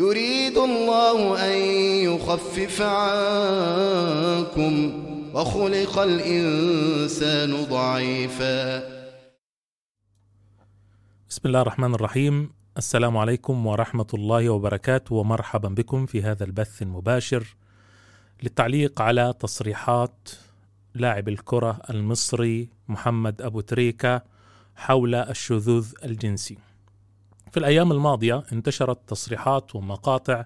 يريد الله أن يخفف عنكم وخلق الإنسان ضعيفا بسم الله الرحمن الرحيم السلام عليكم ورحمة الله وبركاته ومرحبا بكم في هذا البث المباشر للتعليق على تصريحات لاعب الكرة المصري محمد أبو تريكة حول الشذوذ الجنسي. في الأيام الماضية انتشرت تصريحات ومقاطع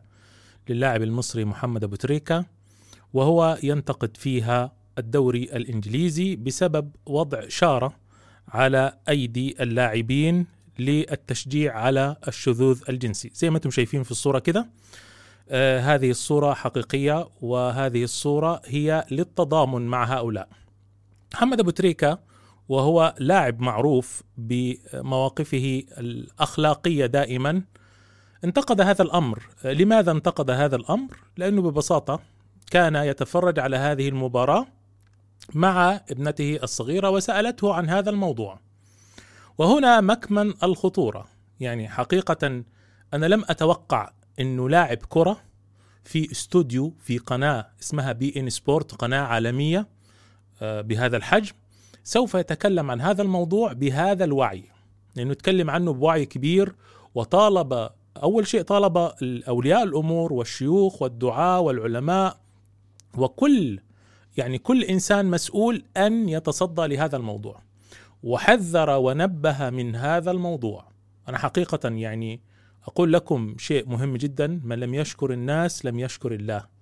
للاعب المصري محمد أبو تريكة وهو ينتقد فيها الدوري الإنجليزي بسبب وضع شارة على أيدي اللاعبين للتشجيع على الشذوذ الجنسي. زي ما أنتم شايفين في الصورة كده آه هذه الصورة حقيقية وهذه الصورة هي للتضامن مع هؤلاء. محمد أبو تريكة وهو لاعب معروف بمواقفه الأخلاقية دائما. انتقد هذا الأمر. لماذا انتقد هذا الأمر؟ لأنه ببساطة كان يتفرج على هذه المباراة مع ابنته الصغيرة وسألته عن هذا الموضوع. وهنا مكمن الخطورة. يعني حقيقة أنا لم أتوقع أنه لاعب كرة في استوديو في قناة اسمها بي إن سبورت قناة عالمية بهذا الحجم. سوف يتكلم عن هذا الموضوع بهذا الوعي. لأنه يتكلم عنه بوعي كبير وطالب أول شيء طالب أولياء الأمور والشيوخ والدعاة والعلماء وكل يعني كل إنسان مسؤول أن يتصدى لهذا الموضوع. وحذر ونبه من هذا الموضوع. أنا حقيقة يعني أقول لكم شيء مهم جدا من لم يشكر الناس لم يشكر الله.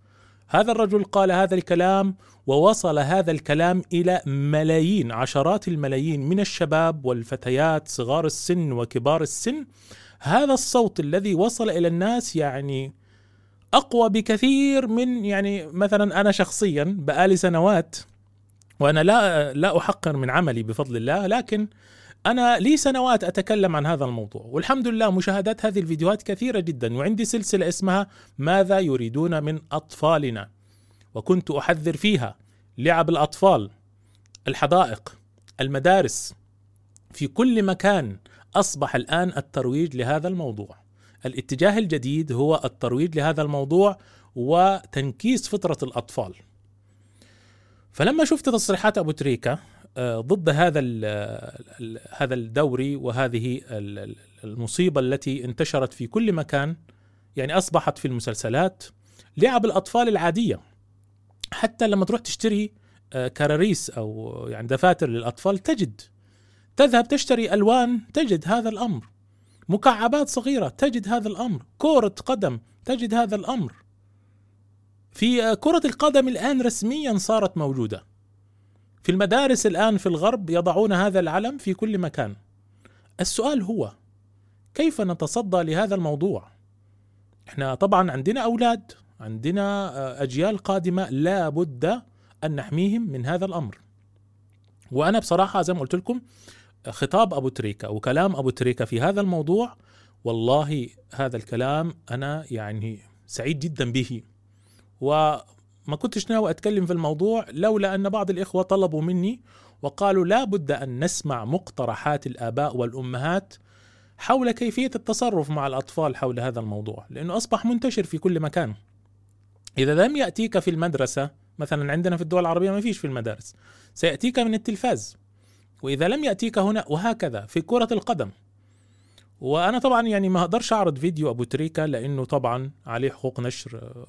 هذا الرجل قال هذا الكلام ووصل هذا الكلام إلى ملايين عشرات الملايين من الشباب والفتيات صغار السن وكبار السن. هذا الصوت الذي وصل إلى الناس يعني أقوى بكثير من يعني مثلا أنا شخصيا بقالي سنوات وأنا لا لا أحقر من عملي بفضل الله لكن أنا لي سنوات أتكلم عن هذا الموضوع والحمد لله مشاهدات هذه الفيديوهات كثيرة جدا وعندي سلسلة اسمها ماذا يريدون من أطفالنا؟ وكنت أحذر فيها لعب الأطفال الحدائق المدارس في كل مكان أصبح الآن الترويج لهذا الموضوع. الاتجاه الجديد هو الترويج لهذا الموضوع وتنكيس فطرة الأطفال. فلما شفت تصريحات أبو تريكة ضد هذا هذا الدوري وهذه المصيبة التي انتشرت في كل مكان يعني أصبحت في المسلسلات لعب الأطفال العادية. حتى لما تروح تشتري كراريس أو يعني دفاتر للأطفال تجد تذهب تشتري ألوان تجد هذا الأمر. مكعبات صغيرة تجد هذا الأمر. كرة قدم تجد هذا الأمر. في كرة القدم الآن رسميا صارت موجودة. في المدارس الآن في الغرب يضعون هذا العلم في كل مكان. السؤال هو كيف نتصدى لهذا الموضوع؟ إحنا طبعا عندنا أولاد عندنا أجيال قادمة لا بد أن نحميهم من هذا الأمر. وأنا بصراحة زي ما قلت لكم خطاب أبو تريكة وكلام أبو تريكة في هذا الموضوع والله هذا الكلام أنا يعني سعيد جدا به. وما كنتش ناوي أتكلم في الموضوع لولا أن بعض الإخوة طلبوا مني وقالوا لا بد أن نسمع مقترحات الآباء والأمهات حول كيفية التصرف مع الأطفال حول هذا الموضوع لأنه أصبح منتشر في كل مكان. إذا لم يأتيك في المدرسة مثلا عندنا في الدول العربية ما فيش في المدارس سيأتيك من التلفاز. وإذا لم يأتيك هنا وهكذا في كرة القدم. وأنا طبعا يعني ما أقدرش أعرض فيديو أبو تريكة لأنه طبعا عليه حقوق نشر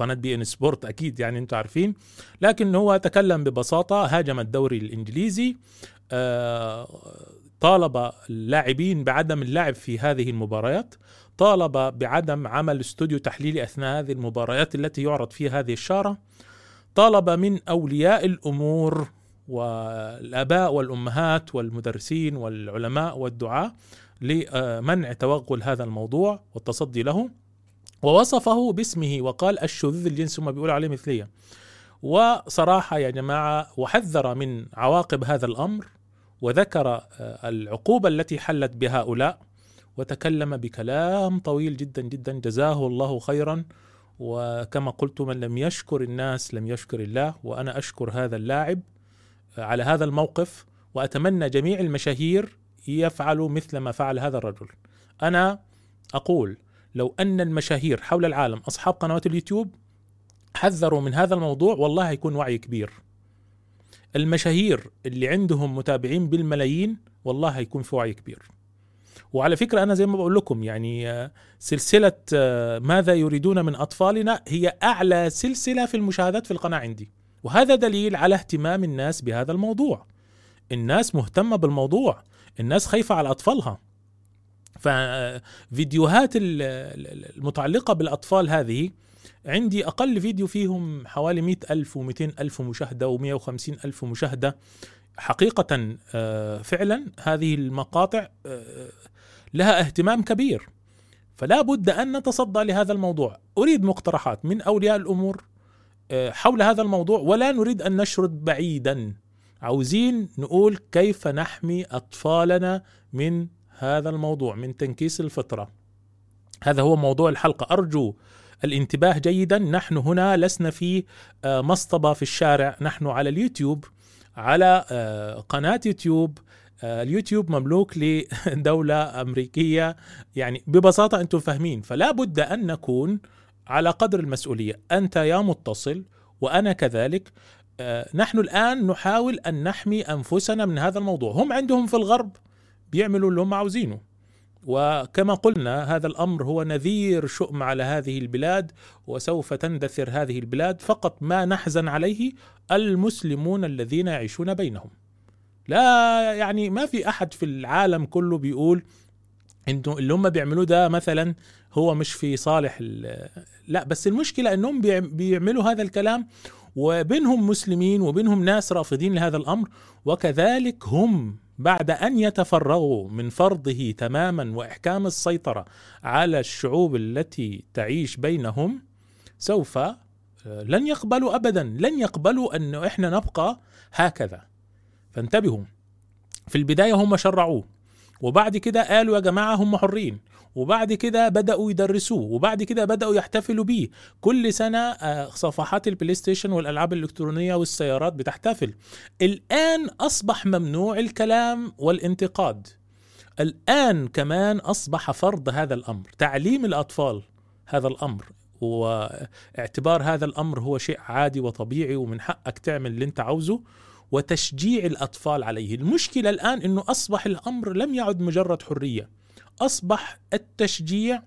قناة بي إن سبورت أكيد يعني أنتم عارفين. لكن هو تكلم ببساطة هاجم الدوري الإنجليزي طالب اللاعبين بعدم اللعب في هذه المباريات طالب بعدم عمل استوديو تحليلي أثناء هذه المباريات التي يعرض فيها هذه الشارة طالب من أولياء الأمور والآباء والأمهات والمدرسين والعلماء والدعاة لمنع توغل هذا الموضوع والتصدي له. ووصفه باسمه وقال الشذوذ الجنسي هم بيقولوا عليه مثلية. وصراحة يا جماعة وحذر من عواقب هذا الأمر وذكر آه، العقوبة التي حلت بهؤلاء وتكلم بكلام طويل جدا جدا. جزاه الله خيرا. وكما قلت من لم يشكر الناس لم يشكر الله وأنا أشكر هذا اللاعب على هذا الموقف وأتمنى جميع المشاهير يفعلوا مثل ما فعل هذا الرجل. أنا أقول لو أن المشاهير حول العالم أصحاب قنوات اليوتيوب حذروا من هذا الموضوع والله هيكون وعي كبير. المشاهير اللي عندهم متابعين بالملايين والله هيكون في وعي كبير. وعلى فكرة أنا زي ما بقول لكم يعني آه، سلسلة آه، ماذا يريدون من أطفالنا هي أعلى سلسلة في المشاهدات في القناة عندي وهذا دليل على اهتمام الناس بهذا الموضوع الناس مهتمة بالموضوع الناس خايفة على أطفالها ففيديوهات المتعلقة بالأطفال هذه عندي أقل فيديو فيهم حوالي مئة ألف ومئتين ألف مشاهدة ومئة وخمسين ألف مشاهدة. حقيقة آه، فعلا هذه المقاطع لها اهتمام كبير. فلا بد أن نتصدى لهذا الموضوع. أريد مقترحات من أولياء الأمور آه، حول هذا الموضوع ولا نريد أن نشرد بعيدا. عاوزين نقول كيف نحمي أطفالنا من هذا الموضوع من تنكيس الفطرة. هذا هو موضوع الحلقة. أرجو الانتباه جيدا. نحن هنا لسنا في آه، مصطبة في الشارع. نحن على اليوتيوب على آه، قناة يوتيوب. آه، اليوتيوب مملوك لدولة أمريكية. يعني ببساطة أنتم فاهمين. فلا بد أن نكون على قدر المسؤولية. أنت يا متصل وأنا كذلك. نحن الآن نحاول أن نحمي أنفسنا من هذا الموضوع. هم عندهم في الغرب. بيعملوا اللي هم عاوزينه. وكما قلنا هذا الأمر هو نذير شؤم على هذه البلاد وسوف تندثر هذه البلاد فقط ما نحزن عليه المسلمون الذين يعيشون بينهم. لا يعني ما في أحد في العالم كله بيقول أنتم اللي هم بيعملوه ده مثلا هو مش في صالح لا بس المشكلة إنهم بيعملوا هذا الكلام وبينهم مسلمين وبينهم ناس رافضين لهذا الأمر وكذلك هم بعد أن يتفرغوا من فرضه تماما وإحكام السيطرة على الشعوب التي تعيش بينهم سوف آه، لن يقبلوا ابدا لن يقبلوا انه إحنا نبقى هكذا. فانتبهوا في البداية هم شرعوه وبعد كده قالوا يا جماعة هم حرين. وبعد كده بدأوا يدرسوه وبعد كده بدأوا يحتفلوا بيه. كل سنة آه، صفحات البلاي ستيشن والألعاب الإلكترونية والسيارات بتحتفل. الآن أصبح ممنوع الكلام والانتقاد. الآن كمان أصبح فرض هذا الأمر تعليم الأطفال هذا الأمر واعتبار هذا الأمر هو شيء عادي وطبيعي ومن حقك تعمل اللي أنت عاوزه وتشجيع الأطفال عليه، المشكلة الآن إنه أصبح الأمر لم يعد مجرد حرية، أصبح التشجيع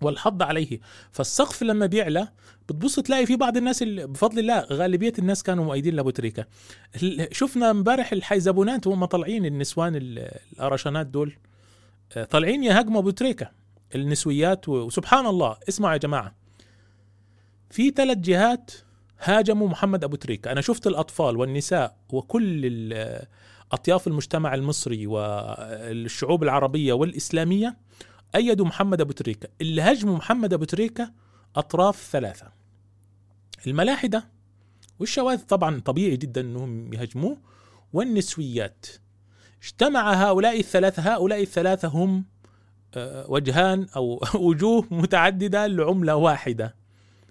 والحض عليه، فالسقف لما بيعلى بتبص تلاقي في بعض الناس اللي بفضل الله غالبية الناس كانوا مؤيدين لابو تريكه. شفنا امبارح الحيزبونات وهم طالعين النسوان الأرشانات دول. آه، طالعين يهاجموا ابو تريكه النسويات وسبحان الله. اسمعوا يا جماعة. في ثلاث جهات هاجموا محمد ابو تريكه أنا شفت الأطفال والنساء وكل أطياف المجتمع المصري والشعوب العربية والإسلامية أيدوا محمد أبو تريكة. اللي هاجموا محمد أبو تريكة أطراف ثلاثة. الملاحدة والشواذ طبعا طبيعي جدا إنهم يهاجموه والنسويات. اجتمع هؤلاء الثلاثة هؤلاء الثلاثة هم آه، وجهان أو وجوه متعددة لعملة واحدة.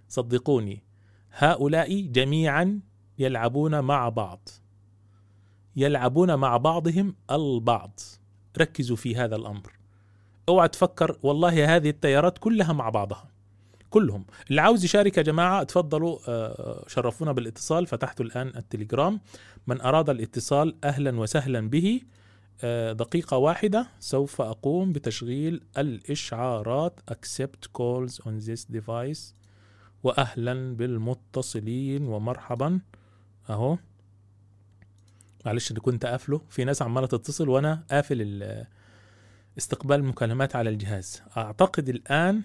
صدقوني هؤلاء جميعا يلعبون مع بعض. يلعبون مع بعضهم البعض. ركزوا في هذا الأمر. اوعى تفكر والله هذه التيارات كلها مع بعضها. كلهم. اللي عاوز يشارك يا جماعة تفضلوا آه، شرفونا بالاتصال. فتحت الآن التليجرام. من أراد الاتصال أهلا وسهلا به. آه، دقيقة واحدة. سوف أقوم بتشغيل الإشعارات. Accept calls on this device. واهلا بالمتصلين. ومرحبا. أهو. معلش اللي كنت قافله. في ناس عمالة تتصل وأنا قافل استقبال المكالمات على الجهاز. أعتقد الآن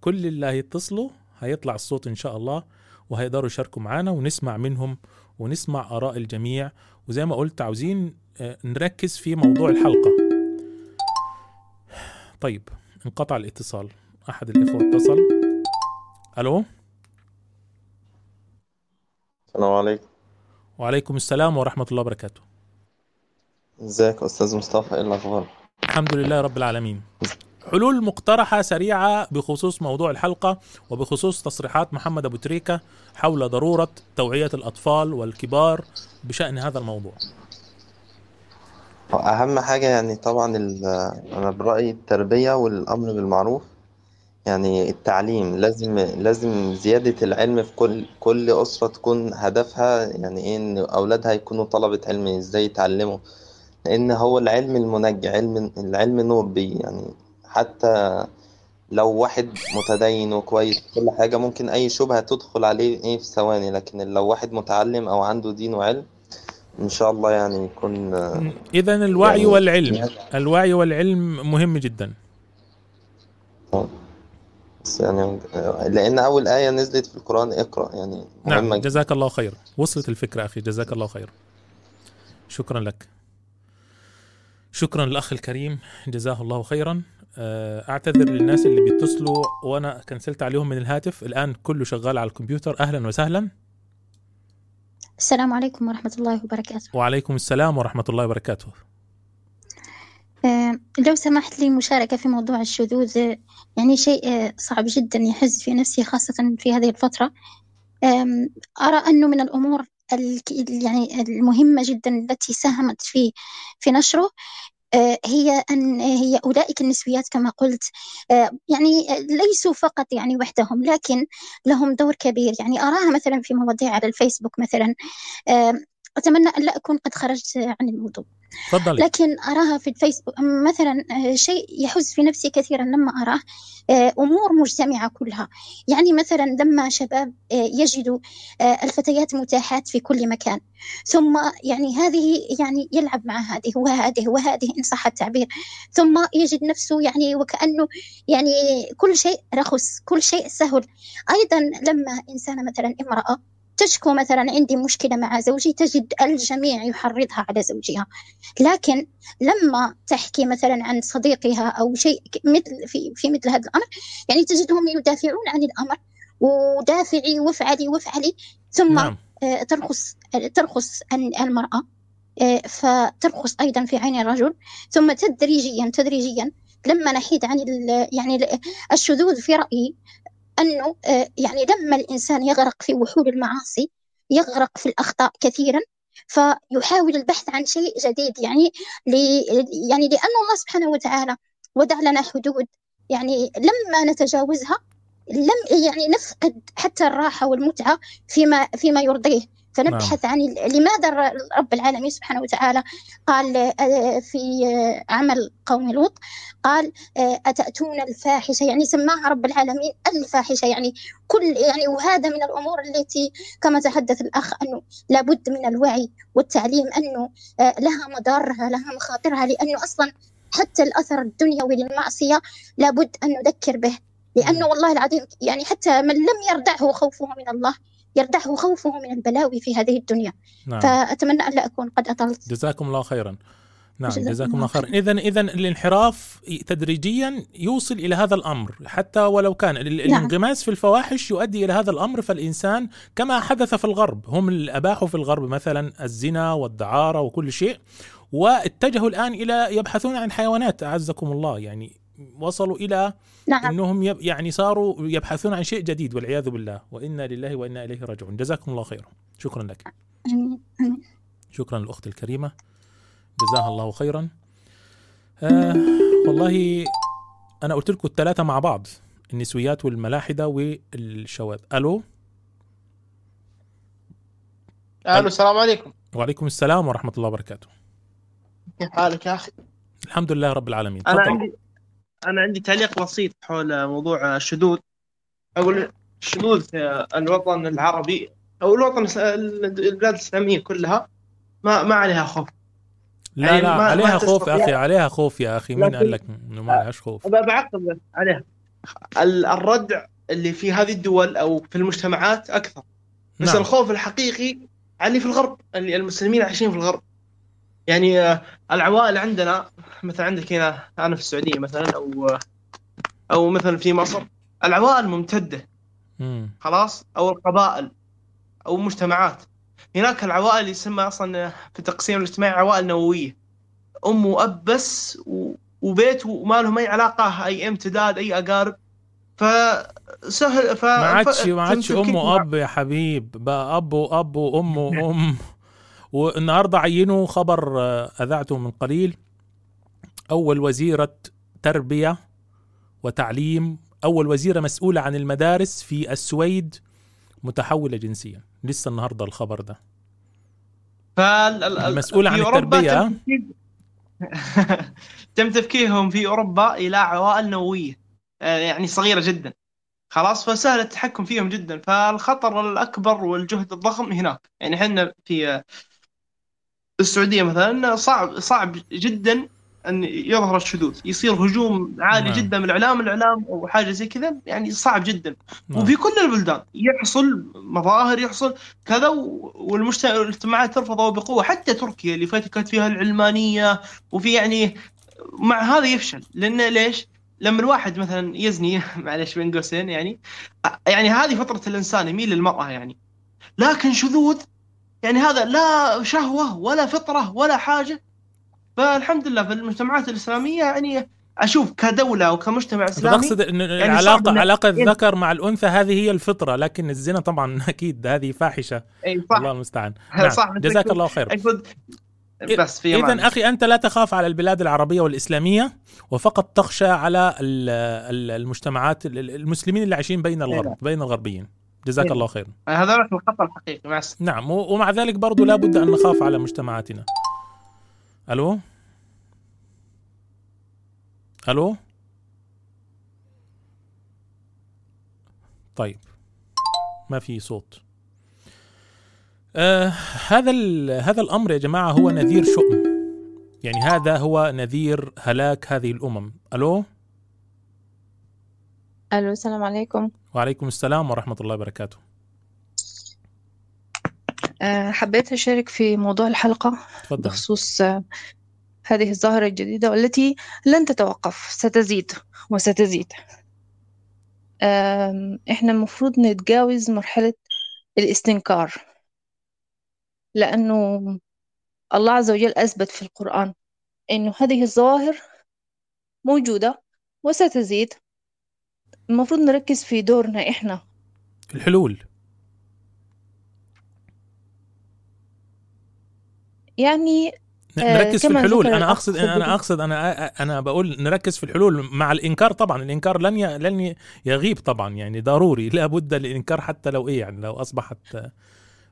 كل اللي هيتصلوا هيطلع الصوت إن شاء الله وهيقدروا يشاركوا معانا ونسمع منهم ونسمع آراء الجميع. وزي ما قلت عاوزين آه، نركز في موضوع الحلقة. طيب انقطع الاتصال. أحد الإخوة اتصل. ألو؟ السلام عليكم. وعليكم السلام ورحمة الله وبركاته. ازيك أستاذ مصطفى؟ إيه الأخبار؟ الحمد لله رب العالمين. حلول مقترحة سريعة بخصوص موضوع الحلقة وبخصوص تصريحات محمد أبو تريكة حول ضرورة توعية الأطفال والكبار بشأن هذا الموضوع. هو أهم حاجة يعني طبعا ال- أنا برأيي التربية والأمر بالمعروف يعني التعليم لازم لازم زيادة العلم في كل كل أسرة تكون هدفها يعني إيه إن أولادها يكونوا طلبة علم إزاي يتعلموا. لأن هو العلم المنجي علم العلم نور بي يعني حتى لو واحد متدين وكويس كل حاجة ممكن أي شبهة تدخل عليه إيه في ثواني. لكن لو واحد متعلم أو عنده دين وعلم إن شاء الله يعني يكون إذا الوعي يعني- والعلم. الوعي والعلم مهم جدا. بس يعني لأن أول آية نزلت في القرآن اقرأ يعني نعم جزاك الله خير. وصلت الفكرة أخي جزاك الله خير. شكرا لك. شكرا للأخ الكريم جزاه الله خيرا. آه، أعتذر للناس اللي بيتصلوا وأنا كنسلت عليهم من الهاتف. الآن كله شغال على الكمبيوتر. أهلا وسهلا. السلام عليكم ورحمة الله وبركاته. وعليكم السلام ورحمة الله وبركاته. لو سمحت لي مشاركة في موضوع الشذوذ آه، يعني شيء آه، صعب جدا يحز في نفسي خاصة في هذه الفترة. أرى أنه من الأمور يعني المهمة جدا التي ساهمت في في نشره آه، هي أن هي أولئك النسويات كما قلت. آه، يعني ليسوا فقط يعني وحدهم لكن لهم دور كبير. يعني أراها مثلا في مواضيع على الفيسبوك مثلا. أتمنى أن لا أكون قد خرجت عن الموضوع. تفضلي. لكن أراها في الفيسبوك. مثلا آه، شيء يحز في نفسي كثيرا لما أراه آه، أمور مجتمعة كلها. يعني مثلا لما شباب آه، يجدوا الفتيات متاحات في كل مكان. ثم يعني هذه يعني يلعب مع هذه وهذه وهذه إن صح التعبير. ثم يجد نفسه يعني وكأنه يعني كل شيء رخص كل شيء سهل. أيضا لما إنسانة مثلا امرأة تشكو مثلا عندي مشكلة مع زوجي تجد الجميع يحرضها على زوجها. لكن لما تحكي مثلا عن صديقها أو شيء مثل في, في مثل هذا الأمر يعني تجدهم يدافعون عن الأمر ودافعي وافعلي وافعلي ثم نعم. آه، ترخص ترخص ال- المرأة آه، فترخص أيضا في عين الرجل ثم تدريجيا تدريجيا لما نحيد عن يعني ال- الشذوذ في رأيي أنه آه، يعني لما الإنسان يغرق في وحول المعاصي يغرق في الأخطاء كثيرا فيحاول البحث عن شيء جديد يعني لي يعني لأن الله سبحانه وتعالى وضع لنا حدود يعني لما نتجاوزها لم يعني نفقد حتى الراحة والمتعة فيما فيما يرضيه. فنبحث عن ال- لماذا رب العالمين سبحانه وتعالى قال آه، في عمل قوم لوط قال آه، أتأتون الفاحشة؟ يعني سماها رب العالمين الفاحشة. يعني كل يعني وهذا من الأمور التي كما تحدث الأخ أنه لابد من الوعي والتعليم أنه آه، لها مضارها لها مخاطرها لأنه أصلا حتى الأثر الدنيوي للمعصية لابد أن نذكر به. لأنه والله العظيم يعني حتى من لم يردعه خوفه من الله يردعه خوفه من البلاوي في هذه الدنيا. نعم. فأتمنى أن لا أكون قد أطلت. جزاكم الله خيرا. نعم جزاكم الله خيرا. اذا اذا الانحراف تدريجيا يوصل إلى هذا الأمر حتى ولو كان نعم. الانغماس في الفواحش يؤدي إلى هذا الأمر فالإنسان كما حدث في الغرب هم اللي أباحوا في الغرب مثلا الزنا والدعارة وكل شيء واتجهوا الآن إلى يبحثون عن حيوانات أعزكم الله. يعني وصلوا إلى نعم. إنهم يب يعني صاروا يبحثون عن شيء جديد والعياذ بالله. وإنا لله وإنا إليه راجعون. جزاكم الله خيرا. شكرا لك. شكرا للأخت الكريمة. جزاها الله خيرا. آه والله أنا قلت لكم الثلاثة مع بعض. النسويات والملاحدة والشواذ. ألو؟ ألو السلام عليكم. وعليكم السلام ورحمة الله وبركاته. كيف حالك يا أخي؟ الحمد لله رب العالمين. أنا. عندي أنا عندي تعليق بسيط حول موضوع الشذوذ. أقول الشذوذ في الوطن العربي أو الوطن البلاد الإسلامية كلها ما ما عليها خوف. لا يعني لا ما- ما عليها خوف يا أخي عليها خوف يا أخي. مين قال لك إنه ما عليهاش خوف؟ بعقب عليها. ال- الردع اللي في هذه الدول أو في المجتمعات أكثر. بس نعم. الخوف الحقيقي اللي في الغرب اللي المسلمين عايشين في الغرب. يعني آه، العوائل عندنا مثلا عندك هنا أنا في السعودية مثلا أو أو مثلا في مصر العوائل ممتدة. مم. خلاص؟ أو القبائل أو المجتمعات هناك العوائل يسمى أصلا في التقسيم الاجتماعي عوائل نووية. أم وأب بس وبيت وما لهم أي علاقة أي امتداد أي أقارب. فسهل ف ما عادش ما عادش أم وأب يا حبيب. بقى أب وأب وأم وأم. والنهارده عينوا خبر آه، اذاعته من قليل. أول وزيرة تربية وتعليم أول وزيرة مسؤولة عن المدارس في السويد متحولة جنسيا. لسه النهارده الخبر ده. فال- ال- ال- المسؤولة في عن التربية. تم تفكيكهم في أوروبا إلى عوائل نووية آه، يعني صغيرة جدا. خلاص فسهل التحكم فيهم جدا. فالخطر الأكبر والجهد الضخم هناك. يعني إحنا في آه، السعودية مثلا صعب صعب جدا أن يظهر الشذوذ يصير هجوم عالي نعم. جدا من الإعلام الإعلام أو حاجة زي كذا يعني صعب جدا نعم. وفي كل البلدان يحصل مظاهر يحصل كذا والمجتمعات ترفضه بقوة حتى تركيا اللي فتكت فيها العلمانية وفي يعني مع هذا يفشل لأن ليش؟ لما الواحد مثلا يزني معلش بين قوسين يعني يعني هذه فطره الإنسان يميل للمرأة يعني لكن شذوذ يعني هذا لا شهوة ولا فطرة ولا حاجة فالحمد لله في المجتمعات الإسلامية يعني أشوف كدولة وكمجتمع إسلامي تقصد ان صعب العلاقه علاقة إيه. الذكر مع الأنثى هذه هي الفطرة لكن الزنا طبعا أكيد هذه فاحشة إي صح الله المستعان نعم. صح جزاك. الله خير بس في. اذا أخي أنت لا تخاف على البلاد العربية والإسلامية وفقط تخشى على ال- ال- المجتمعات ال- المسلمين اللي عايشين بين الغرب نعم. بين الغربيين جزاك إيه. الله خير. هذا هو الخطر الحقيقي مع نعم ومع ذلك برضو لا بد أن نخاف على مجتمعاتنا. ألو؟ ألو؟ طيب ما في صوت. آه هذا هذا الأمر يا جماعة هو نذير شؤم. يعني هذا هو نذير هلاك هذه الأمم. ألو؟ ألو السلام عليكم. وعليكم السلام ورحمة الله وبركاته. أه حبيت أشارك في موضوع الحلقة تفضل. بخصوص آه، هذه الظاهرة الجديدة والتي لن تتوقف ستزيد وستزيد. آم، إحنا المفروض نتجاوز مرحلة الاستنكار لأنه الله عز وجل أثبت في القرآن إنه هذه الظواهر موجودة وستزيد المفروض نركز في دورنا إحنا. الحلول. يعني آه، نركز في الحلول. أنا أقصد. أنا أقصد أنا أنا بقول نركز في الحلول مع الإنكار طبعا. الإنكار لن ي... لن يغيب طبعا. يعني ضروري. لا بد للإنكار حتى لو إيه يعني لو أصبحت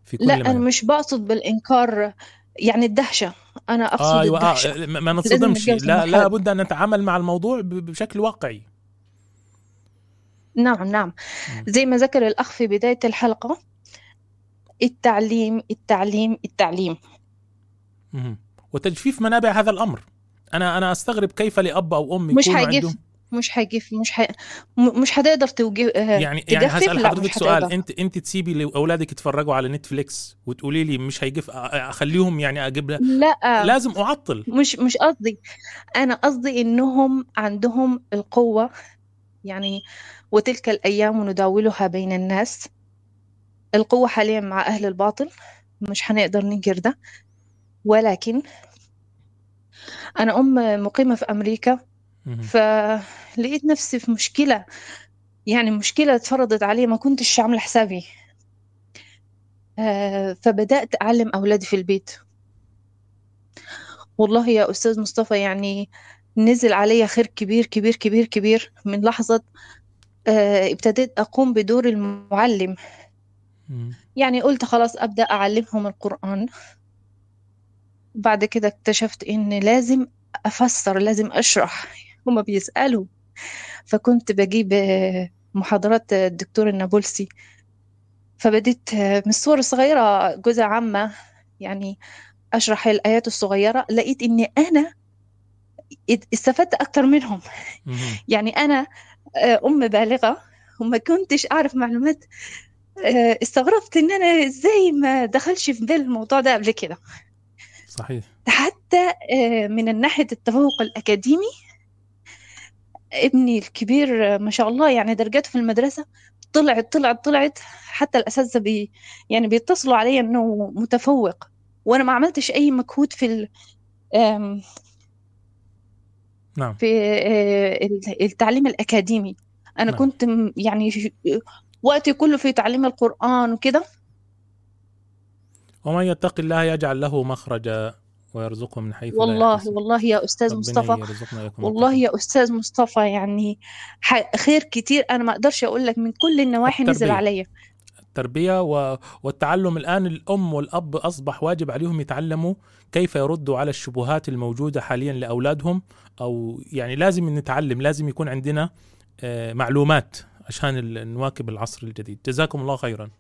في كل لا مكان. أنا مش بقصد بالإنكار يعني الدهشة. أنا أقصد آه أيوه الدهشة آه ما نتصدمش لا لا. بد أن نتعامل مع الموضوع بشكل واقعي. نعم نعم. مم. زي ما ذكر الأخ في بداية الحلقة التعليم التعليم التعليم. مهم. وتجفيف منابع هذا الأمر. أنا أنا أستغرب كيف لأب أو أم مش عندهم. مش هيجف مش حي... مش هتقدر توجه يعني يعني تجفف؟ هسال لا حضرتك سؤال. أنت أنت تسيبي لأولادك يتفرجوا على نتفليكس وتقولي لي مش هيجف أ- أخليهم يعني لها؟ لا. لازم أعطل. مش مش قصدي. أنا قصدي إنهم عندهم القوة يعني وتلك الأيام نداولها بين الناس. القوة حاليا مع أهل الباطل مش هنقدر ننكر ده. ولكن أنا أم مقيمة في أمريكا. فلقيت نفسي في مشكلة يعني مشكلة اتفرضت علي ما كنتش عاملة حسابي. آه، فبدأت أعلم أولادي في البيت. والله يا أستاذ مصطفى يعني نزل علي خير كبير كبير كبير كبير. من لحظة آه، ابتديت أقوم بدور المعلم. يعني قلت خلاص أبدأ أعلمهم القرآن. بعد كده اكتشفت إن لازم أفسر لازم أشرح. هما بيسألوا. فكنت بجيب آه، محاضرات الدكتور النابلسي. فبديت آه، من الصور الصغيرة جزء عامة. يعني أشرح الآيات الصغيرة. لقيت إني أنا استفدت أكتر منهم. يعني أنا آه، أم بالغة وما كنتش أعرف معلومات آه، استغربت إن أنا إزاي ما دخلش في بالي الموضوع ده قبل كده. صحيح. حتى آه، من ناحية التفوق الأكاديمي ابني الكبير ما شاء الله يعني درجاته في المدرسة طلعت طلعت طلعت حتى الأساتذة بي يعني بيتصلوا علي إنه متفوق وأنا ما عملتش أي مجهود في نعم في آه، ال- التعليم الأكاديمي أنا نعم. كنت يعني وقتي كله في تعليم القرآن وكده ومن يتق الله يجعل له مخرجا ويرزقه من حيث لا والله يحتسب والله يا ربنا مصطفى والله. يا أستاذ مصطفى يعني خير كتير أنا ما أقدرش أقول لك من كل النواحي نزل. عليا التربية. والتعلم الآن الأم والأب أصبح واجب عليهم يتعلموا كيف يردوا على الشبهات الموجودة حاليا لأولادهم أو يعني لازم نتعلم لازم يكون عندنا آه، معلومات عشان نواكب العصر الجديد. جزاكم الله خيرا.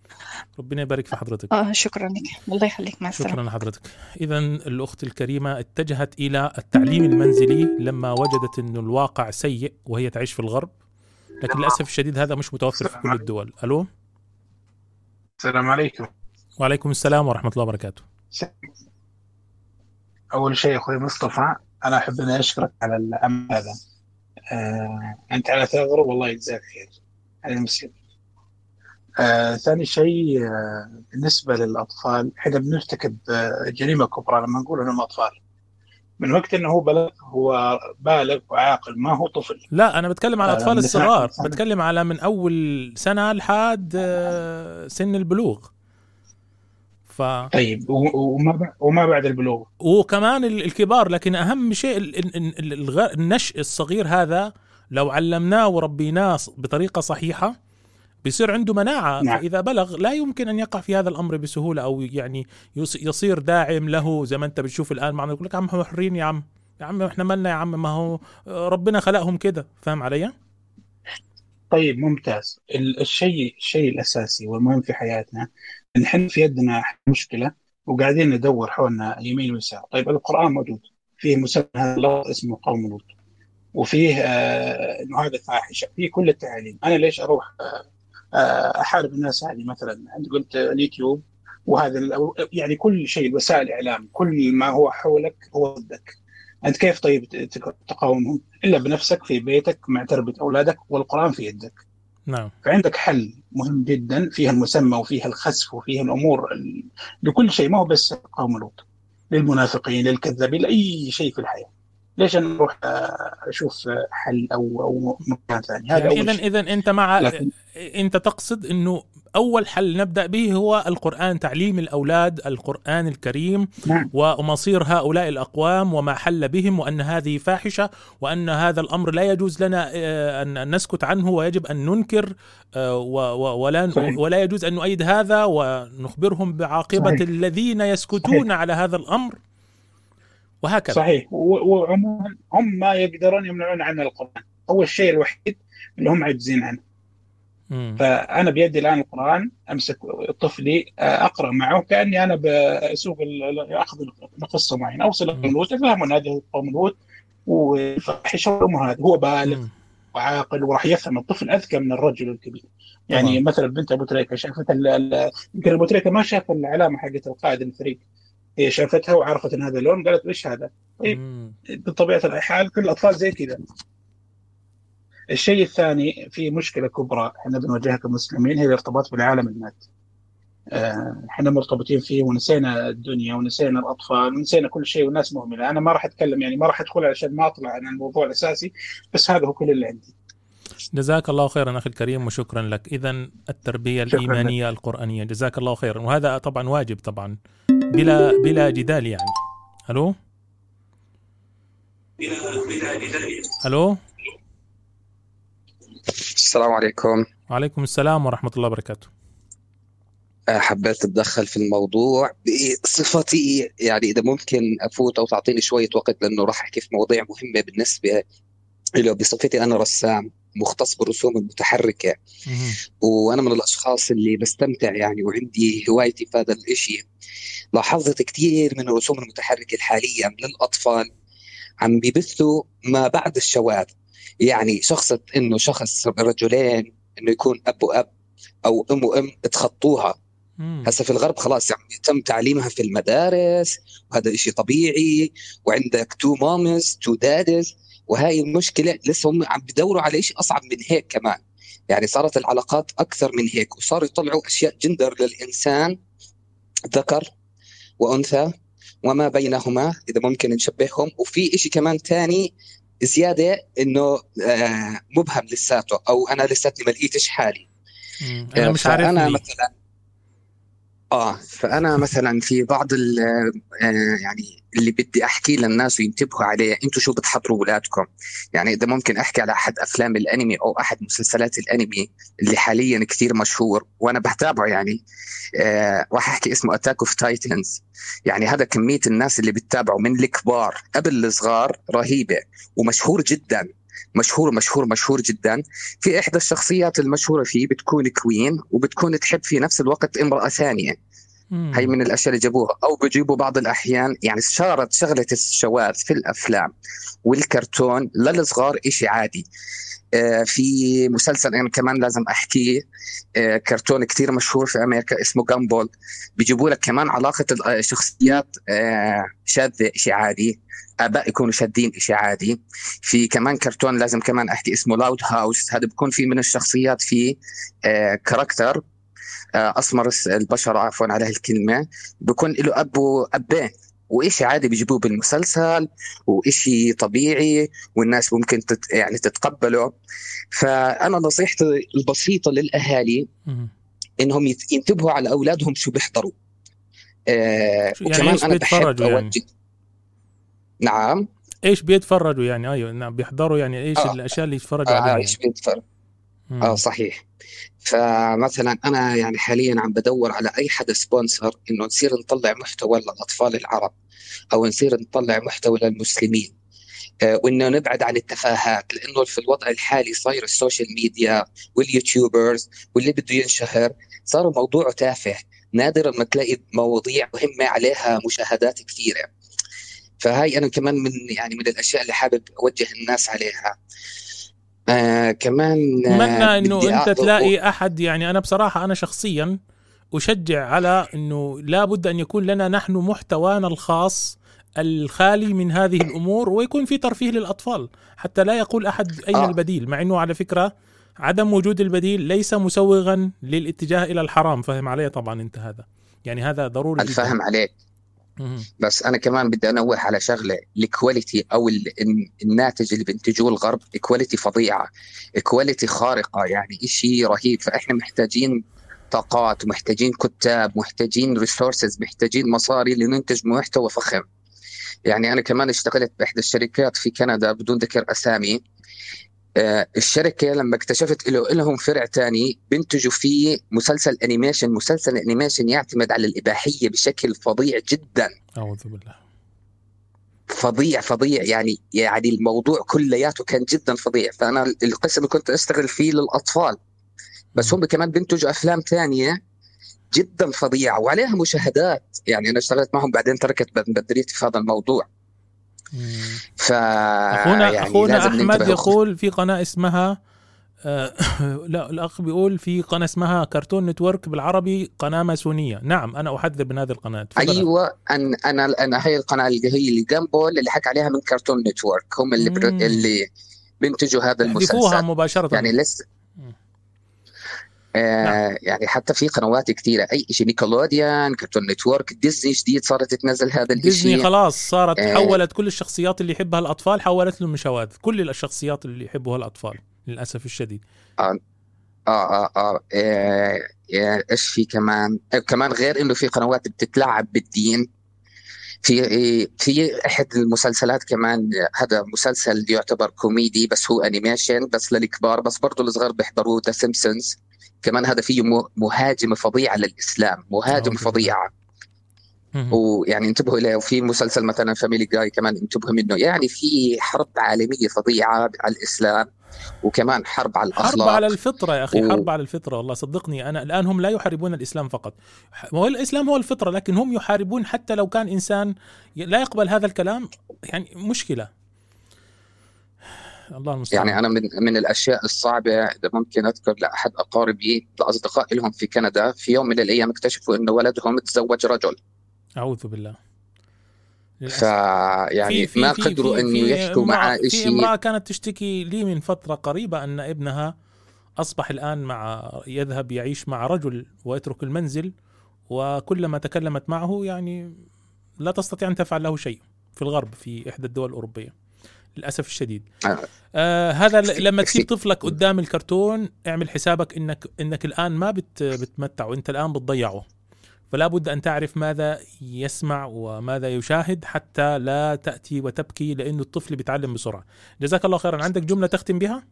ربنا يبارك في حضرتك. آه شكرا لك. الله يخليك. مع السلامة. شكرا لحضرتك. إذا الأخت الكريمة اتجهت إلى التعليم المنزلي لما وجدت أن الواقع سيء وهي تعيش في الغرب لكن للأسف الشديد هذا مش متوفر في كل الدول. ألو؟ السلام عليكم. وعليكم السلام ورحمة الله وبركاته. أول شيء أخوي مصطفى أنا أحب أن أشكرك على الأمر هذا. آه أنت على ثغر والله يجزاك خير. على المسلم آه ثاني شيء آه بالنسبة للأطفال إحنا بنرتكب آه جريمة كبرى لما نقول إنهم أطفال. من وقت إنه هو بلغ هو بالغ وعاقل ما هو طفل. لا أنا بتكلم على آه، الأطفال الصغار. بتكلم على من أول سنة لحد آه، سن البلوغ. ف طيب وما وما بعد البلوغ؟ وكمان ال- الكبار لكن أهم شيء ال- ال- ال- الغ- النشء الصغير هذا لو علمناه وربيناه بطريقة صحيحة بيصير عنده مناعة نعم. فإذا بلغ لا يمكن أن يقع في هذا الأمر بسهولة أو يعني يص- يصير داعم له زي ما أنت بتشوف الآن معنا يقول لك عم حرين يا عم يا عم إحنا مالنا يا عم ما هو آه، ربنا خلقهم كده فاهم علي؟ طيب ممتاز. ال- الشيء الشيء الأساسي والمهم في حياتنا إن إحنا في يدنا مشكلة وقاعدين ندور حولنا يمين ويسار طيب القرآن موجود فيه مسمى هذا اللفظ اسمه قوم لوط. وفيه آه إنه هذا فاحشة فيه كل التعاليم. أنا ليش أروح آه أحارب الناس هذه مثلا. أنت قلت اليوتيوب وهذا يعني كل شيء وسائل الإعلام كل ما هو حولك هو ضدك. أنت كيف طيب تقاومهم؟ إلا بنفسك في بيتك مع تربية أولادك والقرآن في يدك. نعم. فعندك حل مهم جدا فيها المسمى وفيها الخسف وفيها الأمور ال... لكل شيء. ما هو بس قوم لوط. للمنافقين للكذابين لأي شيء في الحياة. ليش أنا أروح آه، أشوف آه، حل أو أو مكان ثاني هذا يعني اذا اذا أنت مع لكن أنت تقصد إنه أول حل نبدأ به هو القرآن تعليم الأولاد القرآن الكريم نعم ومصير هؤلاء الأقوام وما حل بهم وأن هذه فاحشة وأن هذا الأمر لا يجوز لنا آه، أن أن نسكت عنه ويجب أن ننكر ولا. ولا يجوز أن نؤيد هذا ونخبرهم بعاقبة صحيح. الذين يسكتون صحيح. على هذا الأمر وهكذا. صحيح. وعموما هم ما يقدرون يمنعون عنا القرآن. هو الشيء الوحيد اللي هم عاجزين عنه. مم. فأنا بيدي الآن القرآن أمسك طفلي آه، أقرأ معه كأني أنا بسوق أخذ قصه معينه اوصل لوط يفهمون هذه قوم لوط وفاحشه هذه هو بالغ مم. وعاقل وراح يفهم الطفل أذكى من الرجل الكبير. يعني طبعاً. مثلا بنت أبو تريكة شافت يمكن أبو تريكة ما شاف العلامة حقت القائد الفريق. هي شافتها وعرفت إن هذا لون قالت إيش هذا؟ طيب. بطبيعة الحال كل الأطفال زي كذا. الشيء الثاني في مشكلة كبرى إحنا بنواجهها كمسلمين هي الارتباط بالعالم المادي. آه، إحنا مرتبطين فيه ونسينا الدنيا ونسينا الأطفال ونسينا كل شيء والناس مهملة. أنا ما راح أتكلم يعني ما راح أدخل عشان ما أطلع عن الموضوع الأساسي بس هذا هو كل اللي عندي. جزاك الله خيرا أخي الكريم وشكرا لك. اذا التربية الإيمانية القرآنية جزاك الله خيرا. وهذا طبعا واجب طبعا. بلا بلا جدال يعني. ألو؟ ألو؟ السلام عليكم. وعليكم السلام ورحمة الله وبركاته. آه، حبيت أتدخل في الموضوع بصفتي يعني إذا ممكن أفوت أو تعطيني شوية وقت لأنه راح أحكي في مواضيع مهمة بالنسبة له بصفتي أنا رسام. مختص بالرسوم المتحركة. وأنا من الأشخاص اللي بستمتع يعني وعندي هوايتي في هذا الإشي. لاحظت كثير من الرسوم المتحركة حاليا للاطفال عم بيبثوا ما بعد الشواذ يعني شخصة إنه شخص رجلين إنه يكون أب وأب أو أم وأم تخطوها. هسه في الغرب خلاص يعني يتم تعليمها في المدارس وهذا إشي طبيعي. وعندك two moms two dads وهاي المشكلة لسه هم عم بدوروا على إشي أصعب من هيك كمان يعني صارت العلاقات أكثر من هيك وصاروا يطلعوا أشياء جندر للإنسان ذكر وأنثى وما بينهما إذا ممكن نشبههم وفي شيء كمان ثاني زيادة إنه آه مبهم لساته أو أنا لساتني ما لقيتش حالي. أنا مش عارف. مثلا آه فأنا مثلا في بعض ال- آه يعني اللي بدي أحكيه للناس وينتبهوا عليه أنتم شو بتحضروا اولادكم يعني إذا ممكن أحكي على أحد أفلام الأنمي أو أحد مسلسلات الأنمي اللي حاليا كثير مشهور وأنا بتابعه يعني آه راح أحكي اسمه Attack of Titans يعني هذا كمية الناس اللي بتتابعه من الكبار قبل الصغار رهيبة ومشهور جدا. مشهور مشهور مشهور جدا. في إحدى الشخصيات المشهورة فيه بتكون queen وبتكون تحب في نفس الوقت امرأة ثانية. مم. هي من الأشياء اللي جابوها. أو بيجيبوا بعض الأحيان يعني صارت شغلة الشواذ في الأفلام والكرتون للصغار إشي عادي. في مسلسل أنا كمان لازم أحكيه. آه، كرتون كتير مشهور في أمريكا اسمه جامبول بيجيبوا لك كمان علاقة الشخصيات آه، شاذة شيء عادي. آباء يكونوا شادين شيء عادي. في كمان كرتون لازم كمان أحكي اسمه لاود هاوس هذا بيكون في من الشخصيات آه، كاركتر آه، أسمر الس- البشر عفوا على هالكلمة. بكون له أب وابين وإشي عادي بيجيبوه بالمسلسل وإشي طبيعي والناس ممكن تت يعني تتقبله فأنا نصيحتي البسيطة للأهالي. إنهم ينتبهوا على أولادهم شو بيحضروا آه يعني وكمان أنا بحب بيتفرجوا يعني؟ أوجه نعم إيش بيتفرجوا يعني أيوه نعم بيحضروا يعني إيش آه. الأشياء اللي يتفرجوا آه عليها إيش بيتفرج مم. آه صحيح فمثلا أنا يعني حاليا عم بدور على أي حدا sponsor إنه نصير نطلع محتوى للأطفال العرب أو نصير نطلع محتوى للمسلمين. آه، وإنه نبعد عن التفاهات لأنه في الوضع الحالي صاير ال social media وال YouTubers واللي بده ينشهر صار موضوع تافه. نادرا ما تلاقي مواضيع مهمة عليها مشاهدات كثيرة. فهاي أنا كمان من يعني من الأشياء اللي حابب أوجه الناس عليها. آه كمان آه، أتمنى إنه بدي أنت تلاقي أحد يعني أنا بصراحة أنا شخصيا أشجع على إنه لابد أن يكون لنا نحن محتوانا الخاص الخالي من هذه الأمور ويكون في ترفيه للأطفال. حتى لا يقول أحد أين آه. البديل مع إنه على فكرة عدم وجود البديل ليس مسوغا للاتجاه إلى الحرام. فهم علي طبعا أنت هذا. يعني هذا ضروري الفهم عليك. بس أنا كمان بدي أنوه على شغلة ال quality أو ال- الن- الناتج اللي بينتجوه الغرب quality فظيعة quality خارقة يعني شيء رهيب. فإحنا محتاجين طاقات محتاجين كتاب محتاجين resources محتاجين مصاري لننتج محتوى فخم. يعني أنا كمان اشتغلت بإحدى الشركات في كندا بدون ذكر أسامي. آه، الشركة لما اكتشفت له لهم فرع تاني بينتجوا فيه مسلسل animation مسلسل animation يعتمد على الإباحية بشكل فظيع جدا. أعوذ بالله. فظيع فظيع. يعني يعني الموضوع كلياته كان جدا فظيع. فأنا القسم اللي كنت أشتغل فيه للأطفال. بس هم كمان بينتجوا أفلام ثانية جدا فظيعة وعليها مشاهدات. يعني أنا اشتغلت معهم بعدين تركت بدريتي في هذا الموضوع. ف اخونا يعني أخونا أحمد يقول في قناة اسمها آه، لا الأخ بيقول في قناة اسمها كرتون نتورك بالعربي قناة ماسونية. نعم أنا أحذر من هذه القناة. أيوه أن أنا أنا هي القناة اللي هي اللي Gumball اللي حكى عليها من Cartoon Network. هم اللي بر... اللي بينتجوا هذا المسلسل. مباشرة. يعني لسه نعم. يعني حتى في قنوات كثيره أي شيء Nickelodeon Cartoon Network Disney جديد صارت تنزل هذا ديزني الشيء خلاص صارت آه. حولت كل الشخصيات اللي يحبها الأطفال حولت لهم شواذ كل الشخصيات اللي يحبها الأطفال للأسف الشديد. آه آه آه, آه, آه إيش في كمان؟ آه كمان غير إنه في قنوات بتتلاعب بالدين. في في احد المسلسلات كمان هذا مسلسل يعتبر كوميدي بس هو animation بس للكبار بس برضه الصغار بيحضروه The Simpsons كمان هذا فيه مهاجمة فظيعة للإسلام مهاجمة. فظيعة. ويعني انتبهوا إليه وفي مسلسل مثلا Family Guy كمان انتبهوا منه يعني في حرب عالمية فظيعة على الإسلام وكمان حرب على حرب الأخلاق على الفطرة يا أخي و- حرب على الفطرة والله صدقني أنا الآن هم لا يحاربون الإسلام فقط. هو الإسلام هو الفطرة لكن هم يحاربون حتى لو كان إنسان لا يقبل هذا الكلام يعني مشكلة. الله المستعان. يعني أنا من من الأشياء الصعبة إذا ممكن أذكر لأحد أقاربي لأصدقاء لهم في كندا في يوم من الأيام اكتشفوا انه ولدهم تزوج رجل. أعوذ بالله. فيعني في- ما في- قدروا انه يحكوا امرأة- معاه في شيء امرأة كانت تشتكي لي من فترة قريبة أن ابنها أصبح الآن مع يذهب يعيش مع رجل ويترك المنزل وكلما تكلمت معه يعني لا تستطيع أن تفعل له شيء في الغرب في إحدى الدول الأوروبية للأسف الشديد. آه. آه هذا لما تسيب طفلك قدام الكرتون اعمل حسابك انك إنك الآن ما بت بتمتعه أنت الآن بتضيعه. فلا بد أن تعرف ماذا يسمع وماذا يشاهد حتى لا تأتي وتبكي لأنه الطفل بيتعلم بسرعة. جزاك الله خيرا. عندك جملة تختم بها؟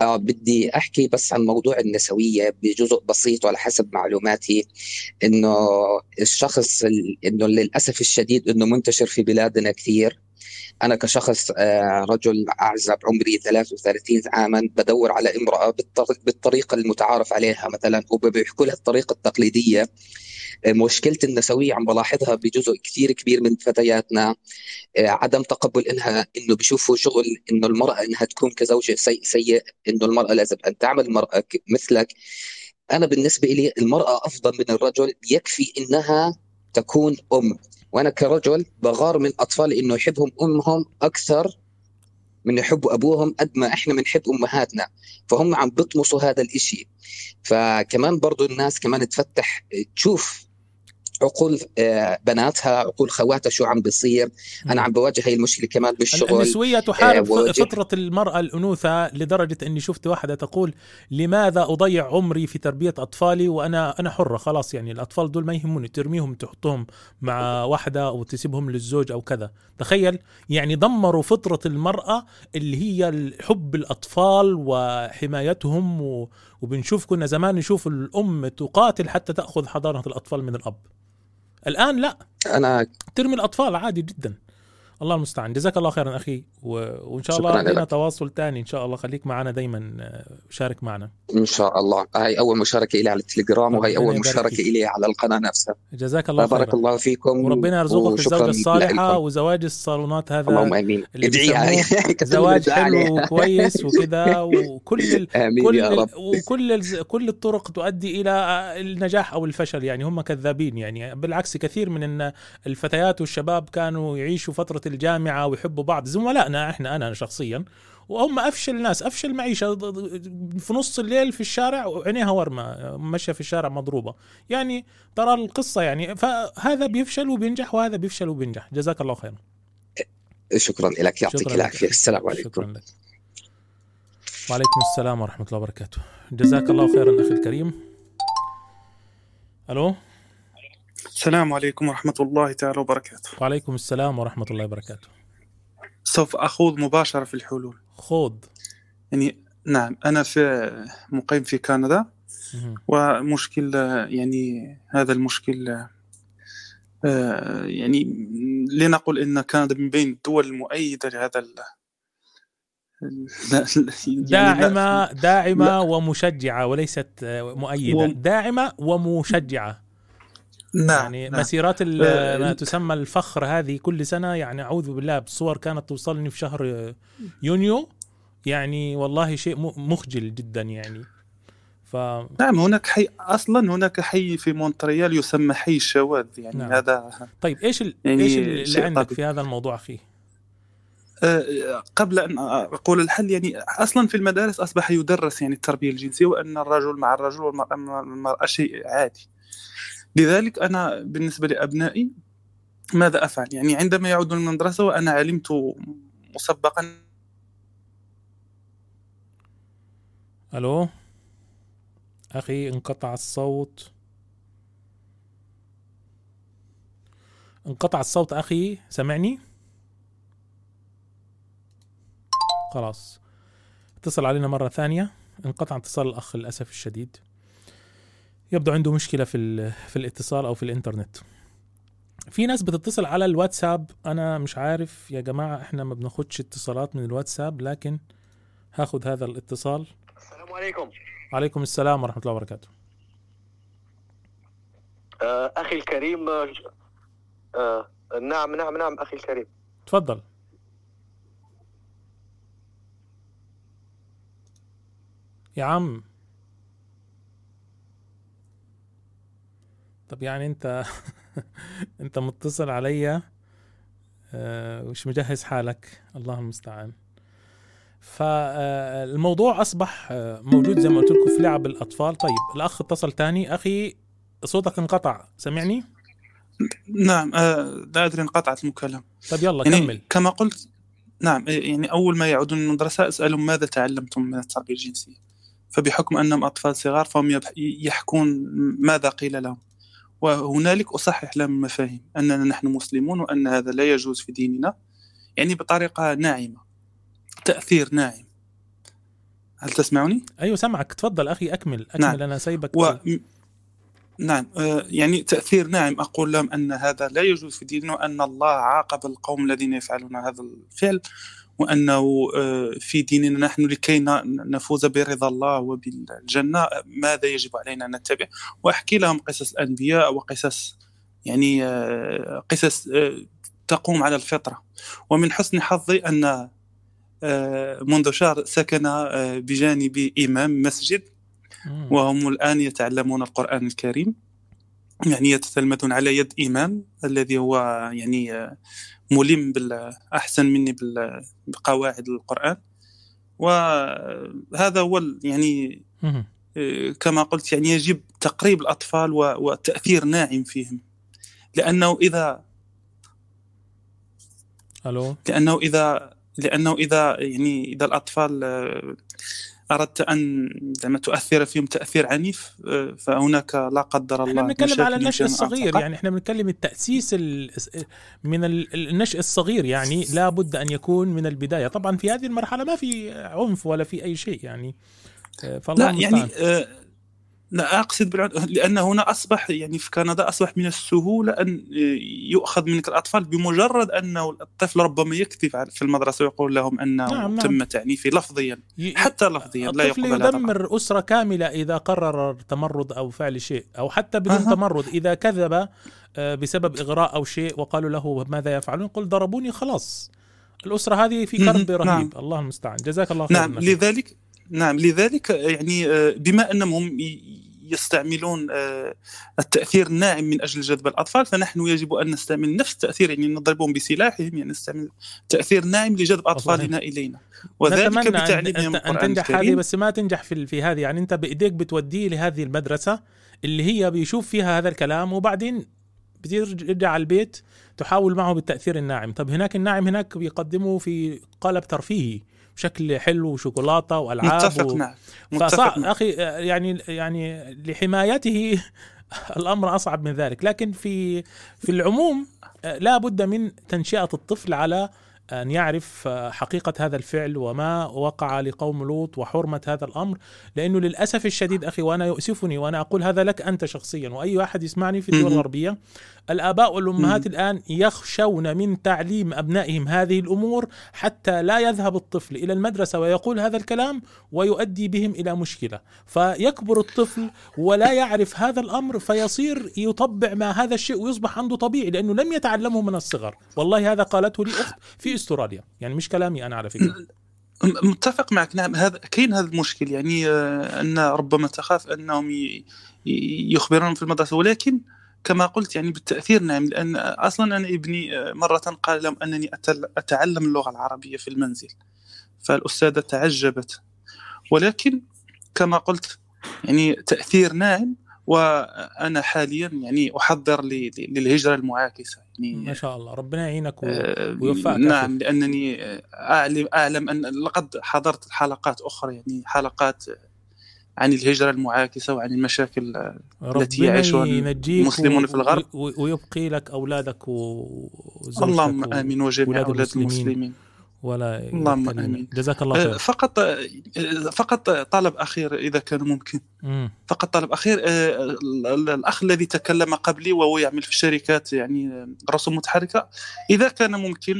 آه بدي أحكي بس عن موضوع النسوية بجزء بسيط وعلى حسب معلوماتي. إنه الشخص ال- إنه للأسف الشديد إنه منتشر في بلادنا كثير. أنا كشخص آه، رجل أعزب عمري 33 عاما بدور على امرأة بالطر- بالطريقة المتعارف عليها مثلا وبيحكوا لها الطريقة التقليدية. آه، مشكلة النسوية عم بلاحظها بجزء كثير كبير من فتياتنا. آه، عدم تقبل إنها إنه بيشوفوا شغل إنه المرأة إنها تكون كزوجة سيء سيء إنه المرأة لازم أن تعمل المرأة مثلك. أنا بالنسبة لي المرأة أفضل من الرجل يكفي إنها تكون أم. وأنا كرجل بغار من اطفالي إنه يحبهم أمهم أكثر من يحبوا أبوهم قد ما إحنا بنحب أمهاتنا. فهم عم بيطمسوا هذا الإشي. فكمان برضو الناس كمان تفتح تشوف عقول آه، بناتها عقول خواتها شو عم بيصير. أنا عم بواجه هي المشكلة كمان بالشغل النسوية تحارب آه، فطرة المرأة الأنوثة لدرجة أني شفت واحدة تقول لماذا أضيع عمري في تربية أطفالي وأنا أنا حرة؟ خلاص يعني الأطفال دول ما يهموني ترميهم تحطهم مع واحدة أو تسيبهم للزوج أو كذا. تخيل يعني دمروا فطرة المرأة اللي هي حب الأطفال وحمايتهم و... وبنشوف كنا زمان نشوف الأم تقاتل حتى تأخذ حضانة الأطفال من الأب. الآن لا. أنا ترمي الأطفال عادي جدا. الله المستعان. جزاك الله خيرا أخي و... وإن شاء الله لنا. تواصل تاني إن شاء الله. خليك معنا دائما آه، شارك معنا. إن شاء الله. هاي أول مشاركة لي على التليجرام وهي أول مشاركة فيك. لي على القناة نفسها. جزاك الله بارك خيرا الله فيكم وربنا يرزقك الصالحة لكم. وزواج الصالونات هذا اللهم آمين. ادعيها زواج حلو. وكويس وكذا وكل ال... آمين كل يا ال... رب. وكل ال... كل الطرق تؤدي إلى النجاح أو الفشل يعني هم كذابين يعني. بالعكس كثير من الفتيات والشباب كانوا يعيشوا فترة الجامعة ويحبوا بعض زملائنا إحنا أنا شخصيا. وهم أفشل ناس أفشل معيشة. في نص الليل في الشارع وعينيها ورمة ماشيه في الشارع مضروبة. يعني ترى القصة يعني فهذا بيفشل وبينجح وهذا بيفشل وبينجح. جزاك الله خيرا. شكرا لك يعطيك العافية. السلام عليكم. شكرا لك. وعليكم السلام ورحمة الله وبركاته. جزاك الله خيرا أخي الكريم. ألو؟ السلام عليكم ورحمة الله تعالى وبركاته. وعليكم السلام ورحمة الله وبركاته. سوف أخوض مباشرة في الحلول. خوض يعني نعم أنا في مقيم في كندا. ومشكل يعني هذا المشكل آه، يعني لنقل إن كندا من بين الدول المؤيدة لهذا ال لا- يعني داعمة داعمة ومشجعة وليست آه، مؤيدة. وم- داعمة ومشجعة. نعم يعني نعم. مسيرات آه، ما تسمى الفخر هذه كل سنة يعني أعوذ بالله بصور كانت توصلني في شهر آه، يونيو يعني والله شيء مخجل جدا يعني ف نعم هناك حي أصلا هناك حي في مونتريال يسمى حي الشواذ يعني نعم. هذا طيب إيش ال... يعني إيش اللي عندك طبيعي. في هذا الموضوع أخي؟ آه، قبل أن أقول الحل يعني أصلا في المدارس أصبح يدرس يعني التربية الجنسية وأن الرجل مع الرجل والمرأة المرأة شيء عادي لذلك أنا بالنسبة لأبنائي ماذا أفعل؟ يعني عندما يعودون من المدرسة وأنا علمت مسبقا. ألو؟ أخي انقطع الصوت. انقطع الصوت أخي سمعني خلاص. اتصل علينا مرة ثانية. انقطع اتصال الأخ للأسف الشديد. يبدو عنده مشكلة في, في الاتصال أو في الإنترنت. في ناس بتتصل على الواتساب. أنا مش عارف يا جماعة إحنا ما بناخدش اتصالات من الواتساب لكن هاخد هذا الاتصال. السلام عليكم. عليكم السلام ورحمة الله وبركاته. آه، أخي الكريم آه، آه، نعم نعم نعم أخي الكريم. تفضل. يا عم. طب يعني انت انت متصل عليا آه، ومش مجهز حالك. الله المستعان. فالموضوع أصبح آه، موجود زي ما قلت لكم في لعب الأطفال. طيب الأخ اتصل تاني. أخي صوتك انقطع. سمعني؟ نعم آه، لا أدري انقطعت المكالمة. طيب يلا يعني كمل. كما قلت نعم آه، يعني أول ما يعودون من المدرسة أسألهم ماذا تعلمتم من التربية الجنسية. فبحكم أنهم أطفال صغار فهم يبح- يحكون ماذا قيل لهم. وهنالك أصحح لهم المفاهيم أننا نحن مسلمون وأن هذا لا يجوز في ديننا يعني بطريقة ناعمة تأثير ناعم. هل تسمعني؟ أيوه سامعك. تفضل أخي أكمل أكمل نعم. أنا سايبك. و... نعم. آه، يعني تأثير ناعم. أقول لهم أن هذا لا يجوز في ديننا وأن الله عاقب القوم الذين يفعلون هذا الفعل. وأنه آه، في ديننا نحن لكي نفوز برضا الله وبالجنة ماذا يجب علينا أن نتبع؟ وأحكي لهم قصص الأنبياء وقصص يعني آه، قصص آه، تقوم على الفطرة. ومن حسن حظي آه، منذ شهر سكن بجانبي إمام مسجد. وهم الآن يتعلمون القرآن الكريم. يعني يتتلمذون على يد إمام الذي هو يعني آه، ملم بال- أحسن مني بقواعد القرآن. وهذا هو يعني. آه، كما قلت يعني يجب تقريب الأطفال وتأثير ناعم فيهم. لأنه إذا ألو؟ لأنه إذا لأنه إذا يعني إذا الأطفال أردت أن زعما تؤثر فيهم تأثير عنيف آه، فهناك لا قدر الله إحنا بنتكلم على النشء الصغير. يعني إحنا بنتكلم التأسيس ال- من ال- النشء الصغير يعني لا بد أن يكون من البداية طبعا في هذه المرحلة ما في عنف ولا في أي شيء يعني آه، فالله لا يعني المستعان. آه، لا أقصد بالعنف لأن هنا أصبح يعني في كندا أصبح من السهولة أن يؤخذ منك الأطفال بمجرد أنه الطفل ربما على- في المدرسة ويقول لهم أنه نعم، نعم. تم تعنيفه لفظيا ي- حتى لفظيا لا الطفل يقبل هذا. يدمر أسرة كاملة إذا قرر تمرد أو فعل شيء أو حتى بدون أها. تمرد إذا كذب آه، بسبب إغراء أو شيء وقالوا له ماذا يفعلون قل ضربوني خلاص الأسرة هذه في كرب. رهيب نعم. الله المستعان جزاك الله خير نعم لذلك نعم لذلك يعني آه، بما أنهم يستعملون آه، التأثير الناعم من أجل جذب الأطفال فنحن يجب أن نستعمل نفس التأثير يعني نضربهم بسلاحهم يعني نستعمل تأثير ناعم لجذب أطفالنا إلينا. وذلك بتعليمهم أن, تنجح هذه بس ما تنجح في في هذه. يعني أنت بإيديك بتوديه لهذه المدرسة اللي هي بيشوف فيها هذا الكلام وبعدين بترجع على البيت تحاول معه بالتأثير الناعم. طب هناك الناعم هناك بيقدمه في قالب ترفيهي. بشكل حلو وشوكولاتة وألعاب متفق معك متفق معك. أخي يعني يعني لحمايته الأمر أصعب من ذلك لكن في في العموم لا بد من تنشئة الطفل على أن يعرف حقيقة هذا الفعل وما وقع لقوم لوط وحرمة هذا الأمر لأنه للأسف الشديد أخي وأنا يؤسفني وأنا أقول هذا لك أنت شخصيا وأي أحد يسمعني في الدول. الغربية الآباء والأمهات مهم. الآن يخشون من تعليم أبنائهم هذه الأمور حتى لا يذهب الطفل إلى المدرسة ويقول هذا الكلام ويؤدي بهم إلى مشكلة. فيكبر الطفل ولا يعرف هذا الأمر فيصير يطبع مع هذا الشيء ويصبح عنده طبيعي لأنه لم يتعلمه من الصغر. والله هذا قالته لي أخت في أستراليا. يعني مش كلامي أنا على فكرة. م- متفق معك. نعم هذا كاين هذا المشكل. يعني آه، أن ربما تخاف أنهم يخبرون في المدرسة. ولكن كما قلت يعني بالتأثير نعم لأن أصلا أنا ابني آه، مرة قال لهم أنني أتعلم اللغة العربية في المنزل. فالأستاذة تعجبت. ولكن كما قلت يعني تأثير ناعم وأنا حاليا يعني أحضر للهجرة المعاكسة. يعني ما شاء الله ربنا يعينك. آه، ويوفقك نعم لأنني آه، اعلم أعلم أن لقد حضرت حلقات أخرى يعني حلقات عن الهجرة المعاكسة وعن المشاكل آه، التي يعيشها المسلمون في الغرب ويبقي لك أولادك وزوجتك اللهم آمين وجميع أولاد أولاد المسلمين. ولا اللهم. آمين جزاك الله آه، خير فقط آه، فقط طلب أخير إذا كان ممكن مم. فقط طلب أخير آه، ال- ال- الأخ الذي تكلم قبلي وهو يعمل في الشركات يعني آه، رسوم متحركة إذا كان ممكن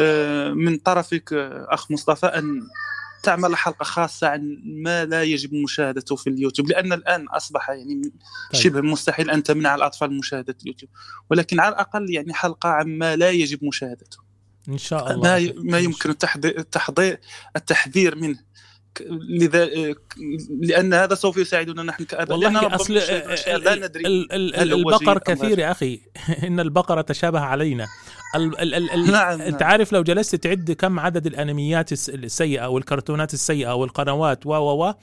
آه، من طرفك آه، أخ مصطفى أن تعمل حلقة خاصة عن ما لا يجب مشاهدته في اليوتيوب لأن الآن أصبح يعني طيب. شبه مستحيل أن تمنع الأطفال من مشاهدة اليوتيوب ولكن على الأقل يعني حلقة عما لا يجب مشاهدته إن شاء الله ما أخي. ما يمكن التحضير التحذير منه لذا لأن هذا سوف يساعدنا نحن كاباء والله أصل لا ندري ال- ال- البقر كثير. يا أخي إن البقره تشابه علينا ال ال ال ال نعم، انت نعم. عارف لو جلست تعد كم عدد الانميات الس- السيئة والكرتونات السيئة والقنوات و و و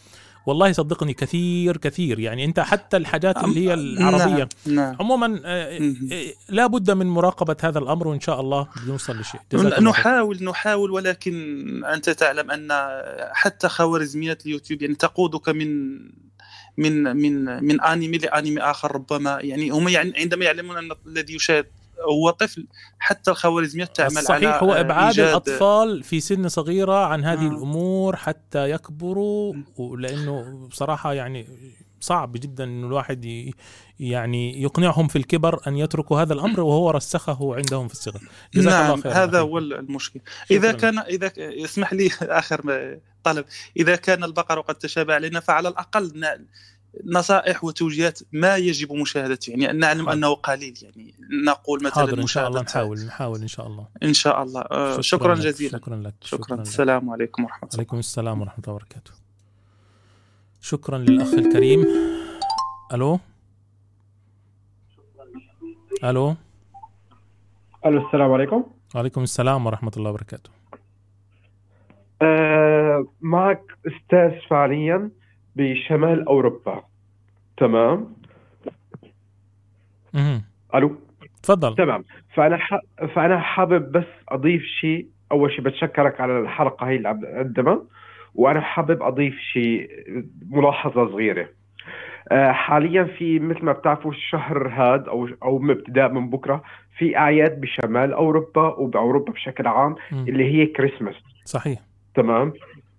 والله صدقني كثير كثير. يعني انت حتى الحاجات اللي هي العربية. نعم. نعم عموما آه، آه، لا بد من مراقبة هذا الأمر وإن شاء الله بنوصل لشيء. خير. نحاول نحاول ولكن أنت تعلم أن حتى خوارزميات اليوتيوب يعني تقودك من من من من أنمي لأنمي آخر ربما يعني هم يعني عندما يعلمون أن الذي يشاهد هو طفل حتى الخوارزميات تعمل على صحيح هو أبعاد إيجاد- الأطفال في سن صغيرة عن هذه آه. الأمور حتى يكبروا لأنه بصراحة يعني صعب جدا إنه الواحد يعني يقنعهم في الكبر أن يتركوا هذا الأمر وهو رسخه عندهم في الصغر. جزاك نعم الله خير هذا هو المشكل إذا كان إذا اسمح لي آخر طلب. إذا كان البقر قد تشابه علينا فعلى الأقل ن- نصائح وتوجيهات ما يجب مشاهدته يعني نعلم حاضر. أنه قليل يعني نقول مثلا حاضر إن شاء الله نحاول نحاول إن شاء الله. إن شاء الله. آه، شكرا لك، جزيلا. شكرا لك شكرا لك. السلام عليكم ورحمة الله. عليكم السلام ورحمة الله وبركاته. شكرا للأخ الكريم. ألو؟ ألو؟ ألو السلام عليكم. وعليكم السلام ورحمة الله وبركاته. آه معك أستاذ فعليا. بشمال أوروبا. تمام. ألو؟ تفضل. تمام. فأنا ح... فأنا حابب بس أضيف شيء. أول شيء بتشكرك على الحلقة هي اللي عم وأنا حابب أضيف شيء ملاحظة صغيرة. آه، حاليا في مثل ما بتعرفوا الشهر هاد أو أو ابتداء من بكرة في أعياد بشمال أوروبا وبأوروبا بشكل عام مم. اللي هي كريسماس. صحيح. تمام؟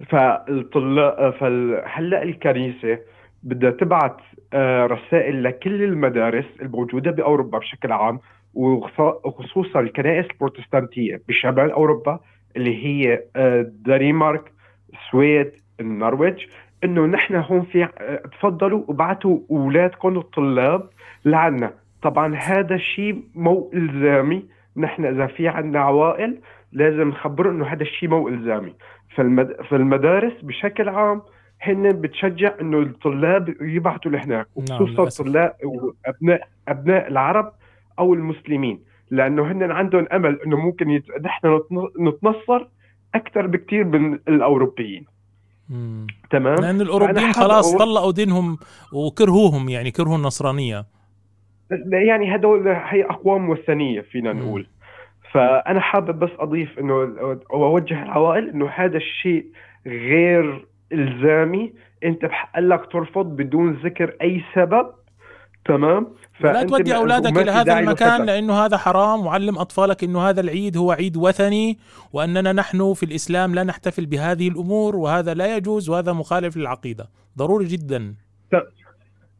فالطلاب فهلأ الكنيسة بدها تبعت آه، رسائل لكل المدارس الموجودة بأوروبا بشكل عام وخص- وخصوصا الكنائس البروتستانتية بشمال أوروبا اللي هي آه، الدنمارك السويد النرويج إنه نحن هون في آه، تفضلوا وبعتوا أولادكم الطلاب لعنا. طبعا هذا الشيء مو إلزامي. نحن إذا في عندنا عوائل لازم نخبرهم إنه هذا الشيء مو إلزامي. فالمد... فالمدارس بشكل عام هن بتشجع إنه الطلاب يبعثوا لهناك وخصوصا للأسف. طلاب وابناء أبناء العرب أو المسلمين لأنه هن عندهم أمل إنه ممكن يت... نحن نتن- نتنصر أكثر بكثير من الأوروبيين مم. تمام لأن الأوروبيين خلاص طلقوا دينهم وكرهوهم يعني كرهوا النصرانية يعني هدول هي أقوام وثنية فينا مم. فأنا حابب بس أضيف إنه وأوجه العوائل إنه هذا الشيء غير إلزامي. أنت بحق لك ترفض بدون ذكر أي سبب. تمام؟ لا تودي أولادك إلى هذا المكان للخطأ. لأنه هذا حرام. وعلم أطفالك إنه هذا العيد هو عيد وثني وأننا نحن في الإسلام لا نحتفل بهذه الأمور وهذا لا يجوز وهذا مخالف للعقيدة. ضروري جدا.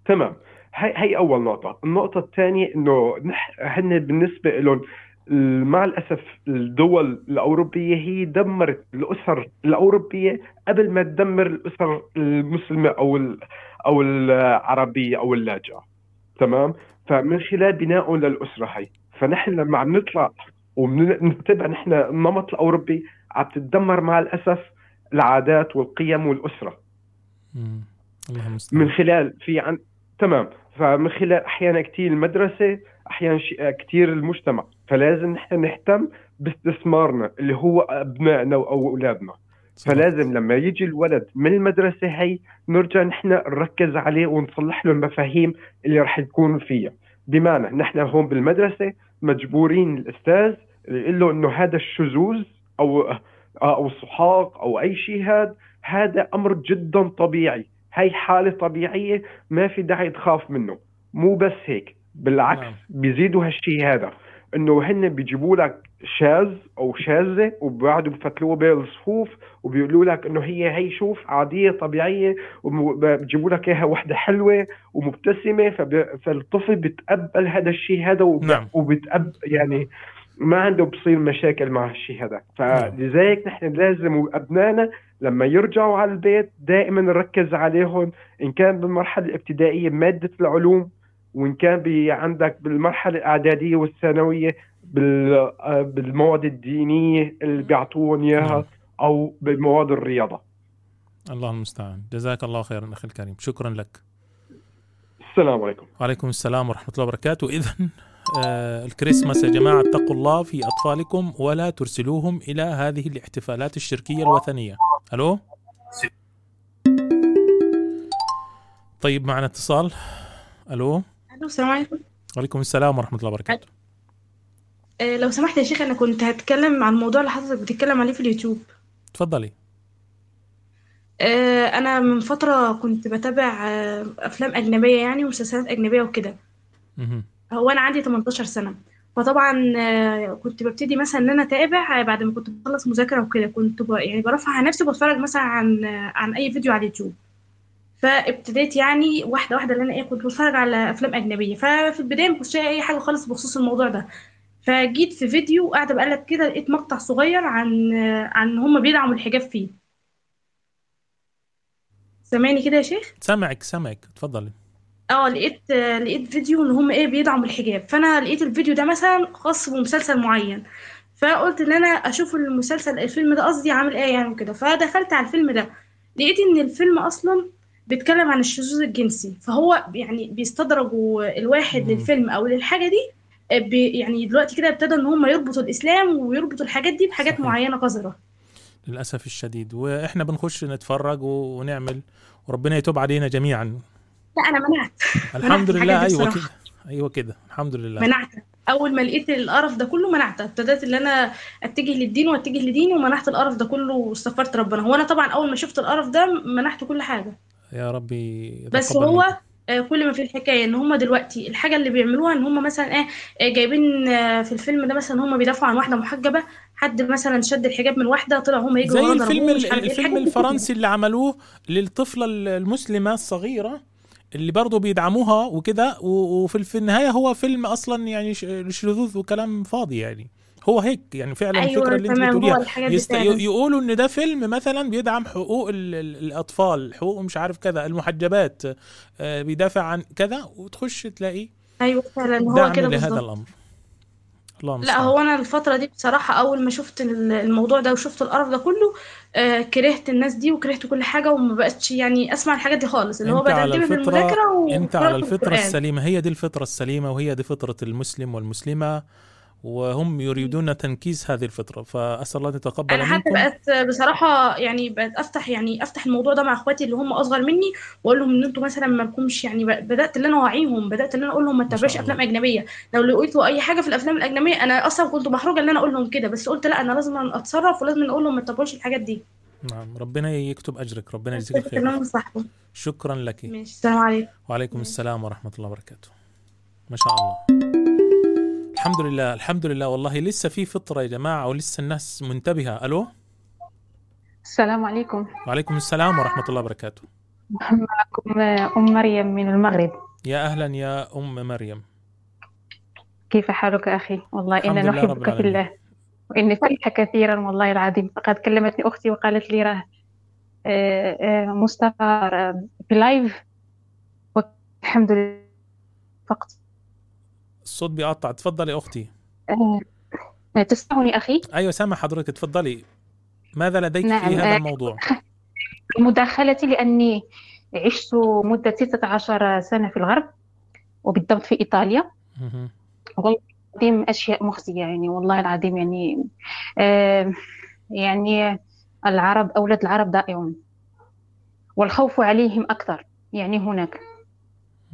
تمام. هي هي أول نقطة. النقطة الثانية إنه هن بالنسبة لهم مع الأسف الدول الأوروبية هي دمرت الأسر الأوروبية قبل ما تدمر الأسر المسلمة أو أو العربية أو اللاجئة. تمام؟ فمن خلال بنائهم للأسرة هي. فنحن لما عم نطلع وبنتبع نحن النمط الأوروبي عم تتدمر مع الأسف العادات والقيم والأسرة. من خلال في عن تمام. فمن خلال أحيانا كثير المدرسة أحيانا. كثير المجتمع. فلازم نحن نهتم باستثمارنا اللي هو أبنائنا أو اولادنا فلازم لما يجي الولد من المدرسة هي نرجع نحن نركز عليه ونصلح له المفاهيم اللي راح تكون فيها. بمعنى نحن هون بالمدرسة مجبورين الأستاذ يقول له إنه هذا الشذوذ أو أو الصحاق أو أي شيء هذا هذا أمر جدا طبيعي. هي حالة طبيعية ما في داعي تخاف منه. مو بس هيك بالعكس نعم. بيزيدوا هالشيء هذا. إنه هن بيجيبوا لك شاذ أو شاذة وبيقعدوا بفتلوها بين الصفوف وبيقولوا لك إنه هي هي شوف عادية طبيعية وبيجيبوا لك إياها وحدة حلوة ومبتسمة فب... فالطفل بيتقبل هذا الشيء هذا وب... نعم. وبيتقبل يعني ما عنده بصير مشاكل مع هالشيء هذا فلذلك نحن لازم ابنائنا لما يرجعوا على البيت دائما نركز عليهم إن كان بالمرحله الابتدائيه مادة العلوم وإن كان بي عندك بالمرحلة الإعدادية والثانوية بال- آه، بالمواد الدينية اللي بيعطوهم. إياها أو بمواد الرياضة. الله المستعان. جزاك الله خيرا أخي الكريم. شكرا لك. السلام عليكم. وعليكم السلام ورحمة الله وبركاته. إذا آه الكريسماس يا جماعة اتقوا الله في أطفالكم ولا ترسلوهم إلى هذه الاحتفالات الشركية الوثنية. ألو؟ طيب معنا اتصال. ألو ألو؟ السلام عليكم. وعليكم السلام ورحمة الله وبركاته. آه، لو سمحت يا شيخ أنا كنت هتكلم عن الموضوع اللي حضرتك بتتكلم عليه في اليوتيوب. تفضلي آه، أنا من فترة كنت بتابع آه، أفلام أجنبية يعني ومسلسلات أجنبية وكده. هو أنا عندي 18 سنة. فطبعا كنت ببتدي مثلا إن أنا أتابع بعد ما كنت بخلص مذاكرة وكده كنت ب... يعني برفع عن نفسي وبتفرج مثلا عن عن أي فيديو على اليوتيوب. فابتديت يعني واحدة واحدة اللي أنا إيه كنت بتفرج على أفلام أجنبية. ففي البداية ما كنتش أي حاجة خالص بخصوص الموضوع ده. فجيت في فيديو قاعدة بقلب كده لقيت مقطع صغير عن عن هم بيدعموا الحجاب فيه. سامعني كده يا شيخ؟ سامعك سامعك. تفضلي آه لقيت لقيت فيديو إن هم إيه بيدعموا الحجاب. فأنا لقيت الفيديو ده مثلا خاص بمسلسل معين. فقلت إن أنا أشوف المسلسل الفيلم ده قصدي عامل إيه يعني وكده. فدخلت على الفيلم ده. لقيت إن الفيلم أصلا بيتكلم عن الشذوذ الجنسي. فهو يعني بيستدرجوا الواحد للفيلم أو للحاجة دي بي يعني دلوقتي كده ابتدى إن هم يربطوا الإسلام ويربطوا الحاجات دي بحاجات صحيح. معينة قذرة. للأسف الشديد. وإحنا بنخش نتفرج ونعمل. وربنا يتوب علينا جميعا. لا أنا منعت. الحمد منعت لله. بصراحة. كده. أيوة كده. الحمد لله. منعت. أول ما لقيت القرف ده كله منعت. ابتديت إن أنا أتجه للدين وأتجه لديني ومنعت القرف ده كله واستغفرت ربنا. هو أنا طبعا أول ما شفت القرف ده منعت كل حاجة. يا ربي بس هو منكم. آه، كل ما في الحكاية إن هم دلوقتي الحاجة اللي بيعملوها إن هم مثلا إيه جايبين آه، في الفيلم ده مثلا هم بيدافعوا عن واحدة محجبة حد مثلا شد الحجاب من واحدة طلع هم يجوا زي الفيلم إيه الفيلم. الفرنسي اللي عملوه للطفلة المسلمة الصغيرة اللي برضه بيدعموها وكده وفي في النهاية هو فيلم أصلا يعني شذوذ وكلام فاضي يعني هو هيك يعني فعلا أيوة، الفكرة اللي أنت بتقوليها. فعلا. يقولوا إن ده فيلم مثلا بيدعم حقوق ال ال الأطفال حقوق مش عارف كذا المحجبات آه، بيدافع عن كذا وتخش تلاقي أيوه فعلا هو دعم كده لهذا الأمر. الله لا هو أنا الفترة دي بصراحة أول ما شفت ال- الموضوع ده وشفت القرف ده كله آه كرهت الناس دي وكرهت كل حاجة وما بقتش يعني أسمع الحاجات دي خالص اللي هو في الفطرة المذاكره أنت على القرآن. السليمة هي دي الفطرة السليمة وهي دي فطرة المسلم والمسلمة. وهم يريدون تنكيس هذه الفطرة فأسأل الله أن يتقبل أنا حتى بقت بصراحة يعني بقت أفتح يعني أفتح الموضوع ده مع أخواتي اللي هم أصغر مني وأقول لهم إن أنتوا مثلا ما لكمش يعني بدأت ان أنا أوعيهم بدأت ان أنا أقول لهم ما تتابعوش أفلام أجنبية. لو لقيتوا أي حاجة في الأفلام الأجنبية أنا أصلا كنت محرجه إن أنا أقول لهم كده بس قلت لا أنا لازم أتصرف ولازم أقول لهم ما تتابعوش الحاجات دي. نعم ربنا يكتب أجرك ربنا يجزيك صاحبه شكرا لك. ماشي السلام عليكم. وعليكم السلام ورحمة الله وبركاته. ما شاء الله. الحمد لله الحمد لله. والله لسه في فطرة يا جماعة ولسه الناس منتبهة. ألو؟ السلام عليكم. وعليكم السلام ورحمة الله وبركاته. معكم أم مريم من المغرب. يا أهلا يا أم مريم. كيف حالك أخي؟ والله رب نحبك في. الله. وإني فرحة كثيرا والله العظيم. فقد كلمتني أختي وقالت لي راه آه، آه، مصطفى آه، في لايف والحمد لله. فقط. الصوت بيقطع. تفضلي أختي. آه، تسمعني أخي؟ أيوة سامع حضرتك. تفضلي. ماذا لديك نعم، في هذا آه، الموضوع؟ مداخلتي لأني عشت مدة 16 سنة في الغرب وبالضبط في إيطاليا. مهم. والله العظيم أشياء مخزية يعني والله العظيم يعني آه يعني العرب أولاد العرب ضائعون والخوف عليهم أكثر يعني هناك.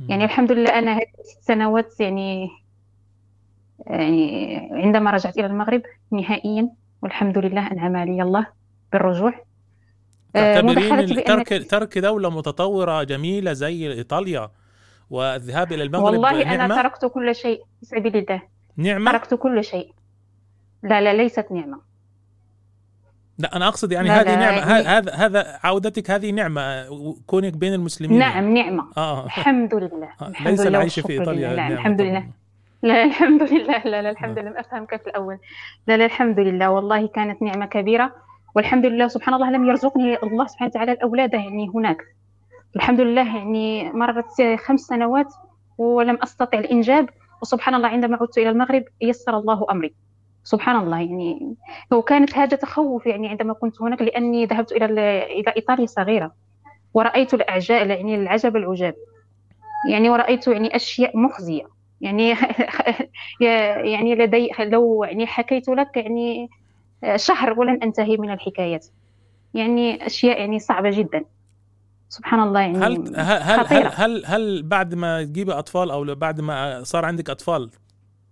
يعني الحمد لله أنا هذه الست سنوات يعني يعني عندما رجعت إلى المغرب نهائيا والحمد لله أنعم علي الله بالرجوع. آه، تعتبرين ترك ترك دولة متطورة جميلة زي إيطاليا والذهاب إلى المغرب والله أنا نعمة؟ تركت كل شيء في سبيل الله. نعمة؟ تركت كل شيء. لا لا ليست نعمة. لا أنا أقصد يعني هذه نعمة يعني- هذا هذا عودتك هذه نعمة كونك بين المسلمين. نعم نعمة. آه الحمد لله. آه، الحمد ليس لله العيش في إيطاليا لله. لا نعمة الحمد. لله. لا الحمد لله. لا لا الحمد لله. أفهمك في الأول. لا لا الحمد لله. والله كانت نعمة كبيرة. والحمد لله سبحان الله لم يرزقني الله سبحانه وتعالى الأولاد يعني هناك. الحمد لله يعني مرت خمس سنوات ولم أستطع الإنجاب. وسبحان الله عندما عدت إلى المغرب يسر الله أمري. سبحان الله يعني. هو كانت هذا تخوف يعني عندما كنت هناك لأني ذهبت إلى إلى إيطاليا صغيرة. ورأيت الأعجاب يعني العجب العجاب. يعني ورأيت يعني أشياء مخزية. يعني يعني لدي لو يعني حكيت لك يعني شهر ولن أنتهي من الحكايات يعني أشياء يعني صعبة جدا سبحان الله يعني هل هل هل, خطيرة. هل هل بعد ما تجيبي أطفال أو بعد ما صار عندك أطفال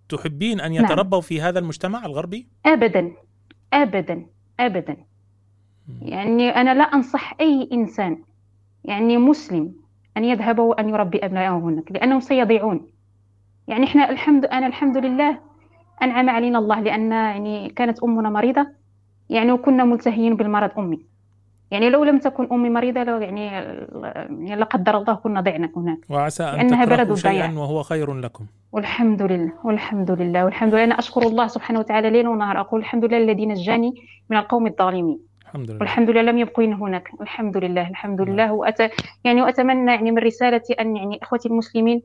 تحبين أن نعم. يتربوا في هذا المجتمع الغربي؟ ابدا ابدا ابدا يعني أنا لا أنصح أي إنسان يعني مسلم أن يذهب وأن يربي أبنائه هناك لأنهم سيضيعون يعني إحنا الحمد أنا الحمد لله أنعم علينا الله لأن يعني كانت أمنا مريضة يعني وكنا ملتهيين بالمرض أمي. يعني لو لم تكن أمي مريضة لو يعني يعني لا قدر الله كنا ضعنا هناك. وعسى أن لأنها بلد. شيئا وهو خير لكم. والحمد لله والحمد لله والحمد لله. أنا أشكر الله سبحانه وتعالى ليل ونهار. أقول الحمد لله الذي نجاني من القوم الظالمين. الحمد لله. والحمد لله لم يبقين هناك. الحمد لله الحمد لله. وأت يعني وأتمنى يعني من رسالتي أن يعني إخوتي المسلمين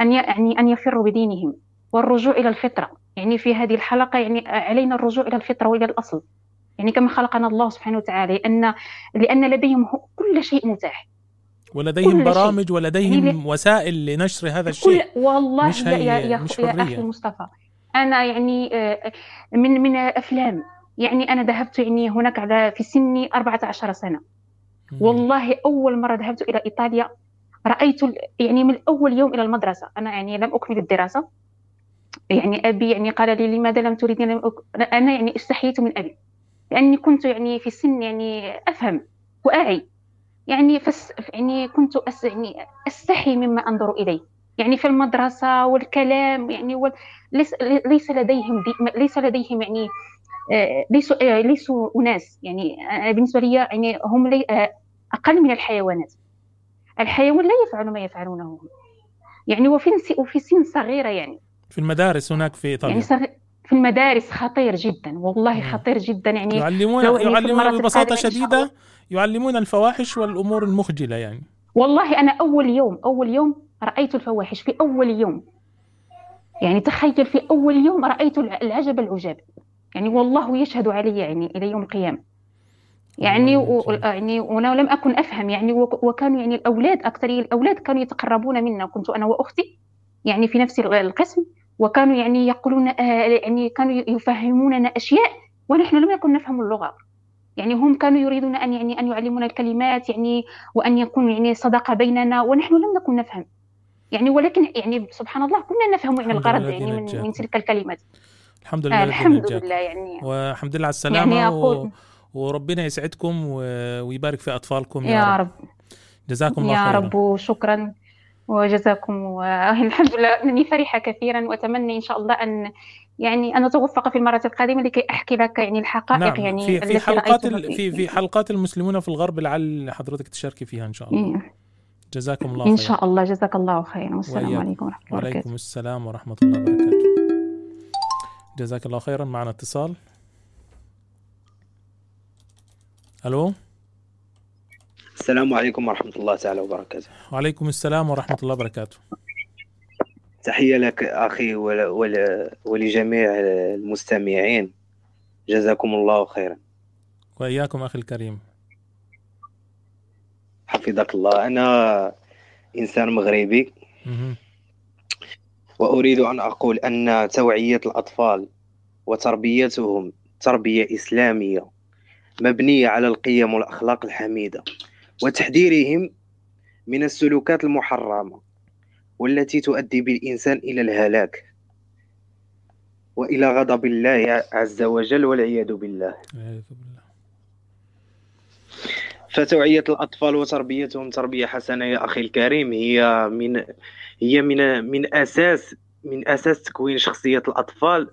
أن يعني أن يفروا بدينهم. والرجوع إلى الفطرة. يعني في هذه الحلقة يعني علينا الرجوع إلى الفطرة وإلى الأصل. يعني كما خلقنا الله سبحانه وتعالى لأن لأن لديهم كل شيء متاح. ولديهم كل شيء. برامج ولديهم يعني وسائل لنشر هذا كل الشيء. والله مش يا يا هي يا, مش يا أخي حريه مصطفى. أنا يعني آه، من من أفلام. يعني أنا ذهبت يعني هناك على في سني 14 سنة. والله أول مرة ذهبت إلى إيطاليا رأيت يعني من أول يوم إلى المدرسة أنا يعني لم أكمل الدراسة. يعني أبي يعني قال لي لماذا لم تريدين أك... أنا يعني استحييت من أبي. لأني كنت يعني في سن يعني أفهم وأعي. يعني فس يعني كنت أس يعني أستحي مما أنظر إليه. يعني في المدرسة والكلام يعني وال... ليس ليس لديهم دي... ليس لديهم يعني آه، ليسوا آه، ليسوا أناس. يعني بالنسبة لي يعني هم لي... آه، أقل من الحيوانات. الحيوان لا يفعل ما يفعلونه. يعني وفي وفي سن صغيرة يعني. في المدارس هناك في إيطاليا. يعني صغ... في المدارس خطير جدا والله خطير جدا. يعني يعلمون يعلمون ببساطة شديدة يعلمون الفواحش والأمور المخجلة يعني. والله أنا أول يوم أول يوم رأيت الفواحش في أول يوم. يعني تخيل في أول يوم الع- العجب العجاب. يعني والله يشهد علي يعني إلى يوم القيامة. يعني و... يعني وأنا لم اكن افهم يعني وك- وكانوا يعني الاولاد أكثر الاولاد كانوا يتقربون منا. كنت أنا واختي يعني في نفس ال- القسم وكانوا يعني يقولون آه يعني كانوا يفهموننا أشياء ونحن لم نكن نفهم اللغة. يعني هم كانوا يريدون أن يعني أن يعلمونا الكلمات يعني وأن يكون يعني صداقة بيننا ونحن لم نكن نفهم. يعني ولكن يعني سبحان الله كنا نفهم يعني الغرض يعني من. من تلك الكلمات الحمد لله الحمد. لله يعني. والحمد لله على السلامة يعني و... وربنا يسعدكم. ويبارك في أطفالكم. يا رب. جزاكم الله يا خيرا. رب وشكرا وجزاكم والحمد لله. انني فرحة كثيرا وأتمنى إن شاء الله ان يعني أن أتوفق في المرة القادمة لكي أحكي لك يعني الحقائق نعم. يعني في في حلقات ال... في في حلقات المسلمون في الغرب لعل حضرتك تشاركي فيها إن شاء الله. إيه. جزاكم الله إن خيرا. شاء الله. جزاك الله خيرا. والسلام. عليكم ورحمة الله وبركاته. وعليكم السلام ورحمة الله وبركاته. جزاك الله خيرا. معنا اتصال. ألو؟ السلام عليكم ورحمة الله تعالى وبركاته. وعليكم السلام ورحمة الله وبركاته. تحية لك ول- ول- ولجميع المستمعين. جزاكم الله خيرا. وإياكم أخي الكريم. حفظك الله. أنا إنسان مغربي. مهم. وأريد أن أقول أن توعية الأطفال وتربيتهم تربية إسلامية مبنية على القيم والأخلاق الحميدة وتحذيرهم من السلوكات المحرمة والتي تؤدي بالإنسان إلى الهلاك وإلى غضب الله عز وجل والعياذ بالله. فتوعية الأطفال وتربيتهم تربية حسنة يا أخي الكريم هي من هي من من أساس من أساس تكوين شخصية الأطفال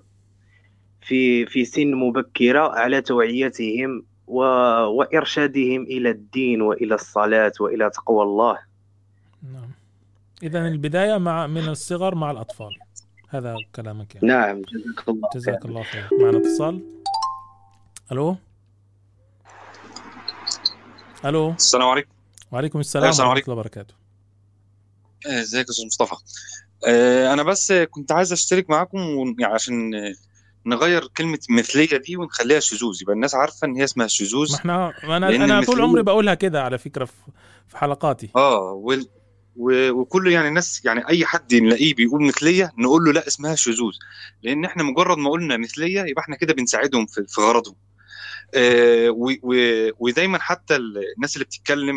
في في سن مبكرة على توعيتهم و... وإرشادهم إلى الدين وإلى الصلاة وإلى تقوى الله. إذا البداية مع من الصغر مع الأطفال. هذا كلامك يعني. نعم جزاك الله جزاك الله خير. معنا اتصال. ألو؟ ألو؟ السلام عليكم. وعليكم السلام عليكم. الله وبركاته. آه، إزيك يا أستاذ مصطفى؟ آه، أنا بس كنت عايز أشترك معاكم يعني عشان نغير كلمة مثلية دي ونخليها شذوذ. يبقى الناس عارفة إن هي اسمها شذوذ. ما إحنا ما أنا أنا طول عمري بقولها كده على فكرة في حلقاتي. آه وال... و... وكل يعني الناس يعني أي حد نلاقيه بيقول مثلية نقول له لا اسمها شذوذ. لأن إحنا مجرد ما قلنا مثلية يبقى إحنا كده بنساعدهم في, في غرضهم. آه و... و... ودايما حتى ال- الناس اللي بتتكلم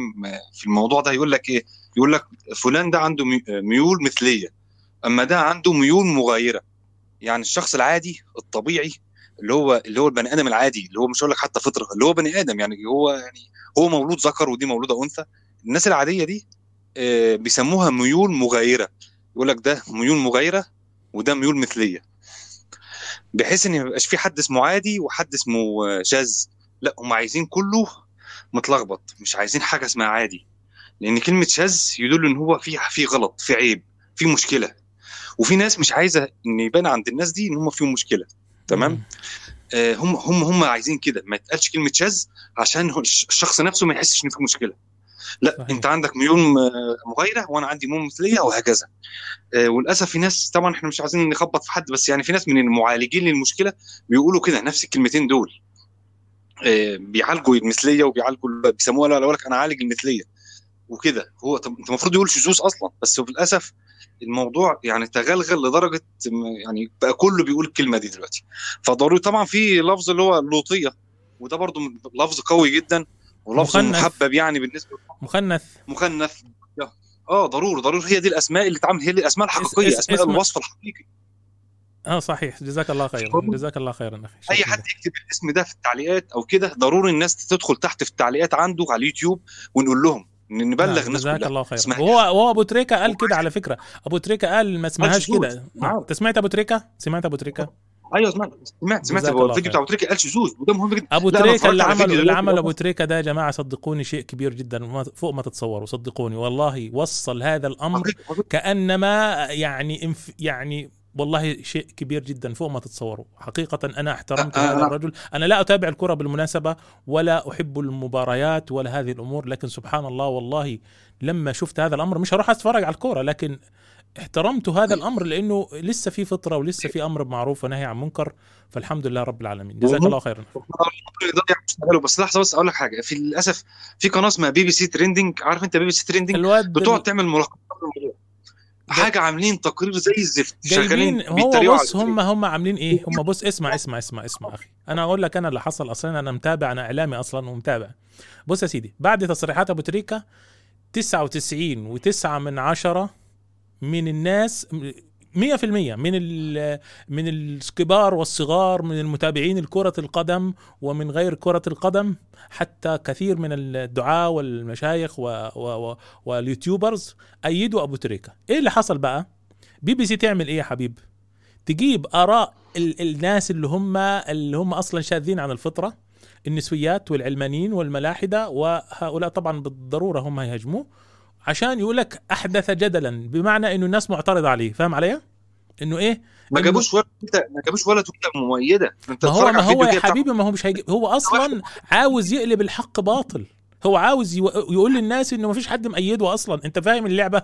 في الموضوع ده يقول لك إيه؟ يقول لك فلان ده عنده مي- ميول مثلية. أما ده عنده ميول مغايرة. يعني الشخص العادي الطبيعي اللي هو اللي هو البني آدم العادي اللي هو مش هقول لك حتى فطرة اللي هو بني آدم يعني هو يعني هو مولود ذكر ودي مولودة أنثى. الناس العادية دي آه، بيسموها ميول مغايرة. يقول لك ده ميول مغايرة وده ميول مثلية. بحيث إن ما يبقاش في حد اسمه عادي وحد اسمه آه، شاذ لا هم عايزين كله متلخبط مش عايزين حاجة اسمها عادي. لأن كلمة شاذ يدل إن هو في في غلط في عيب في مشكلة. وفي ناس مش عايزة إن يبان عند الناس دي إن هم فيهم مشكلة تمام؟ آه، هم هم هم عايزين كده ما يتقالش كلمة شاذ عشان الشخص نفسه ما يحسش إن في مشكلة. لا صحيح. أنت عندك ميول مغايرة وأنا عندي ميول مثلية وهكذا. آه، وللأسف في ناس طبعا إحنا مش عايزين نخبط في حد بس يعني في ناس من المعالجين للمشكلة بيقولوا كده نفس الكلمتين دول. آه، بيعالجوا المثلية وبيعالجوا ال- بيسموها لا لك أنا عالج المثلية وكده. هو طب أنت المفروض يقول شذوذ أصلا بس للأسف الموضوع يعني تغلغل لدرجة يعني بقى كله بيقول الكلمة دي دلوقتي. فضروري طبعا في لفظ اللي هو اللوطيه وده برضو لفظ قوي جدا ولفظ. محبب يعني بالنسبة مخنث. مخنث. آه ضروري ضروري. هي دي الأسماء اللي اتعمل هي دي الأسماء الحقيقية اس- أسماء اسم- الوصف الحقيقي. آه صحيح. جزاك الله خيرا. جزاك الله خيرا أخي. أي حد يكتب الاسم ده في التعليقات أو كده ضروري الناس تدخل تحت في التعليقات عنده على اليوتيوب ونقول لهم. نبلغ نعم، الناس جزاك كلها. الله اسمها وهو وهو أبو تريكة قال كده على فكرة. أبو تريكة قال ما اسمهاش. كده. نعم. انت سمعت أبو تريكة؟ سمعت أبو تريكة؟ أيوه سمعت. سمعت جزاك هو الفيديو خير. بتاع أبو تريكة قال شذوذ وده مهم جدا. أبو تريكة اللي عمل اللي عمل أبو تريكة. ده يا جماعة صدقوني شيء كبير جدا فوق ما تتصوروا. صدقوني والله وصل هذا الأمر كأنما يعني يعني والله شيء كبير جدا فوق ما تتصوروا. حقيقة أنا احترمت أ- هذا أنا- الرجل. أنا لا أتابع الكرة بالمناسبة ولا أحب المباريات ولا هذه الأمور لكن سبحان الله والله لما شفت هذا الأمر مش هروح أتفرج على الكرة لكن احترمت هذا الأمر لأنه لسه في فطرة ولسه في أمر معروف ونهي عن منكر فالحمد لله رب العالمين. جزاك الله خيرا. بس لحظة بس أقول لك حاجة. في للأسف في قناة اسمها BBC Trending عارف أنت بي بي سي الواد بتقعد تعمل ملخصات. حاجة عاملين تقرير زي الزفت شغالين هو بص هم هم عاملين إيه؟ هم بص اسمع اسمع اسمع اسمع أخي. أنا أقول لك أنا اللي حصل أصلا أنا متابع أنا إعلامي أصلا ومتابع. بص يا سيدي بعد تصريحات أبو تريكة 99 و9 من عشرة من الناس 100% من ال من الكبار والصغار من المتابعين لكرة القدم ومن غير كرة القدم حتى كثير من الدعاة والمشايخ و و و وال YouTubers أيدوا أبو تريكة. إيه اللي حصل بقى؟ بي بي سي تعمل إيه يا حبيب؟ تجيب آراء ال الناس اللي هم اللي هم أصلا شاذين عن الفطرة النسويات والعلمانيين والملاحدة وهؤلاء طبعا بالضرورة هم يهاجموه عشان يقول لك أحدث جدلا بمعنى إنه الناس معترضة عليه فاهم علي؟ إنه إيه؟ ما جابوش ولا ما جابوش ولا تويتة مؤيده أنت ما هو ما هو يا حبيبي ما هو مش هيجي هو أصلا عاوز يقلب الحق باطل. هو عاوز يقول للناس إنه ما فيش حد مأيده أصلا. أنت فاهم اللعبة؟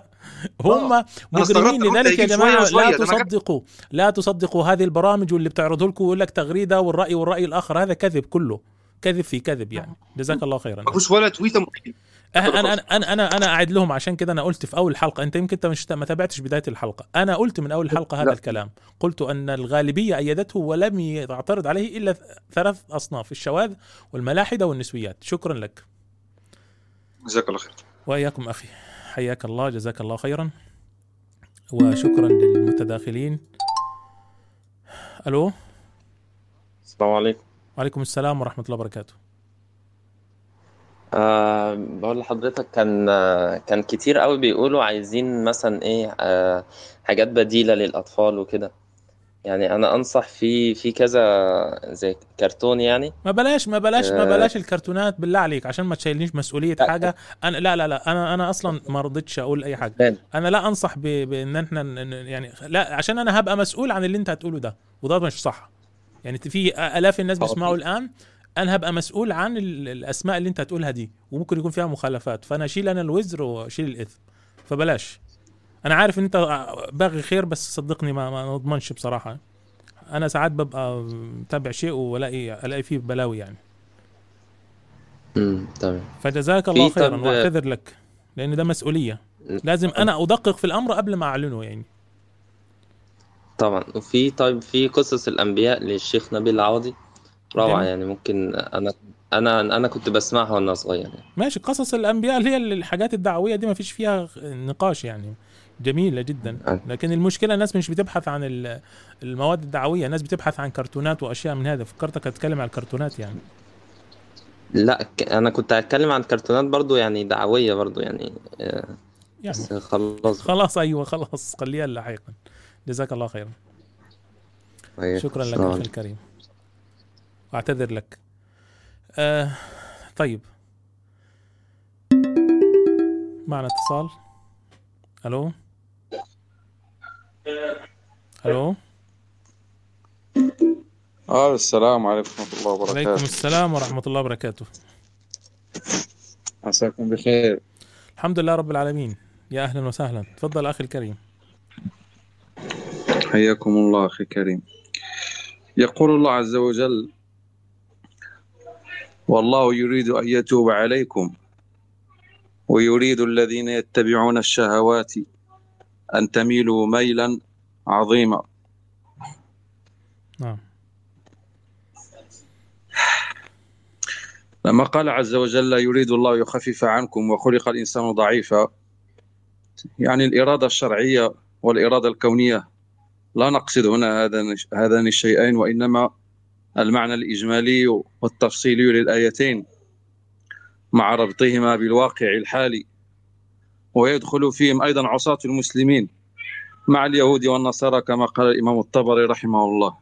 هم أنا استغربت مجرمين لذلك يا هيجيب جماعة لا تصدقوا لا تصدقوا هذه البرامج واللي بتعرضه لكم ويقول لك تغريدة والرأي والرأي الآخر. هذا كذب كله كذب في كذب يعني. جزاك الله خيرا. ما جابوش ولا تويتة مؤيده أنا أنا أنا أنا أنا قاعد لهم عشان كده أنا قلت في أول حلقة أنت يمكن أنت مش ما تابعتش بداية الحلقة. أنا قلت من أول حلقة هذا لا. الكلام. قلت أن الغالبية أيدته ولم يعترض عليه إلا ثلاث أصناف الشواذ والملاحدة والنسويات. شكرا لك. جزاك الله خير. وإياكم أخي. حياك الله جزاك الله خيرا. وشكرا للمتداخلين. ألو؟ السلام عليكم. وعليكم السلام ورحمة الله وبركاته. أه بقول لحضرتك كان آه، كان كتير قوي بيقولوا عايزين مثلا إيه أه حاجات بديلة للأطفال وكده. يعني أنا أنصح في في كذا زي كرتون يعني. ما بلاش ما بلاش ما آه. بلاش الكرتونات بالله عليك عشان ما تشيلنيش مسؤولية حاجة. أنا لا لا لا أنا أنا أصلا ما رضيتش أقول أي حاجة. أنا لا أنصح بان إحنا يعني لا عشان أنا هبقى مسؤول عن اللي أنت هتقوله ده وده مش صح. يعني في آلاف الناس بيسمعوا الآن أنا هبقى مسؤول عن ال- الأسماء اللي أنت هتقولها دي وممكن يكون فيها مخالفات. فأنا أشيل أنا الوزر وأشيل الإثم. فبلاش. أنا عارف إن أنت باغي خير بس صدقني ما ما نضمنش بصراحة. أنا ساعات ببقى متابع شيء والاقي ألاقي فيه بلاوي يعني. امم تمام. فجزاك الله خيرا وأعتذر لك لأن ده مسؤولية. لازم أنا أدقق في الأمر قبل ما أعلنه يعني. طبعا. وفي طيب في قصص الأنبياء للشيخ نبيل العوضي. روعه. يعني ممكن أنا أنا أنا كنت بسمعها وأنا صغير. يعني. ماشي قصص الأنبياء اللي هي الحاجات الدعوية دي ما فيش فيها نقاش يعني. جميلة جدا. لكن المشكلة الناس مش بتبحث عن ال- المواد الدعوية الناس بتبحث عن كرتونات وأشياء من هذا. فكرتك هتتكلم عن الكرتونات يعني. لا أنا كنت هتكلم عن كرتونات برضو يعني دعوية برضو يعني يعني خلاص. خلاص أيوه خلاص. خليها لاحقا جزاك الله خيرا. أيوة. شكرا لك أخي الكريم. واعتذر لك. آه طيب. معنا اتصال. ألو؟ ألو؟ آه السلام عليكم ورحمة الله عليكم وبركاته السلام ورحمة الله وبركاته. عساكم بخير. الحمد لله رب العالمين. يا أهلا وسهلا. تفضل أخي الكريم. حياكم الله أخي كريم يقول الله عز وجل والله يريد أن يتوب عليكم ويريد الذين يتبعون الشهوات أن تميلوا ميلا عظيما. نعم. لما قال عز وجل يريد الله يخفف عنكم وخلق الإنسان ضعيفا يعني الإرادة الشرعية والإرادة الكونية لا نقصد هنا هذان الشيئين وإنما المعنى الإجمالي والتفصيلي للآيتين مع ربطهما بالواقع الحالي ويدخل فيهم أيضا عصاة المسلمين مع اليهود والنصارى كما قال الإمام الطبري رحمه الله.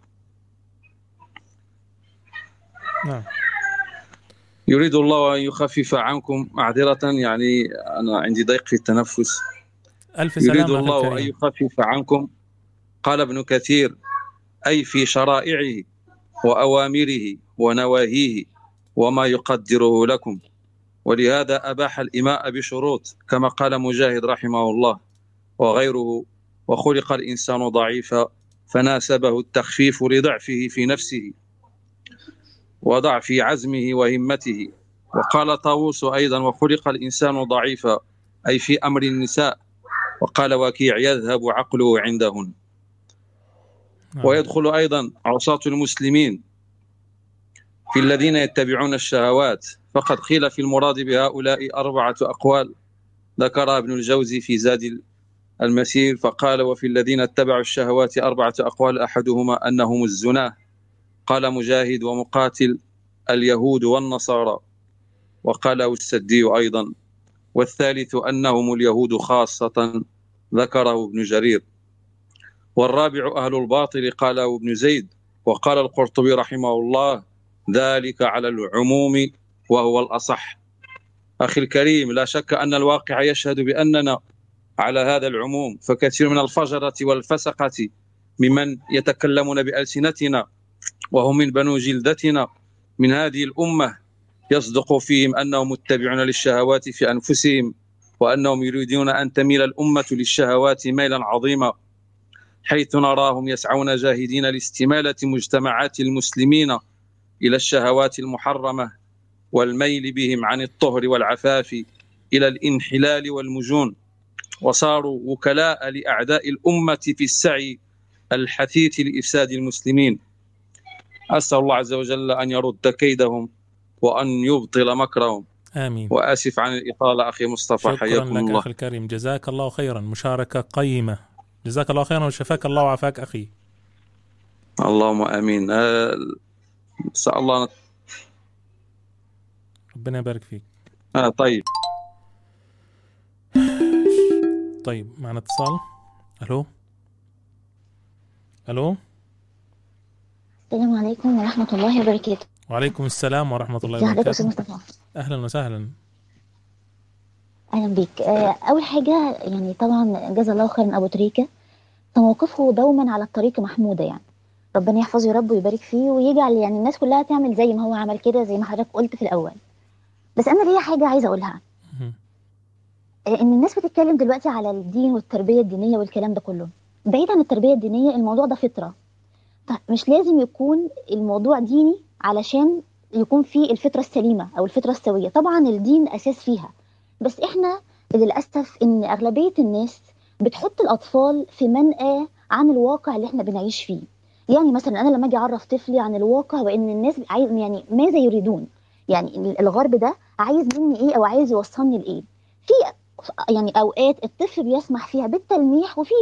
نعم. يريد الله أن يخفف عنكم معذرة يعني أنا عندي ضيق في التنفس. ألف سلامة يريد الله أن يخفف عنكم قال ابن كثير أي في شرائعه وأوامره ونواهيه وما يقدره لكم. ولهذا أباح الإماء بشروط كما قال مجاهد رحمه الله وغيره وخلق الإنسان ضعيفا فناسبه التخفيف لضعفه في نفسه وضعف عزمه وهمته. وقال طاووس أيضا وخلق الإنسان ضعيفا أي في أمر النساء. وقال وكيع يذهب عقله عندهن. ويدخل أيضا عصاة المسلمين في الذين يتبعون الشهوات. فقد قيل في المراد بهؤلاء أربعة أقوال. ذكرها ابن الجوزي في زاد المسير فقال وفي الذين اتبعوا الشهوات أربعة أقوال أحدهما أنهم الزناه قال مجاهد ومقاتل اليهود والنصارى. وقاله السدي أيضا والثالث أنهم اليهود خاصة. ذكره ابن جرير. والرابع أهل الباطل قاله ابن زيد. وقال القرطبي رحمه الله ذلك على العموم وهو الأصح. أخي الكريم لا شك أن الواقع يشهد بأننا على هذا العموم فكثير من الفجرة والفسقة ممن يتكلمون بألسنتنا وهم من بنو جلدتنا من هذه الأمة يصدق فيهم أنهم متبعون للشهوات في أنفسهم وأنهم يريدون أن تميل الأمة للشهوات ميلا عظيما. حيث نراهم يسعون جاهدين لاستمالة مجتمعات المسلمين إلى الشهوات المحرمة والميل بهم عن الطهر والعفاف إلى الانحلال والمجون وصاروا وكلاء لأعداء الأمة في السعي الحثيث لإفساد المسلمين. أسأل الله عز وجل أن يرد كيدهم وأن يبطل مكرهم. آمين. وآسف عن الإطالة أخي مصطفى شكرا حياكم لك الله. أخي الكريم. جزاك الله خيرا. مشاركة قيمة. جزاك الله خيرا وشفاك الله وعافاك أخي. اللهم آمين. آه، إن شاء الله. نت- ربنا يبارك فيك. آه طيب. طيب معنا اتصال. ألو؟ ألو؟ السلام عليكم ورحمة الله وبركاته. وعليكم السلام ورحمة الله وبركاته. أهلا وسهلا. أهلا بيك. آه، أول حاجة يعني طبعا جزا الله خيرا أبو تريكة. فموقفه دوما على الطريق محمودة يعني. ربنا يحفظه يا رب ويبارك فيه ويجعل يعني الناس كلها تعمل زي ما هو عمل كده زي ما حضرتك قلت في الأول. بس أنا ليا حاجة عايزة أقولها. آه، إن الناس بتتكلم دلوقتي على الدين والتربية الدينية والكلام ده كله. بعيد عن التربية الدينية الموضوع ده فطرة. طيب مش لازم يكون الموضوع ديني علشان يكون فيه الفطرة السليمة أو الفطرة السوية. طبعا الدين أساس فيها. بس إحنا للأسف إن أغلبية الناس بتحط الأطفال في منأى عن الواقع اللي إحنا بنعيش فيه. يعني مثلا أنا لما أجي أعرف طفلي عن الواقع وإن الناس عايز يعني ماذا يريدون؟ يعني الغرب ده عايز مني إيه أو عايز يوصلني لإيه؟ في يعني أوقات الطفل بيسمح فيها بالتلميح وفي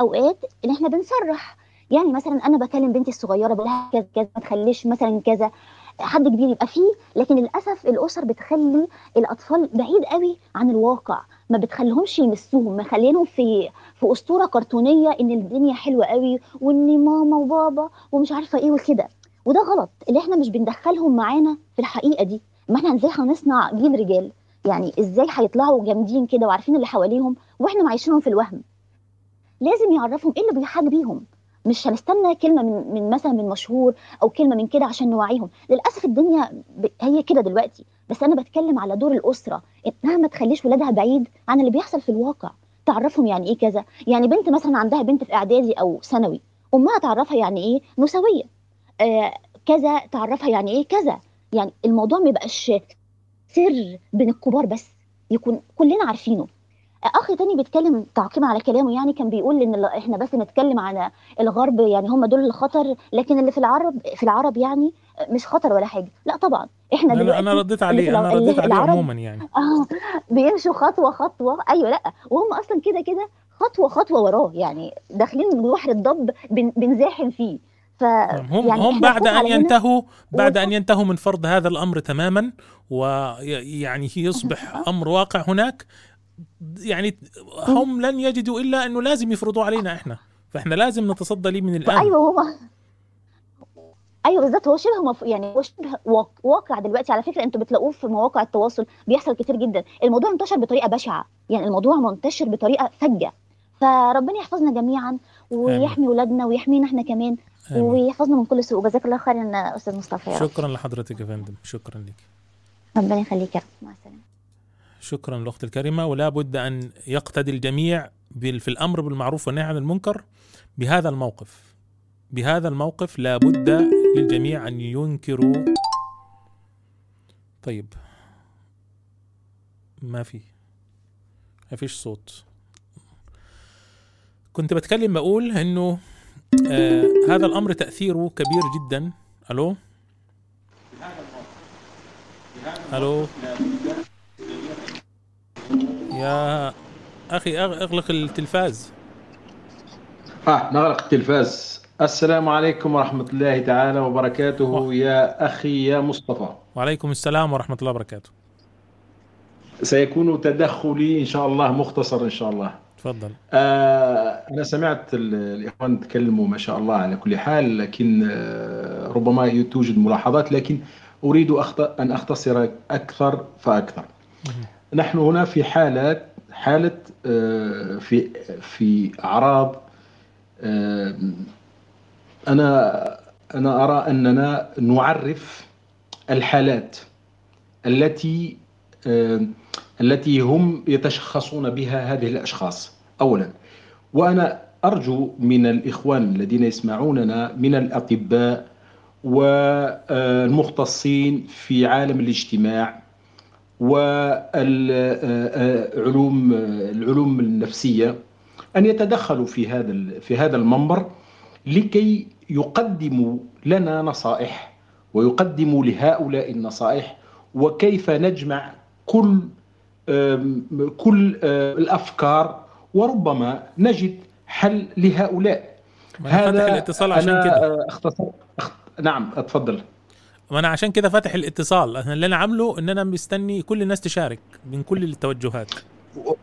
أوقات إن إحنا بنصرح. يعني مثلا أنا بكلم بنتي الصغيرة بقول لها كذا كذا ما تخليش مثلا كذا. حد كبير يبقى فيه لكن للأسف الأسر بتخلي الأطفال بعيد قوي عن الواقع. ما بتخليهمش يمسوهم مخلينهم في في أسطورة كرتونية إن الدنيا حلوة قوي وإن ماما وبابا ومش عارفة إيه وكده. وده غلط. اللي إحنا مش بندخلهم معانا في الحقيقة دي. ما إحنا إزاي هنصنع جيل رجال؟ يعني إزاي هيطلعوا جامدين كده وعارفين اللي حواليهم وإحنا معيشينهم في الوهم؟ لازم يعرفهم إيه اللي بيحاج بيهم مش هنستنى كلمة من من مثلا من مشهور أو كلمة من كده عشان نوعيهم. للأسف الدنيا ب... هي كده دلوقتي. بس أنا بتكلم على دور الأسرة. انها ما تخليش ولادها بعيد عن اللي بيحصل في الواقع. تعرفهم يعني إيه كذا؟ يعني بنت مثلا عندها بنت في إعدادي أو ثانوي. أمها تعرفها يعني إيه؟ نسويه آه كذا تعرفها يعني إيه؟ كذا. يعني الموضوع ما يبقاش سر بين الكبار بس. يكون كلنا عارفينه. أخ تاني بيتكلم تعقيبا على كلامه يعني كان بيقول إن إحنا بس نتكلم عن الغرب يعني هم دول الخطر لكن اللي في العرب في العرب يعني مش خطر ولا حاجة. لا طبعا إحنا لا أنا رديت عليه أنا رديت عليه عموما يعني. آه بيمشوا خطوة خطوة. أيوه لأ وهم أصلا كده كده خطوة خطوة وراه يعني داخلين بحر الضب بن- بنزاحم فيه. ف هم يعني هم بعد أن على ينتهوا بعد أن ينتهوا من فرض هذا الأمر تماما ويعني يصبح أمر واقع هناك يعني هم لن يجدوا إلا أنه لازم يفرضوا علينا إحنا. فإحنا لازم نتصدى ليه من الآن. أيوه هو أيوه بالظبط. هو شبه مف... يعني هو شبه واق- واقع دلوقتي. على فكرة أنتوا بتلاقوه في مواقع التواصل بيحصل كتير جدا. الموضوع انتشر بطريقة بشعة. يعني الموضوع منتشر بطريقة فجة. فربنا يحفظنا جميعا ويحمي ولادنا ويحمينا إحنا كمان آمين. ويحفظنا من كل سوء. وجزاك الله خيرا أستاذ مصطفى. شكرا لحضرتك يا فندم. شكرا لك ربنا يخليك يا مع السلامة. شكرا للاخت الكريمة. ولا بد أن يقتدي الجميع في الأمر بالمعروف والنهي عن المنكر بهذا الموقف. بهذا الموقف لا بد للجميع أن ينكروا. طيب. ما في؟ ما فيش صوت. كنت بتكلم بقول إنه آه هذا الأمر تأثيره كبير جدا. ألو؟ ألو؟ يا أخي أغلق التلفاز. آه نغلق التلفاز. السلام عليكم ورحمة الله تعالى وبركاته يا أخي يا مصطفى. وعليكم السلام ورحمة الله وبركاته. سيكون تدخلي إن شاء الله مختصر إن شاء الله. تفضل. آه أنا سمعت ال- الإخوان تكلموا ما شاء الله على كل حال لكن آه ربما توجد ملاحظات لكن أريد أن أختصر أكثر فأكثر. نحن هنا في حالة حالة آه، في في أعراض آه، أنا أنا أرى أننا نعرف الحالات التي آه، التي هم يتشخصون بها هذه الأشخاص. أولا وأنا أرجو من الإخوان الذين يسمعوننا من الأطباء والمختصين في عالم الاجتماع والعلوم العلوم النفسية أن يتدخلوا في هذا في هذا المنبر لكي يقدموا لنا نصائح ويقدموا لهؤلاء النصائح وكيف نجمع كل كل آه، الأفكار وربما نجد حل لهؤلاء فاتح الاتصال عشان كده. آه، أختصر أخ- نعم اتفضل ما أنا عشان كده فاتح الاتصال أنا اللي أنا عامله إن أنا مستني كل الناس تشارك من كل التوجهات.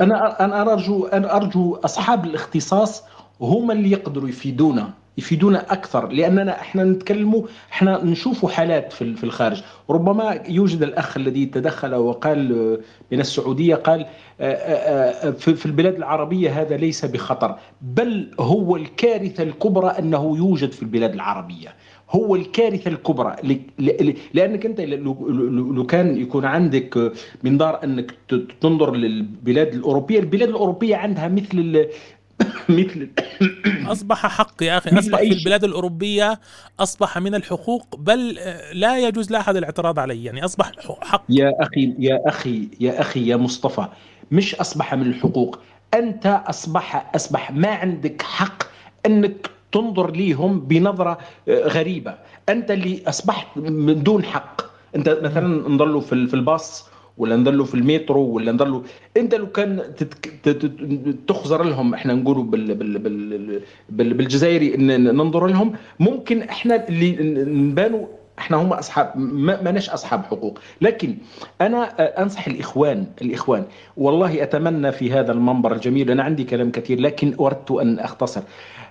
أنا أنا أرجو أنا أرجو أصحاب الاختصاص هم اللي يقدروا يفيدونا يفيدونا أكثر لأننا إحنا نتكلموا إحنا نشوفوا حالات في الخارج. ربما يوجد الأخ الذي تدخل وقال من السعودية قال آه، آه، آه، في البلاد العربية هذا ليس بخطر بل هو الكارثة الكبرى أنه يوجد في البلاد العربية. هو الكارثة الكبرى. لأنك أنت لو كان يكون عندك منظار أنك تنظر للبلاد الأوروبية، البلاد الأوروبية عندها مثل ال- مثل أصبح حق يا أخي. أصبح في. البلاد الأوروبية أصبح من الحقوق بل آه، لا يجوز لاحد الاعتراض عليه. يعني أصبح حق. يا أخي يا أخي يا أخي يا مصطفى مش أصبح من الحقوق. أنت أصبح أصبح ما عندك حق أنك تنظر ليهم بنظرة آه، غريبة. أنت اللي أصبحت من دون حق. أنت مثلا نضلوا في ال- في الباص ولا نضلوا في المترو ولا نضلوا أنت لو كان تتك... تخزر لهم إحنا نقولوا بال... بال... بال... بال... بالجزائري ننظر لهم. ممكن إحنا اللي نبانوا إحنا هم أصحاب ما ماناش أصحاب حقوق. لكن أنا آه، أنصح الإخوان الإخوان. والله أتمنى في هذا المنبر الجميل أنا عندي كلام كثير لكن أردت أن أختصر.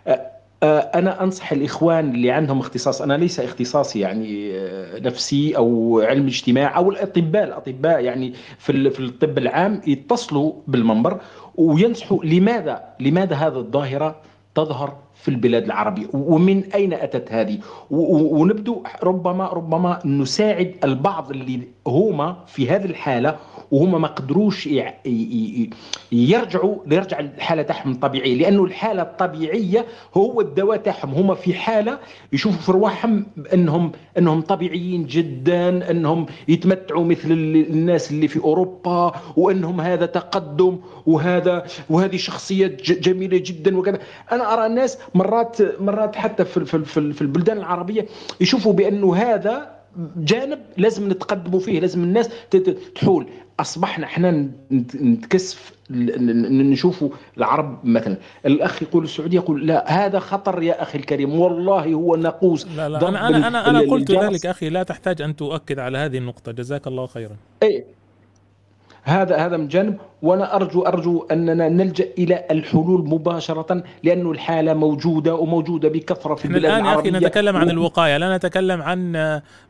آه، أنا أنصح الإخوان اللي عندهم اختصاص أنا ليس اختصاصي يعني آه، نفسي أو علم اجتماع أو الأطباء الأطباء يعني في في الطب العام يتصلوا بالمنبر وينصحوا لماذا لماذا هذه الظاهرة تظهر في البلاد العربية. ومن أين أتت هذه؟ ونبدو ربما ربما نساعد البعض اللي هما في هذه الحالة وهم ما قدروش يرجعوا ليرجع الحالة تاعهم طبيعية لأنه الحالة الطبيعية هو الدواء تاعهم. هم في حالة يشوفوا في رواحهم أنهم أنهم طبيعيين جدا أنهم يتمتعوا مثل ال- الناس اللي في أوروبا وأنهم هذا تقدم وهذا وهذه شخصيات جميلة جدا وكذا. أنا أرى الناس مرات مرات حتى في في في, في البلدان العربية يشوفوا بأنه هذا جانب لازم نتقدموا فيه لازم الناس تحول. أصبحنا إحنا نت- نتكسف نشوفوا العرب مثلا. الأخ يقول السعودية يقول لا هذا خطر يا أخي الكريم. والله هو ناقوس. لا لا أنا أنا أنا, قلت. ذلك أخي. لا تحتاج أن تؤكد على هذه النقطة. جزاك الله خيرا. اي هذا هذا من جانب. وأنا أرجو أرجو أننا نلجأ إلى الحلول مباشرة لأنه الحالة موجودة وموجودة بكثرة في البلاد الآن يا أخي نتكلم عن الوقاية لا نتكلم عن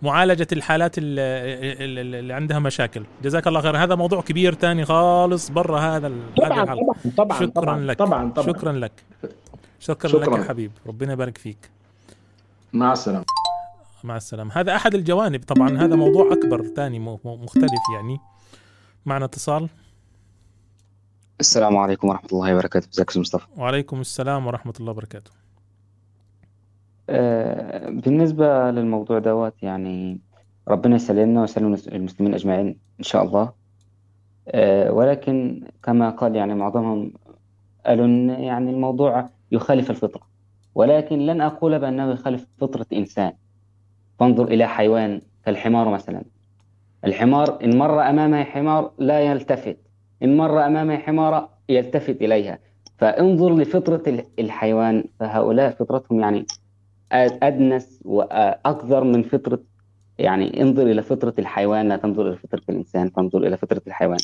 معالجة الحالات ال- ال- ال- اللي عندها مشاكل. جزاك الله خير هذا موضوع كبير تاني خالص برا هذا طبعا الحلقة. طبعا طبعا شكرا طبعا لك. طبعا طبعا. شكرا لك. شكرا, شكراً. لك يا حبيب. ربنا يبارك فيك. مع السلامة. مع السلامة. هذا أحد الجوانب. طبعا هذا موضوع أكبر تاني م- م- مختلف يعني. معنا اتصال؟ السلام عليكم ورحمة الله وبركاته. إزيك أستاذ مصطفى؟ وعليكم السلام ورحمة الله وبركاته. آه، بالنسبة للموضوع دوت يعني ربنا يسلمنا ويسلم المسلمين أجمعين إن شاء الله. آه، ولكن كما قال يعني معظمهم قالوا إن يعني الموضوع يخالف الفطرة. ولكن لن أقول بأنه يخالف فطرة إنسان. فانظر إلى حيوان كالحمار مثلا. الحمار إن مر أمامه حمار لا يلتفت إن مر أمامه حمارة يلتفت إليها. فانظر لفطرة ال- الحيوان فهؤلاء فطرتهم يعني أدنس وأقذر من فطرة يعني انظر إلى فطرة الحيوان لا تنظر إلى فطرة الإنسان فانظر إلى فطرة الحيوان.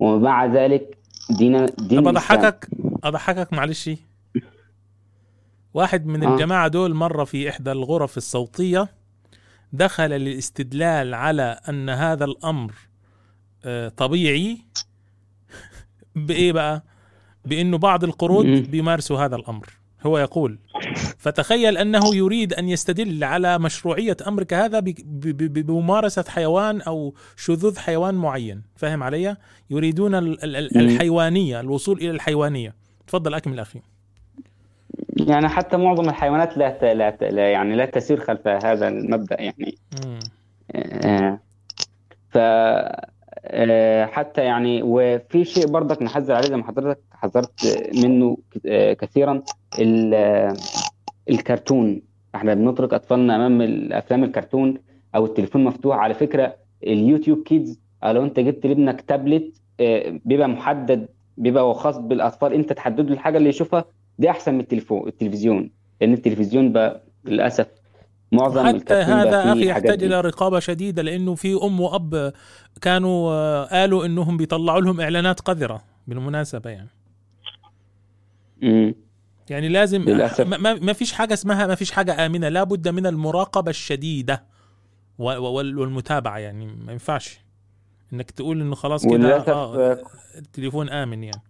ومع ذلك دين دين طب أضحكك أضحكك معلش. واحد من آه. الجماعة دول مرة في إحدى الغرف الصوتية. دخل للاستدلال على أن هذا الأمر آه، طبيعي بإيه بقى؟ بأنه بعض القرود بيمارسوا هذا الأمر هو يقول فتخيل أنه يريد أن يستدل على مشروعية أمر كهذا ب- ب- ب- بممارسة حيوان أو شذوذ حيوان معين فاهم علي؟ يريدون ال- ال- ال- مم. الحيوانية الوصول إلى الحيوانية تفضل أكمل أخي يعني حتى معظم الحيوانات لا, ت... لا, ت... لا يعني لا تسير خلف هذا المبدأ يعني. آه، ف آه، حتى يعني وفي شيء برضك نحذر عليه زي ما حضرتك حذرت منه آه، كثيرا ال- الكرتون. إحنا بنترك أطفالنا أمام الأفلام الكرتون أو التليفون مفتوح. على فكرة اليوتيوب كيدز آه، لو أنت جبت لابنك تابلت آه، بيبقى محدد بيبقى هو خاص بالأطفال أنت تحدد له الحاجة اللي يشوفها دي أحسن من التليفون التلفزيون لأن التلفزيون بقى للأسف معظم حتى هذا حاجات يحتاج دي. إلى رقابة شديدة لأنه في أم وأب كانوا آه، قالوا أنهم بيطلعوا لهم إعلانات قذرة بالمناسبة يعني مم. يعني لازم للأسف. ما, ما فيش حاجة اسمها ما فيش حاجة آمنة لابد من المراقبة الشديدة و- و- وال- والمتابعة يعني ما ينفعش إنك تقول إنه خلاص كده وللأسف، آه التليفون آمن يعني آه،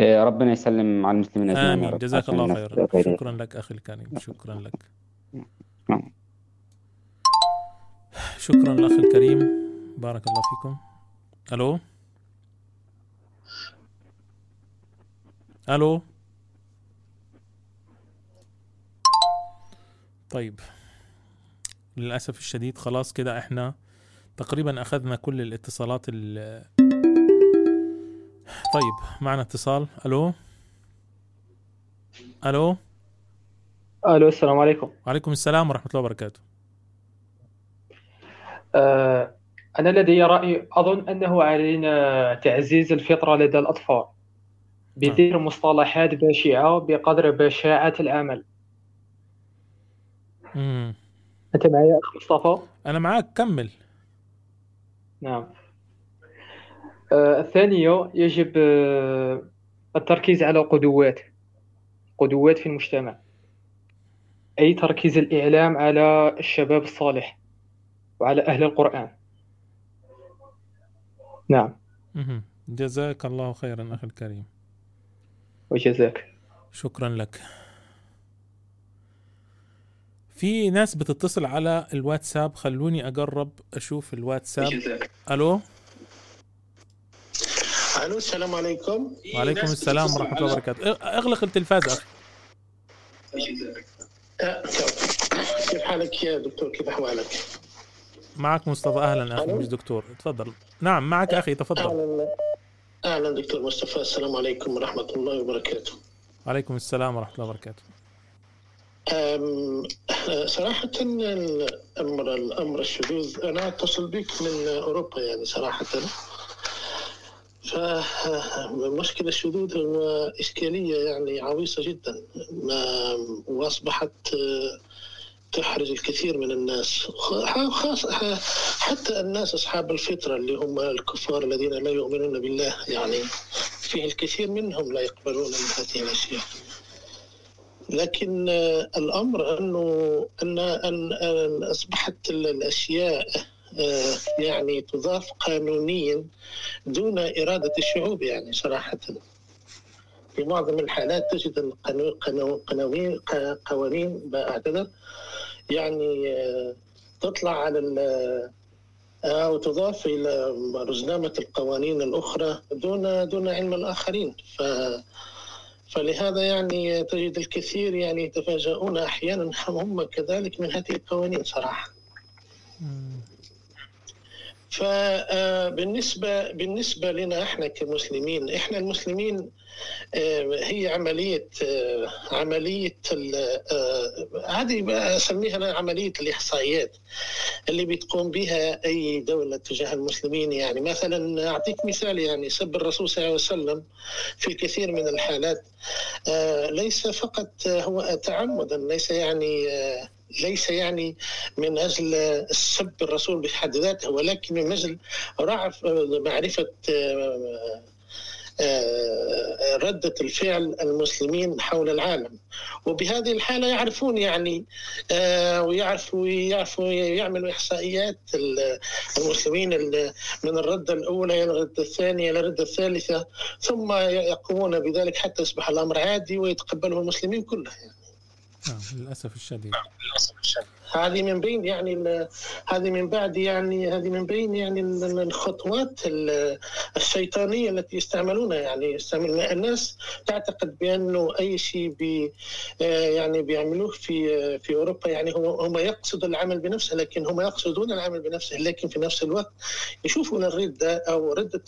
ربنا يسلم على المسلمين أجمعين رب. جزاك الله الناس خير غير- شكرا لك أخي الكريم. شكرا لك. شكرا الأخ الكريم. بارك الله فيكم. ألو؟ ألو؟ طيب. للأسف الشديد خلاص كده إحنا تقريبا أخذنا كل الاتصالات ال طيب معنا اتصال. ألو؟ ألو؟ ألو السلام عليكم. وعليكم السلام ورحمة الله وبركاته. آه، أنا لدي رأي أظن أنه علينا تعزيز الفطرة لدى الأطفال بذكر مصطلحات بشعة بقدر بشاعة العمل. مم. أنت معي يا أخ مصطفى؟ أنا معاك كمل. نعم. الثانية يجب آه، التركيز على قدوات قدوات في المجتمع. أي تركيز الإعلام على الشباب الصالح وعلى أهل القرآن. نعم. جزاك الله خيرا أخي الكريم. وجزاك. شكرا لك. في ناس بتتصل على الواتساب خلوني أجرب أشوف الواتساب. ألو؟ ألو السلام عليكم. وعليكم السلام ورحمة الله وبركاته. اغ- اغلق التلفاز أخي. آه، كيف حالك يا دكتور؟ كيف أحوالك؟ معك مصطفى. أهلا أخي. مش دكتور. تفضل. نعم معك أخي تفضل. أهلا أهلا دكتور مصطفى. السلام عليكم ورحمة الله وبركاته. وعليكم السلام ورحمة الله وبركاته. أم، آه، صراحة الأمر الأمر الشذوذ أنا أتصل بك من أوروبا يعني صراحة. فمشكلة الشذوذ هو إشكالية يعني عويصة جدا. ما- وأصبحت تحرج الكثير من الناس. خ- خاص حتى الناس أصحاب الفطرة اللي هم الكفار الذين لا يؤمنون بالله. يعني فيه الكثير منهم لا يقبلون من هذه الأشياء. لكن ان ان أن أصبحت ال- الأشياء آه، يعني تضاف قانونيا دون إرادة الشعوب يعني صراحة. في معظم الحالات تجد القانون قانون- قوانين بعتذر يعني آه، تطلع على ال- أو تضاف إلى رزنامة القوانين الأخرى دون دون علم الآخرين. ف فلهذا يعني تجد الكثير يعني يتفاجؤون أحيانا هم كذلك من هذه القوانين صراحة. فبالنسبة بالنسبة لنا إحنا كمسلمين إحنا المسلمين آه، هي عملية آه، آه، هذه بقى أسميها أنا عملية الإحصائيات اللي بتقوم بها أي دولة تجاه المسلمين. يعني مثلا أعطيك مثال يعني سب الرسول صلى الله عليه وسلم في كثير من الحالات آه، ليس فقط آه، هو تعمدا ليس يعني آه، ليس يعني من أجل سب الرسول بحد ذاته ولكن من أجل رعف معرفة آه، آه، ردة الفعل المسلمين حول العالم. وبهذه الحالة يعرفون يعني آه، ويعرفوا يعرفوا يعملوا إحصائيات ال- المسلمين ال- من الردة الأولى إلى الردة الثانية إلى الردة الثالثة ثم يقومون بذلك حتى يصبح الأمر عادي ويتقبله المسلمين كلهم. نعم للأسف الشديد. هذه من بين يعني هذه من بعد يعني هذه من بين يعني ال- الخطوات ال- الشيطانية التي يستعملونها. يعني يستعمل الناس تعتقد بأنه أي شيء بي آه، يعني بيعملوه في في أوروبا يعني هم هم يقصدوا العمل بنفسه لكن هم يقصدون العمل بنفسه لكن في نفس الوقت يشوفون الردة أو ردة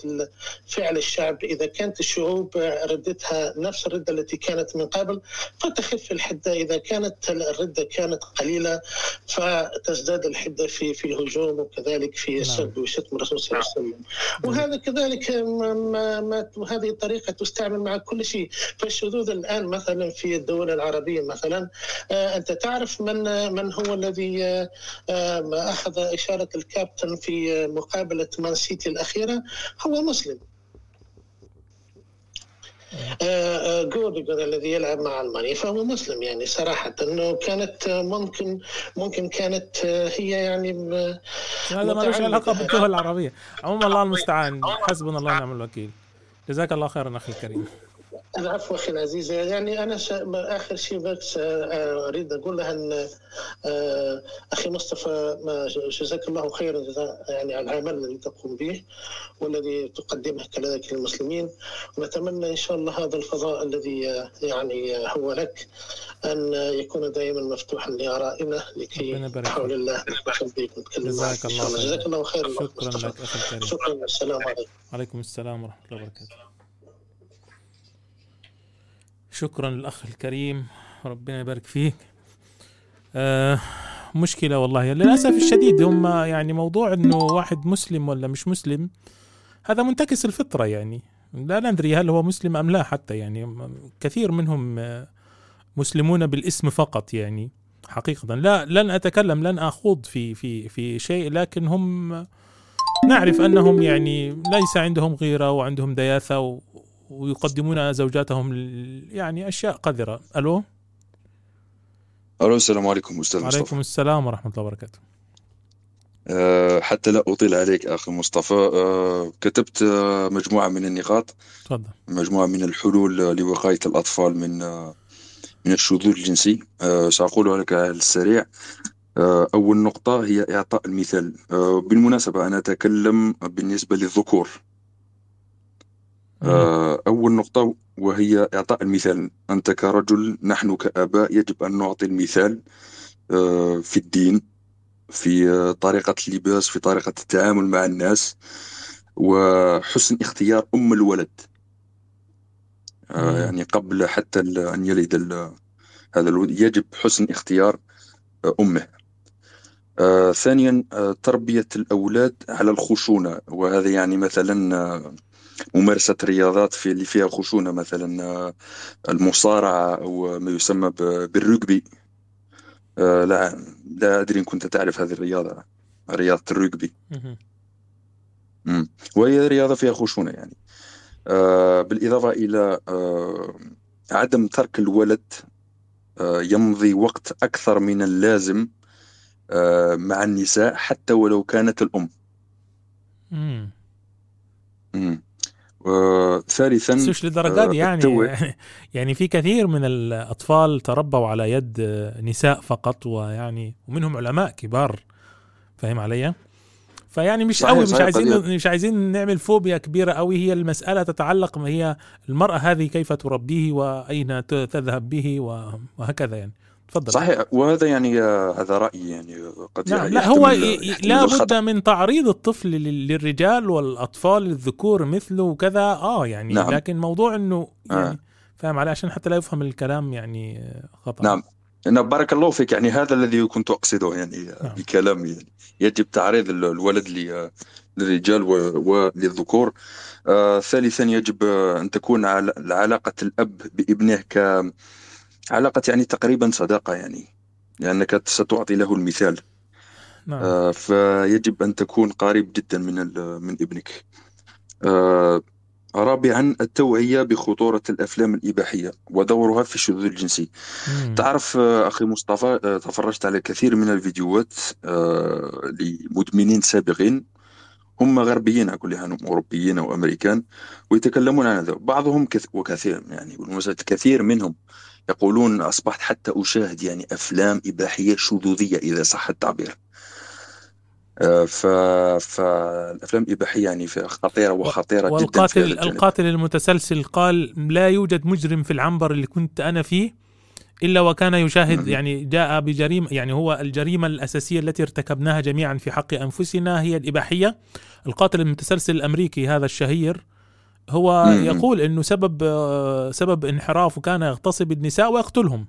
فعل الشعب. إذا كانت الشعوب ردتها نفس الردة التي كانت من قبل فتخف الحدة. إذا كانت الردة كانت قليلة فتزداد الحدة في في الهجوم وكذلك في السب وشتم الرسول صلى الله عليه وسلم. وهذا كذلك ما ما ما هذه الطريقة تستعمل مع كل شيء. فالشذوذ الآن مثلا في الدول العربية مثلا آه، أنت تعرف من من هو الذي آه، آه، ما أخذ إشارة الكابتن في مقابلة مان سيتي الأخيرة؟ هو مسلم. آه، آه، جورديجر الذي يلعب مع ألمانيا فهو مسلم يعني صراحة. إنه كانت آه، ممكن ممكن كانت هي يعني هذا ملوش متعمدة. علاقة بالدول العربية. عموما الله المستعان. حسبنا الله ونعم الوكيل. جزاك الله خيرا أخي الكريم. العفو أخي العزيز. يعني أنا. آخر شيء بس آه، أريد أقول لها إن آه، أخي مصطفى ما جزاك الله خيرا يعني على العمل الذي تقوم به والذي تقدمه كذلك للمسلمين. ونتمنى إن شاء الله هذا الفضاء الذي آه، يعني هو لك أن يكون دائما مفتوحا لآرائنا لكي بحول الله جزاك الله شاء الله. خير. جزاك الله خير الله شكرا لك أخي الكريم. شكرا. السلام عليكم. عليكم السلام ورحمة الله وبركاته. شكرا للأخ الكريم ربنا يبارك فيك. آه مشكلة والله للأسف الشديد هم يعني موضوع أنه واحد مسلم ولا مش مسلم هذا منتكس الفطرة يعني. لا ندري هل هو مسلم أم لا حتى يعني. كثير منهم مسلمون بالاسم فقط يعني حقيقة. لا لن أتكلم لن أخوض في في في شيء لكن هم نعرف أنهم يعني ليس عندهم غيرة وعندهم دياثة ويقدمون زوجاتهم يعني أشياء قذرة. ألو؟ ألو السلام عليكم أستاذ مصطفى. عليكم السلام ورحمة الله وبركاته. أه حتى لا أطيل عليك أخي مصطفى. أه كتبت أه مجموعة من النقاط. تفضل. مجموعة من الحلول آه، لوقاية الأطفال من أه من الشذوذ الجنسي. أه سأقولها لك على السريع. أه أول نقطة هي إعطاء المثال. أه بالمناسبة أنا أتكلم بالنسبة للذكور. أه أول نقطة وهي إعطاء المثال. أنت كرجل نحن كآباء يجب أن نعطي المثال أه في الدين في آه، طريقة اللباس في طريقة التعامل مع الناس وحسن اختيار أم الولد. آه،. يعني قبل حتى أن يلد هذا الولد يجب حسن اختيار آه، أمه. آه، ثانيا آه، تربية الأولاد على الخشونة. وهذا يعني مثلا ممارسة رياضات في اللي فيها خشونة مثلا آه، المصارعة أو ما يسمى ب- بالرugby آه، لا لا أدري إن كنت تعرف هذه الرياضة رياضة الرugby مهم. مم. وهي رياضة فيها خشونة يعني آه بالإضافة إلى آه عدم ترك الولد يمضي وقت أكثر من اللازم مع النساء حتى ولو كانت الأم مم. ثالثا مش للدرجة دي آه يعني. يعني في كثير من الأطفال تربوا على يد نساء فقط ويعني ومنهم علماء كبار. فاهم علي؟ فيعني مش قوي مش عايزين قضية. مش عايزين نعمل فوبيا كبيرة قوي. هي المسألة تتعلق ما هي المرأة هذه كيف تربيه وأين ت- تذهب به وهكذا يعني. تفضل. صحيح وهذا يعني آه هذا رأيي يعني آه، قد نعم لا هو لا بد من تعريض الطفل لل- للرجال والأطفال للذكور مثله وكذا. آه يعني نعم. لكن موضوع إنه آه. يعني فاهم علي؟ عشان حتى لا يفهم الكلام يعني آه، خطأ. نعم. بارك الله فيك يعني هذا الذي كنت أقصده يعني نعم. بكلامي يعني. يجب تعريض ال- الولد للرجال وللذكور آه ثالثا يجب آه، أن تكون عل- علاقة الأب بابنه كعلاقة يعني تقريبا صداقة يعني لأنك ستعطي له المثال. نعم. آه فيجب أن تكون قريب جدا من من ابنك. آه رابعا التوعية بخطورة الأفلام الإباحية ودورها في الشذوذ الجنسي. مم. تعرف آه، أخي مصطفى آه، تفرجت على كثير من الفيديوهات آه، لمدمنين سابقين. هم غربيين أقول لها هم أوروبيين أو أمريكان ويتكلمون عن هذا. بعضهم كث وكثير يعني بالمناسبة كثير منهم. يقولون أصبحت حتى أشاهد يعني أفلام إباحية شذوذية إذا صح التعبير. آه، ف... فالأفلام الإباحية يعني في- خطيرة وخطيرة جدا في والقاتل القاتل المتسلسل قال لا يوجد مجرم في العنبر اللي كنت أنا فيه إلا وكان يشاهد. يعني جاء بجريمة يعني هو الجريمة الأساسية التي ارتكبناها جميعا في حق أنفسنا هي الإباحية. القاتل المتسلسل الأمريكي هذا الشهير هو مم. يقول إنه سبب آه، سبب انحرافه كان يغتصب النساء ويقتلهم.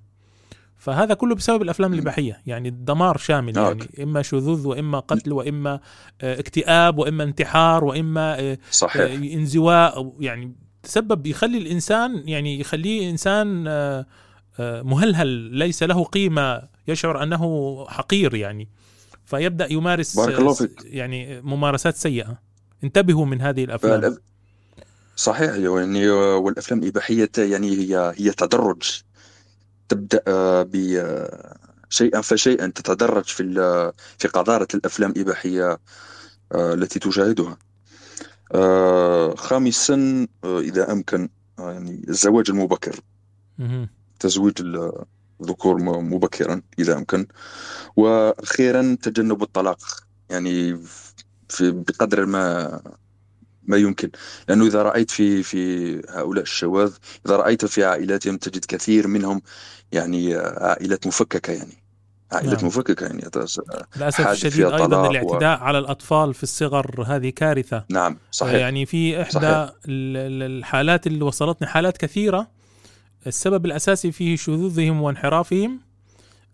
فهذا كله بسبب الأفلام الإباحية يعني دمار شامل يعني إما شذوذ وإما قتل وإما آه، اكتئاب وإما انتحار وإما آه، صحيح. انزواء يعني تسبب يخلي الإنسان يعني يخليه إنسان مهلهل ليس له قيمة يشعر أنه حقير يعني. فيبدأ يمارس بارك الله فيك. يعني ممارسات سيئة. انتبهوا من هذه الأفلام. صحيح يعني والأفلام الإباحية يعني هي هي تدرج. تبدأ آه، ب آه، شيئا فشيئا تتدرج في في قذارة الأفلام الإباحية آه، التي تشاهدها خامسا إذا أمكن يعني الزواج المبكر. تزويج الذكور مبكرا إذا أمكن. وأخيرا تجنب الطلاق. يعني في بقدر ما ما يمكن. لأنه إذا رأيت في في هؤلاء الشواذ إذا رأيت في عائلاتهم تجد كثير منهم يعني عائلات مفككة يعني. عائلات نعم. مفككة يعني. للأسف الشديد أيضا طلاق و... الاعتداء على الأطفال في الصغر هذه كارثة. نعم صحيح. يعني في إحدى صحيح. ال- ال- الحالات اللي وصلتني حالات كثيرة. السبب الأساسي في شذوذهم وانحرافهم.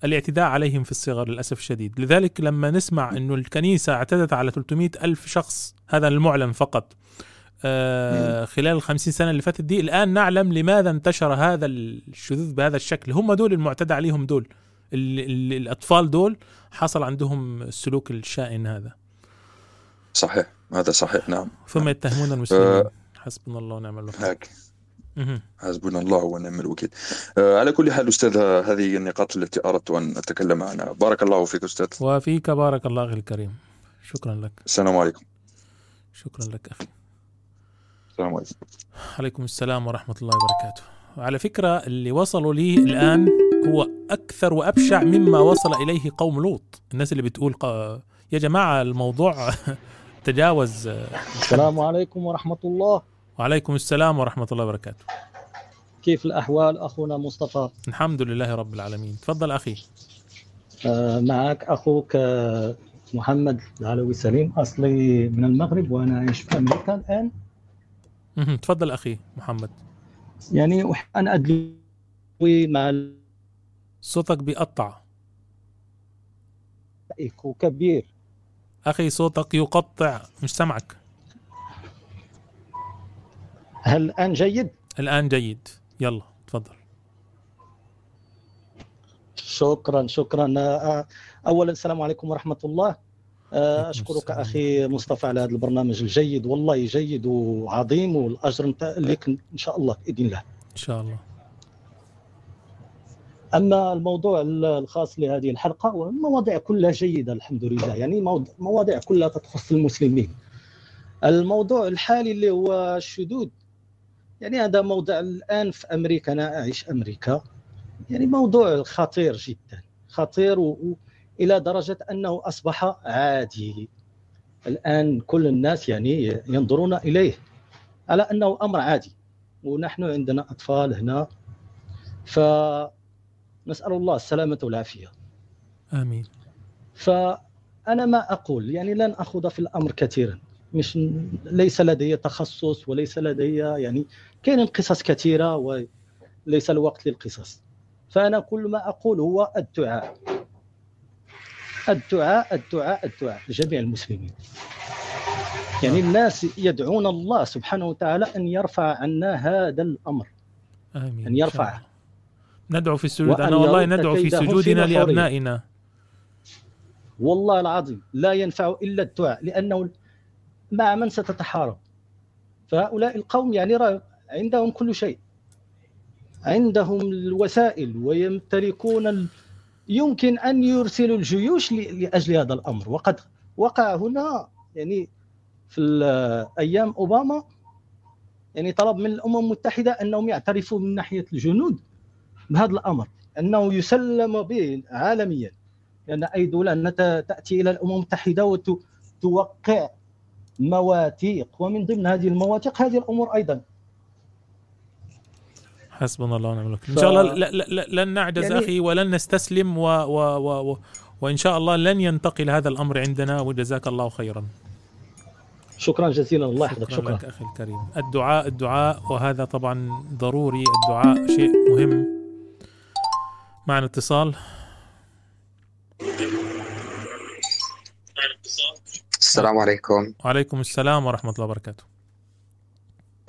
الاعتداء عليهم في الصغر للأسف الشديد. لذلك لما نسمع إنه الكنيسة اعتدت على 300 ألف شخص هذا المعلن فقط. آه خلال الخمسين سنة اللي فاتت دي الآن نعلم لماذا انتشر هذا الشذوذ بهذا الشكل. هم دول المعتدى عليهم دول. ال ال الأطفال دول حصل عندهم السلوك الشائن هذا. صحيح. هذا صحيح. نعم. ثم يتهمون المسلمين. آه، حسبنا الله ونعم الوكيل. حسبنا الله ونعم الوكيل. آه، على كل حال أستاذ هذه النقاط التي أردت أن أتكلم عنها. بارك الله فيك أستاذ. وفيك بارك الله أخي الكريم. شكرا لك. السلام عليكم. شكرا لك أخي. السلام عليكم. عليكم السلام ورحمة الله وبركاته. على فكرة اللي وصلوا لي الآن هو أكثر وأبشع مما وصل إليه قوم لوط. الناس اللي بتقول ق... يا جماعة الموضوع تجاوز السلام عليكم ورحمة الله. وعليكم السلام ورحمة الله وبركاته. كيف الأحوال أخونا مصطفى؟ الحمد لله رب العالمين. تفضل أخي. آه، معك أخوك آه، محمد العلوي سليم أصلي من المغرب وأنا أعيش في أمريكا الآن. تفضل أخي محمد. يعني أحب أن أدلي مع صوتك بيقطع. كبير. أخي صوتك يقطع. مش سمعك هل الآن جيد؟ الآن جيد. يلا تفضل. شكرا شكرا. آه، أولا السلام عليكم ورحمة الله. آه، أشكرك أخي مصطفى على هذا البرنامج الجيد. والله جيد وعظيم والأجر لك إن شاء الله بإذن الله. إن شاء الله. أما الموضوع الخاص لهذه الحلقة والمواضيع كلها جيدة الحمد لله. يعني مواضيع كلها تخص المسلمين. الموضوع الحالي اللي هو الشذوذ يعني هذا موضوع الآن في أمريكا أنا أعيش أمريكا. يعني موضوع خطير جدا. خطير و... و... إلى درجة أنه أصبح عادي. الآن كل الناس يعني ينظرون إليه. على أنه أمر عادي. ونحن عندنا أطفال هنا. فنسأل الله السلامة والعافية. آمين. فأنا ما أقول يعني لن أخوض في الأمر كثيرا. مش ليس لدي تخصص وليس لدي يعني كاين قصص كثيرة وليس الوقت للقصص. فأنا كل ما أقول هو الدعاء. الدعاء الدعاء الدعاء لجميع المسلمين. يعني الناس يدعون الله سبحانه وتعالى أن يرفع عنا هذا الأمر. آمين. أن يرفعه ندعو في السجود. أنا والله ندعو في سجودنا نحورهم. لأبنائنا. والله العظيم لا ينفع إلا الدعاء لأنه مع من ستتحارب فهؤلاء القوم يعني عندهم كل شيء عندهم الوسائل ويمتلكون. يمكن أن يرسلوا الجيوش. لأجل هذا الأمر وقد وقع هنا يعني في أيام أوباما يعني طلب من الأمم المتحدة أنهم يعترفوا من ناحية الجنود بهذا الأمر أنه يسلم به عالميا لأن اي دوله تأتي إلى الأمم المتحدة وتوقع مواثيق ومن ضمن هذه المواثيق هذه الأمور أيضا. حسبنا الله ونعم الوكيل. إن ف- شاء الله لا لا لا لن نعجز يعني- أخي ولن نستسلم و و و و وإن شاء الله لن ينتقل هذا الأمر عندنا وجزاك الله خيرا. شكرا جزيلا. الله يحفظك. شكرا شكرا. لك أخي الكريم. الدعاء الدعاء وهذا طبعا ضروري. الدعاء شيء مهم. معنا اتصال. السلام عليكم. وعليكم السلام ورحمة الله وبركاته.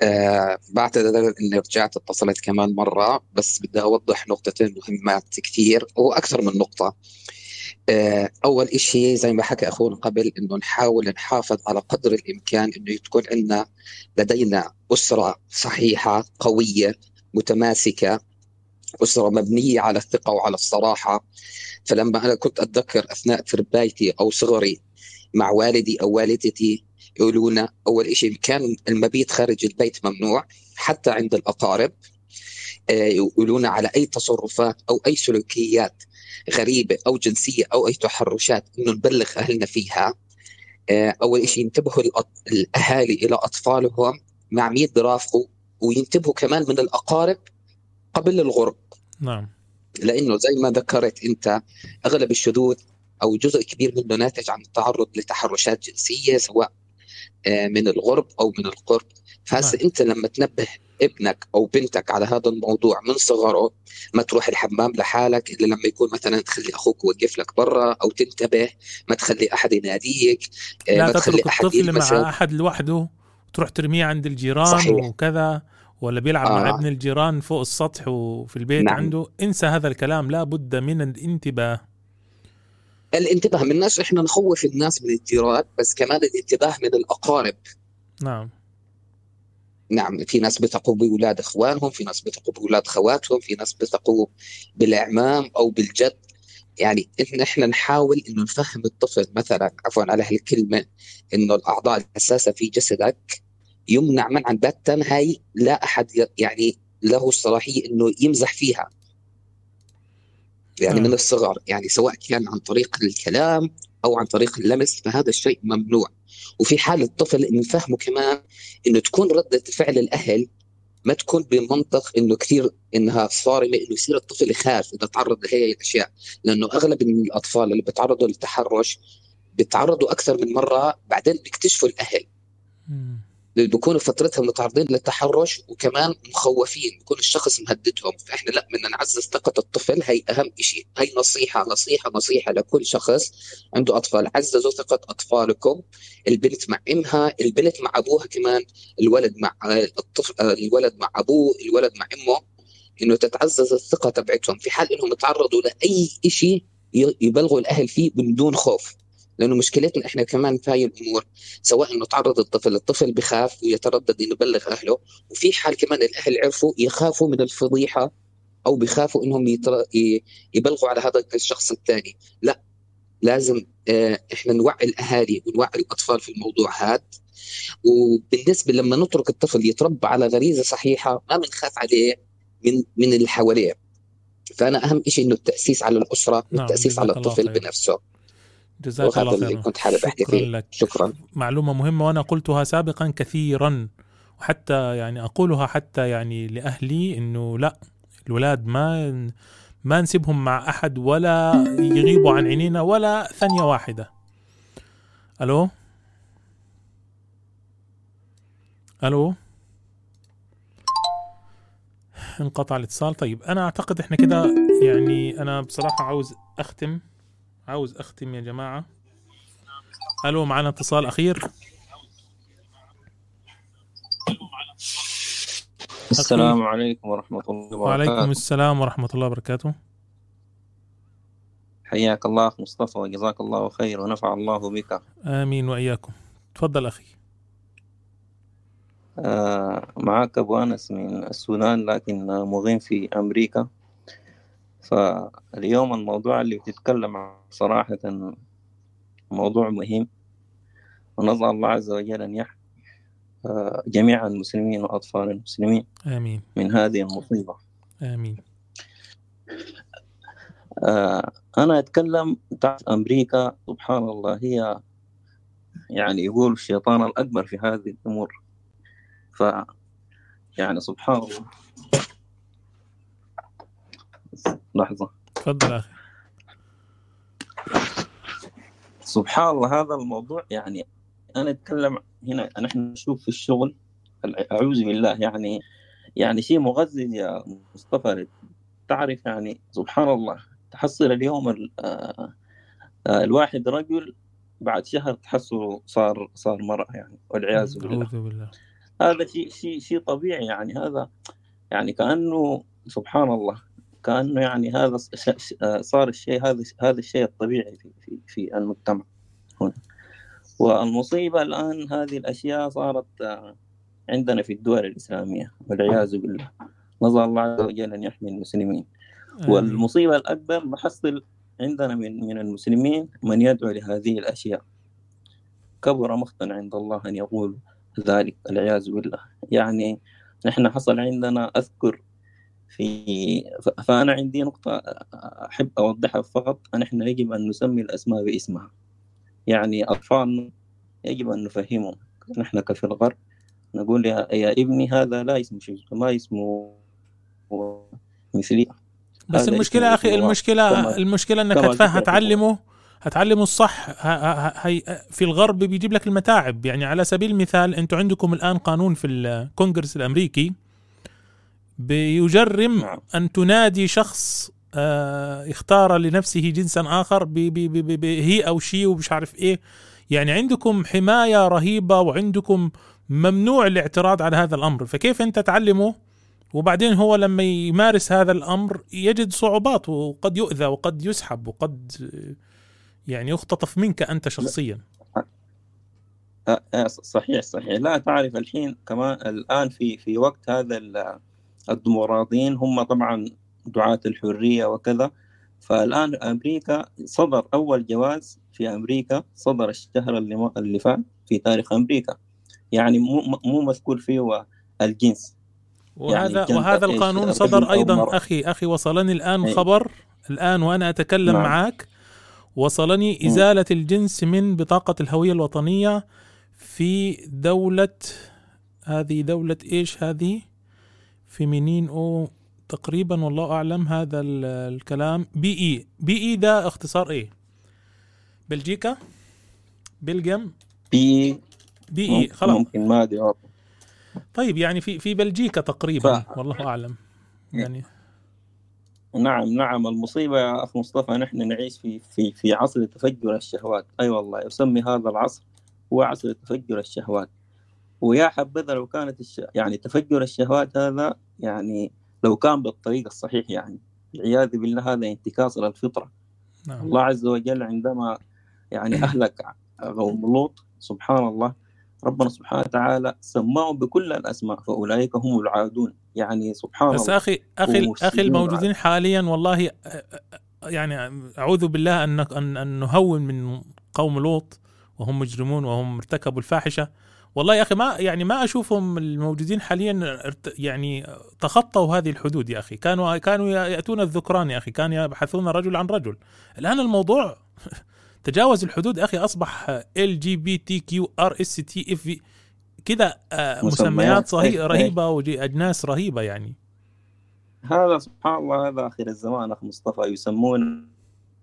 آه بعتذر إني رجعت اتصلت كمان مرة بس بدي أوضح نقطتين مهمات كثير وأكثر من نقطة. آه أول إشي زي ما حكى أخونا قبل إنه نحاول نحافظ على قدر الإمكان إنه تكون عندنا لدينا أسرة صحيحة قوية متماسكة أسرة مبنية على الثقة وعلى الصراحة. فلما أنا كنت أتذكر أثناء تربايتي أو صغري مع والدي أو والدتي يقولون أول شيء كان المبيت خارج البيت ممنوع حتى عند الأقارب آه، يقولون على أي تصرفات أو أي سلوكيات غريبة أو جنسية أو أي تحرشات إنه نبلغ أهلنا فيها. آه، أول شيء ينتبهوا الأهالي إلى أطفالهم مع مين برافقوا وينتبهوا كمان من الأقارب قبل الغرب. نعم. لأنه زي ما ذكرت أنت أغلب الشذوذ أو جزء كبير منه ناتج عن التعرض لتحرشات جنسية سواء آه، من الغرب أو من القرب فهسه أنت لما تنبه ابنك أو بنتك على هذا الموضوع من صغره ما تروح الحمام لحالك إلا لما يكون مثلا تخلي أخوك يوقف لك برا أو تنتبه ما تخلي أحد يناديك آه، لا ما تخلي تترك أحد الطفل مع أحد لوحده وتروح ترميه عند الجيران صحيح. وكذا ولا بيلعب مع آه. ابن الجيران فوق السطح وفي البيت نعم. عنده انسى هذا الكلام لا بد من الانتباه الانتباه من الناس إحنا نخوف الناس من الجيران بس كمان الانتباه من الأقارب. نعم. نعم في ناس بيثقوا بأولاد إخوانهم في ناس بيثقوا بأولاد خواتهم في ناس بيثقوا بالإعمام أو بالجد. يعني إن إحنا نحاول إنه نفهم الطفل مثلا عفوا على هالكلمة إنه الأعضاء الحساسة في جسدك يمنع منعا باتا هاي لا أحد ي- يعني له الصلاحية إنه يمزح فيها. يعني نعم. من الصغر يعني سواء كان عن طريق الكلام أو عن طريق اللمس فهذا الشيء ممنوع. وفي حال الطفل إن فهمه كمان إنه تكون ردة فعل الأهل ما تكون بمنطق إنه كثير إنها صارمة إنه يصير الطفل يخاف إذا تعرض لهي الأشياء. لأنه أغلب الأطفال اللي بيتعرضوا للتحرش بيتعرضوا أكثر من مرة بعدين بيكتشفوا الأهل. اللي بيكونوا فترتهم متعرضين للتحرش وكمان مخوفين بيكون الشخص مهددهم. فإحنا لا بدنا نعزز ثقة الطفل. هي أهم شيء هي نصيحة نصيحة نصيحة لكل شخص عنده أطفال. عززوا ثقة أطفالكم. البنت مع إمها البنت مع أبوها كمان الولد مع الطفل الولد مع أبوه الولد مع إمه إنه تتعزز الثقة تبعتهم. في حال إنهم يتعرضوا لأي شيء يبلغوا الأهل فيه من دون خوف. لأنه مشكلتنا إحنا كمان في هاي الأمور سواء إنه تعرض الطفل الطفل بخاف ويتردد إنه يبلغ أهله وفي حال كمان الأهل عرفوا يخافوا من الفضيحة أو بخافوا إنهم يتر... يبلغوا على هذا الشخص الثاني. لا لازم آه، إحنا نوعي الأهالي ونوعي الأطفال في الموضوع هذا وبالنسبة لما نترك الطفل يتربى على غريزة صحيحة ما بنخاف عليه من من اللي حواليه. فأنا أهم شيء إنه التأسيس على الأسرة نعم، والتاسيس على الطفل. بنفسه. جزاك الله خيرا. كنت حابب أحكي شكرا فيه. لك. شكرا. معلومة مهمة وأنا قلتها سابقا كثيرا وحتى يعني أقولها حتى يعني لأهلي إنه لا الولاد ما ما نسيبهم مع أحد ولا يغيبوا عن عينينا ولا ثانية واحدة. ألو؟ ألو؟ انقطع الاتصال. طيب أنا أعتقد إحنا كده يعني أنا بصراحة عاوز أختم. عاوز أختم يا جماعة. ألو معنا اتصال أخير؟ السلام عليكم ورحمة الله وبركاته. وعليكم السلام ورحمة الله وبركاته. حياك الله أخ مصطفى وجزاك الله خير ونفع الله بك. آمين وإياكم. تفضل أخي. آه معك أبو أنس من السودان لكن مقيم في أمريكا. فاليوم الموضوع اللي بتتكلم عنه صراحة موضوع مهم ونسأل الله عز وجل أن يحمي آه، جميع المسلمين وأطفال المسلمين آمين. من هذه المصيبة. آمين. آه، أنا أتكلم تعرف أمريكا سبحان الله هي يعني يقول الشيطان الأكبر في هذه الأمور. ف يعني سبحان الله. لحظة. تفضل أخي. سبحان الله هذا الموضوع يعني أنا أتكلم هنا نحن نشوف في الشغل أعوذ بالله يعني يعني شيء مغزل يا مصطفى. تعرف يعني سبحان الله تحصل اليوم ال- آه، آه، الواحد رجل بعد شهر تحصله صار صار مرأة يعني والعياذ بالله. بالله. هذا شيء شيء شيء طبيعي يعني هذا يعني كأنه سبحان الله. كأنه يعني هذا آه، صار الشيء هذا هذا الشيء الطبيعي في في في المجتمع. هنا والمصيبة الآن هذه الأشياء صارت آه، عندنا في الدول الإسلامية والعياذ بالله. نسأل الله عز وجل أن يحمي المسلمين. والمصيبة الأكبر بحصل عندنا من من المسلمين من يدعو لهذه الأشياء. كبر مقتا عند الله أن يقول ذلك العياذ بالله. يعني نحن حصل عندنا أذكر في ف- فأنا عندي نقطة أحب أوضحها فقط. نحن يجب أن نسمي الأسماء باسمها. يعني أطفالنا يجب أن نفهمهم. نحن كفي الغرب نقول يا, يا ابني هذا لا اسمه شيء ما اسمه مثلي. بس المشكلة أخي. المشكلة المشكلة إنك هتعلمه هتعلمه الصح. هي في الغرب بيجيب لك المتاعب. يعني على سبيل المثال أنتم عندكم الآن قانون في الكونغرس الأمريكي بيجرم أن تنادي شخص آه، اختار لنفسه جنسا آخر ب- ب- ب- ب- هي أو شي ومش عارف إيه. يعني عندكم حماية رهيبة وعندكم ممنوع الاعتراض على هذا الأمر. فكيف أنت تعلمه؟ وبعدين هو لما يمارس هذا الأمر يجد صعوبات وقد يؤذى وقد يسحب وقد يعني يختطف منك أنت شخصيا. آه، آه، صحيح صحيح. لا تعرف الحين كمان الآن في في وقت هذا الديمقراطيين هم طبعا دعاة الحرية وكذا فالآن أمريكا صدر أول جواز في أمريكا صدر الشهر اللي م- اللي فات في تاريخ أمريكا يعني مو مو مذكور فيه الجنس وهذا جنس وهذا؟ القانون صدر أيضا. أخي أخي وصلني الآن أي. خبر الآن وأنا أتكلم نعم. معك وصلني إزالة الجنس من بطاقة الهوية الوطنية في دوله هذه دولة إيش هذه في منين أو تقريبا والله أعلم هذا ال- الكلام. BE BE ده اختصار إيه؟ بلجيكا؟ Belgium B BE خلاص. ممكن ما أدري. والله. طيب يعني في في بلجيكا تقريبا ف- والله أعلم. يعني نعم نعم. المصيبة يا أخ مصطفى نحن نعيش في في في عصر تفجر الشهوات. أي أيوة والله يسمي هذا العصر هو عصر تفجر الشهوات. ويا حبذا لو كانت الش... يعني تفجر الشهوات هذا يعني لو كان بالطريق الصحيح يعني. والعياذ بالله هذا انتكاس للفطرة نعم. الله عز وجل عندما يعني أهلك قوم لوط سبحان الله ربنا سبحانه وتعالى سماهم بكل الأسماء فأولئك هم العادون. يعني سبحان بس الله. أخي أخي أخي ومفسدون الموجودين حاليا والله يعني أعوذ بالله أن ان أن نهون من قوم لوط وهم مجرمون وهم ارتكبوا الفاحشة. والله يا أخي ما يعني ما أشوفهم الموجودين حاليا يعني تخطوا هذه الحدود يا أخي. كانوا كانوا يأتون الذكران يا أخي. كانوا يبحثون رجل عن رجل. الآن الموضوع تجاوز الحدود أخي. أصبح ال جي بي تي كيو ار اس تي اف كده آه، مسميات. صهي- إيه، رهيبة وأجناس رهيبة يعني. هذا سبحان الله هذا آخر الزمان أخ مصطفى. يسمون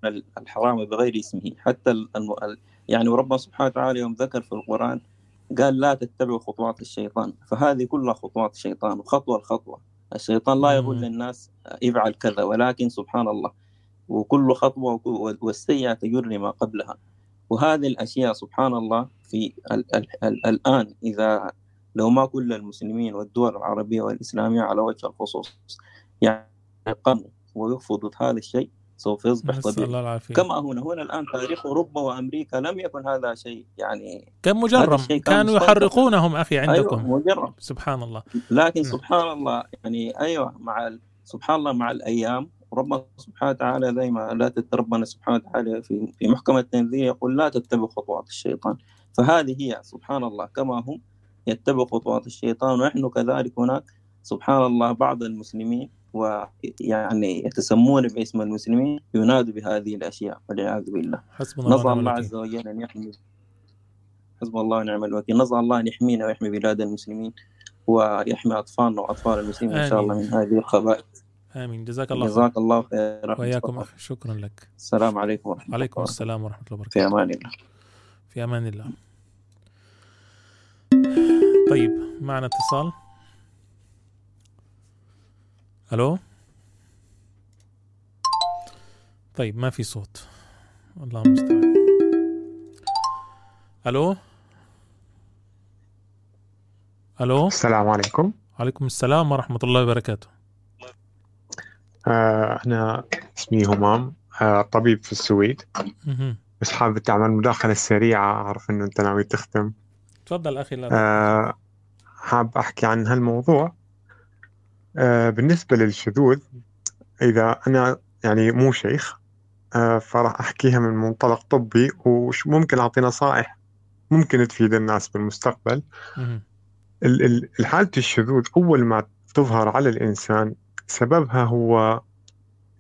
ال- الحرام بغير اسمه. حتى ال- الم... ال- يعني وربنا سبحانه وتعالى يوم ذكر في القرآن قال لا تتبعوا خطوات الشيطان فهذه كلها خطوات الشيطان وخطوة الخطوة الشيطان لا يقول. للناس افعل كذا ولكن سبحان الله وكل خطوة والسيئة تجر ما قبلها وهذه الأشياء سبحان الله في ال ال ال الآن إذا لو ما كل المسلمين والدول العربية والإسلامية على وجه الخصوص يعني قاموا ويقفوا ضد هذا الشيء سوف يصبح طبيعي. الله العافية. كما هنا هنا الآن تاريخ أوروبا وأمريكا لم يكن هذا شيء يعني كان مجرم كان كانوا. يحرقونهم أخي عندكم. أيوة مجرم. سبحان الله. لكن سبحان الله يعني أيوه مع. سبحان الله مع الأيام ربنا سبحانه وتعالى زي ما لا ربنا سبحانه وتعالى في في محكم التنزيل يقول لا تتبعوا خطوات الشيطان. فهذه هي سبحان الله كما هم يتبعوا خطوات الشيطان ونحن كذلك هناك سبحان الله بعض المسلمين ويعني يتسمون باسم المسلمين ينادوا بهذه الأشياء والعياذ بالله. حسبنا الله نسال الله. عز وجل أن يحمي حسب الله ونعم الوكيل. نسال الله أن يحمينا ويحمي بلاد المسلمين ويحمي أطفالنا وأطفال المسلمين إن شاء الله آمين. من هذه الخبائث. آمين. جزاك الله جزاك الله خير. أخي وإياكم. أخي. شكرا لك. السلام عليكم ورحمة عليكم الله السلام ورحمة الله في وبركاته أمان الله. في أمان الله. طيب معنا اتصال. ألو؟ طيب ما في صوت. الله المستعان. ألو؟ ألو؟ السلام عليكم. عليكم السلام ورحمة الله وبركاته. آه أنا اسمي همام آه طبيب في السويد. بس حابب تعمل مداخلة سريعة أعرف إنه أنت ناوي تختم. تفضل أخي لا. آه حاب أحكي عن هالموضوع. بالنسبة للشذوذ إذا أنا يعني مو شيخ آه فراح أحكيها من منطلق طبي وممكن أعطي نصائح ممكن تفيد الناس بالمستقبل مهم. ال- ال- الحالة الشذوذ أول ما تظهر على الإنسان سببها هو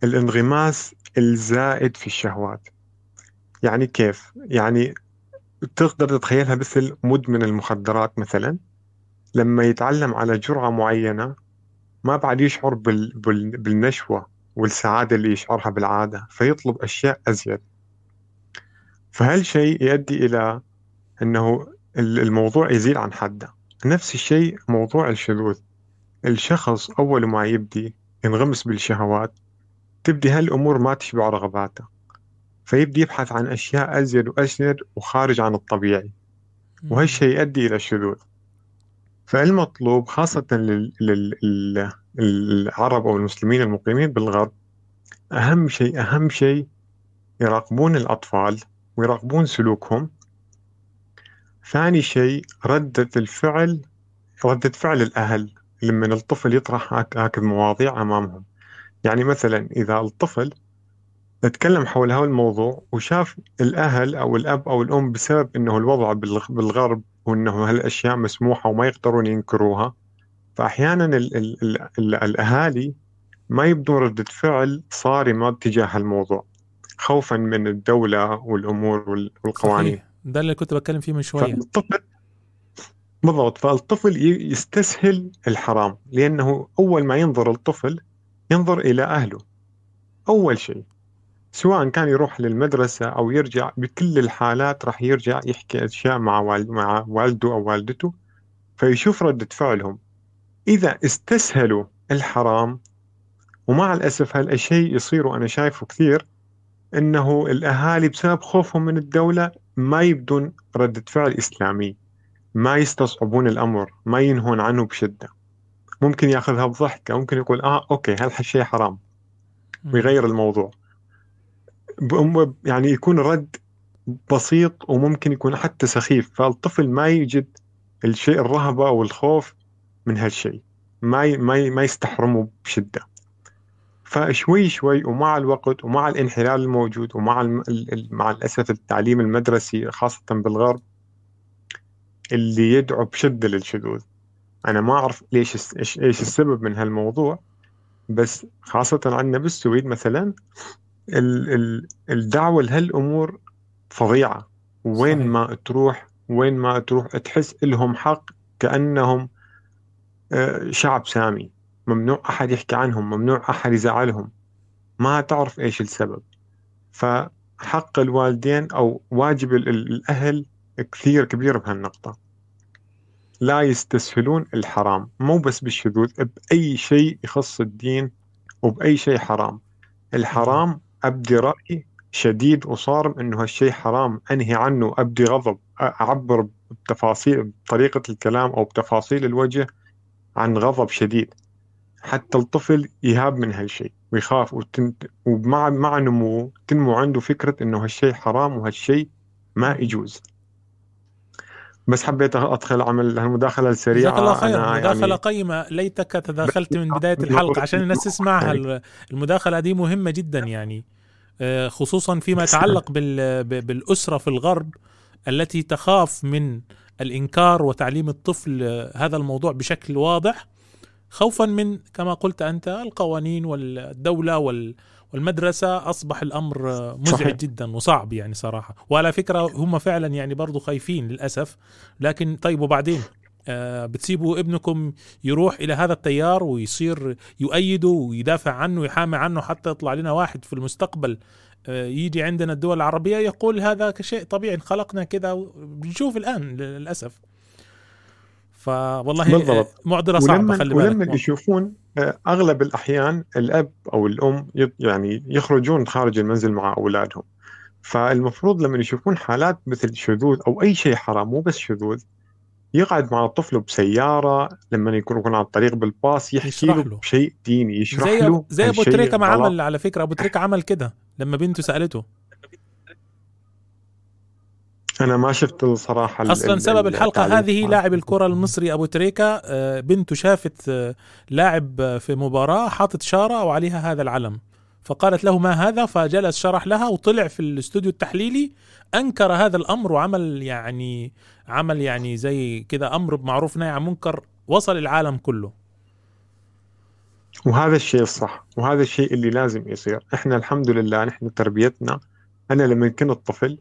الانغماس الزائد في الشهوات يعني كيف؟ يعني تقدر تتخيلها مثل مدمن المخدرات مثلا لما يتعلم على جرعة معينة ما بعد يشعر بال... بال... بالنشوة والسعادة اللي يشعرها بالعادة فيطلب أشياء أزيد. فهالشيء يؤدي إلى أنه ال- الموضوع يزيد عن حده؟ نفس الشيء موضوع الشذوذ. الشخص أول ما يبدي ينغمس بالشهوات تبدي هالأمور ما تشبع رغباته. فيبدي يبحث عن أشياء أزيد وأزيد وخارج عن الطبيعي. وهالشيء يؤدي إلى الشذوذ فالمطلوب خاصة لل- لل- لل- للعرب أو المسلمين المقيمين بالغرب. أهم شيء أهم شيء يراقبون الأطفال ويراقبون سلوكهم. ثاني شيء ردة الفعل ردة فعل الأهل. لما الطفل يطرح هك- هكذا مواضيع أمامهم. يعني مثلا إذا الطفل تكلم حول هذا الموضوع وشاف الأهل أو الأب أو الأم بسبب أنه الوضع بالغ- بالغرب وأنه هالأشياء مسموحة وما يقدرون ينكروها. فأحيانا ال ال ال ال الأهالي ما يبدون ردة فعل صارمة تجاه الموضوع خوفا من الدولة والأمور وال- والقوانين. صحيح. ده اللي كنت بتكلم فيه من شوية. فالطفل بالضبط فالطفل يستسهل الحرام لأنه أول ما ينظر الطفل ينظر إلى أهله. أول شيء. سواء كان يروح للمدرسة أو يرجع بكل الحالات راح يرجع يحكي أشياء مع والد مع والده أو والدته فيشوف ردة فعلهم. إذا استسهلوا الحرام ومع الأسف هالشيء يصير وأنا شايفه كثير إنه الأهالي بسبب خوفهم من الدولة ما يبدون ردة فعل إسلامي ما يستصعبون الأمر ما ينهون عنه بشدة. ممكن ياخذها بضحكة ممكن يقول آه أوكي هالشيء حرام. ويغير الموضوع. بأم- يعني يكون رد بسيط وممكن يكون حتى سخيف. فالطفل ما يجد الشيء الرهبة أو الخوف من هالشيء. ما ما ما يستحرمه بشدة. فشوي شوي ومع الوقت ومع الانحلال الموجود ومع مع الأسف التعليم المدرسي خاصة بالغرب اللي يدعو بشدة للشذوذ. أنا ما أعرف ليش إيش السبب من هالموضوع بس خاصة عندنا بالسويد مثلا ال... ال... الدعوة لهالأمور فظيعة. وين صحيح. ما تروح وين ما تروح تحس لهم حق كأنهم آه، شعب سامي. ممنوع أحد يحكي عنهم ممنوع أحد يزعلهم. ما تعرف إيش السبب. فحق الوالدين أو واجب ال- ال- الأهل كثير كبير بهالنقطة. لا يستسهلون الحرام. مو بس بالشذوذ بأي شيء يخص الدين وبأي شيء حرام. الحرام أبدي رأي شديد وصارم إنه هالشيء حرام. أنهي عنه أبدي غضب أعبر بتفاصيل بطريقة الكلام أو بتفاصيل الوجه عن غضب شديد. حتى الطفل يهاب من هالشيء ويخاف وتن... ومع مع نموه تنمو عنده فكرة إنه هالشيء حرام وهالشيء ما يجوز. بس حبيت أدخل أعمل هالمداخلة السريعة. جزاك الله خير. أنا مداخلة يعني قيمة. ليتك تداخلت من بداية الحلقة. عشان الناس تسمعها. ال- المداخلة دي مهمة جدا يعني. آه، خصوصا فيما يتعلق بال- ب- بالأسرة في الغرب التي تخاف من الإنكار وتعليم الطفل هذا الموضوع بشكل واضح. خوفا من كما قلت أنت القوانين والدولة وال والمدرسة أصبح الأمر آه، مزعج صحيح. جدا وصعب يعني صراحة. وعلى فكرة هم فعلا يعني برضو خايفين للأسف. لكن طيب وبعدين؟ آه، بتسيبوا ابنكم يروح إلى هذا التيار ويصير يؤيده ويدافع عنه ويحامي عنه حتى يطلع لنا واحد في المستقبل. آه، يجي عندنا الدول العربية يقول هذا شيء طبيعي خلقنا كذا. بنشوف الآن للأسف. فوالله بالضبط آه، معضلة صعبة ولما خلي ولما بالك يشوفون آه، أغلب الأحيان الأب أو الأم يعني يخرجون خارج المنزل مع أولادهم فالمفروض لما يشوفون حالات مثل شذوذ أو أي شيء حرام مو بس شذوذ يقعد مع طفله بسيارة لما يكون على الطريق بالباص يحكي له له. بشيء ديني يشرح زي له زي أبو تريكة ما. عمل على فكرة أبو تريكة عمل كده لما بنته سألته أنا ما شفت الصراحة ال- أصلا ال- سبب الحلقة التعليق. هذه مع- لاعب الكرة المصري أبو تريكة. آه، بنته شافت آه، لاعب آه، في مباراة حاطط شارة وعليها هذا العلم. فقالت له ما هذا؟ فجلس شرح لها وطلع في الاستوديو التحليلي أنكر هذا الأمر وعمل يعني عمل يعني زي كذا أمر بمعروف نهي عن منكر وصل العالم كله. وهذا الشيء الصح وهذا الشيء اللي لازم يصير. إحنا الحمد لله نحن تربيتنا. أنا لما كنت طفل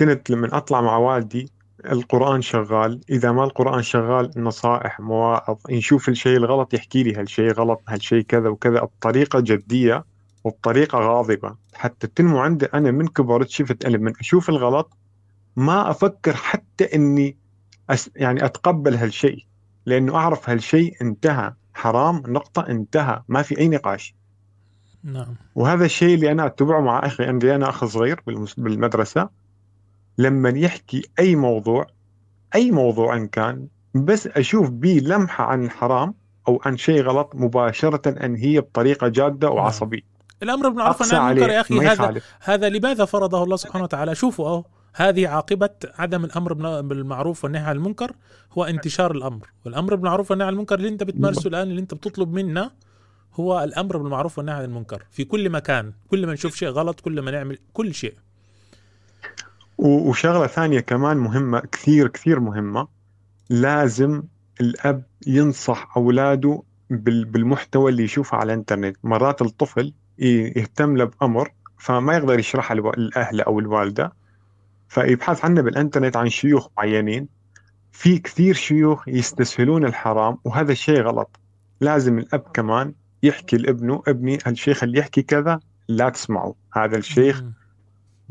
كنت لما أطلع مع والدي القرآن شغال إذا ما القرآن شغال نصائح مواعظ نشوف الشيء الغلط يحكي لي هالشيء غلط هالشيء كذا وكذا بطريقة جدية وبطريقة غاضبة. حتى تنمو عندي أنا من كبرت شفت أنا من أشوف الغلط ما أفكر حتى إني أس يعني أتقبل هالشيء لأنه أعرف هالشيء انتهى. حرام نقطة انتهى. ما في أي نقاش. نعم. وهذا الشيء اللي أنا أتبعه مع أخي عندي أنا أخ صغير بالمدرسة. لما يحكي أي موضوع أي موضوع إن كان بس أشوف بيه لمحة عن الحرام أو عن شيء غلط مباشرة أنهيه بطريقة جادة وعصبية. الأمر بالمعروف عن المنكر يا أخي. هذا هذا لماذا فرضه الله سبحانه وتعالى؟ شوفوا أهو هذه عاقبة عدم الأمر بالمعروف والنهي عن المنكر هو انتشار الأمر. والأمر بالمعروف والنهي عن المنكر اللي أنت بتمارسه الآن اللي أنت بتطلب منا هو الأمر بالمعروف والنهي عن المنكر في كل مكان. كل ما نشوف شيء غلط كل ما نعمل كل شيء. وشغلة ثانية كمان مهمة كثير كثير مهمة. لازم الأب ينصح أولاده بالمحتوى اللي يشوفه على الإنترنت. مرات الطفل يهتم له بأمر فما يقدر يشرحها لأهله أو الوالدة. فيبحث عنه بالإنترنت عن شيوخ معينين. في كثير شيوخ يستسهلون الحرام وهذا الشيء غلط. لازم الأب كمان يحكي لابنه ابني الشيخ اللي يحكي كذا لا تسمعه. هذا الشيخ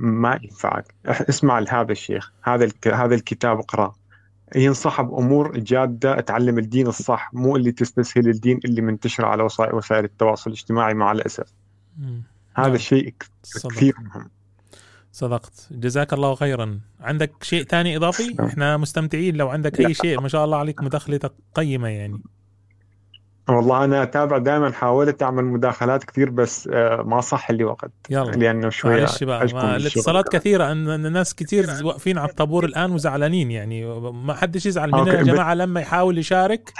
ما ينفعك. اسمع لهذا الشيخ. هذا هذا الكتاب اقراه ينصح بامور جادة تعلم الدين الصح مو اللي تستسهل الدين اللي منتشر على وسائل التواصل الاجتماعي مع الأسف. هذا نعم. شيء كثير مهم. صدقت. جزاك الله خيرا. عندك شيء ثاني إضافي؟ إحنا مستمتعين لو عندك أي شيء. ما شاء الله عليك مداخلتك قيمة يعني. والله أنا أتابع دائما حاولت أعمل مداخلات كثير بس آه، ما صح لي وقت. يلا. لأنه شوي معلش بقى الاتصالات كثيرة ان الناس كثير واقفين على الطابور الآن وزعلانين يعني. ما حدش يزعل مننا يا جماعة لما يحاول يشارك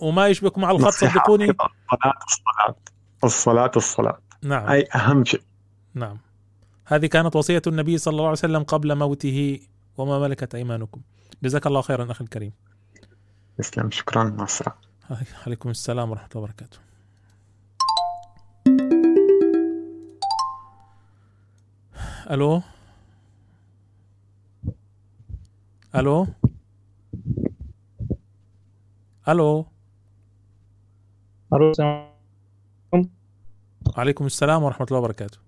وما يشبك مع الخط صدقوني. الصلاة الصلاة. الصلاة الصلاة. نعم. أي أهم شيء. نعم. هذه كانت وصية النبي صلى الله عليه وسلم قبل موته وما ملكت أيمانكم. جزاك الله خيرا أخي الكريم. تسلم. شكرا. مع السلامة. عليكم السلام ورحمة الله وبركاته. ألو؟ ألو؟ ألو؟ ألو عليكم. السلام ورحمة الله وبركاته.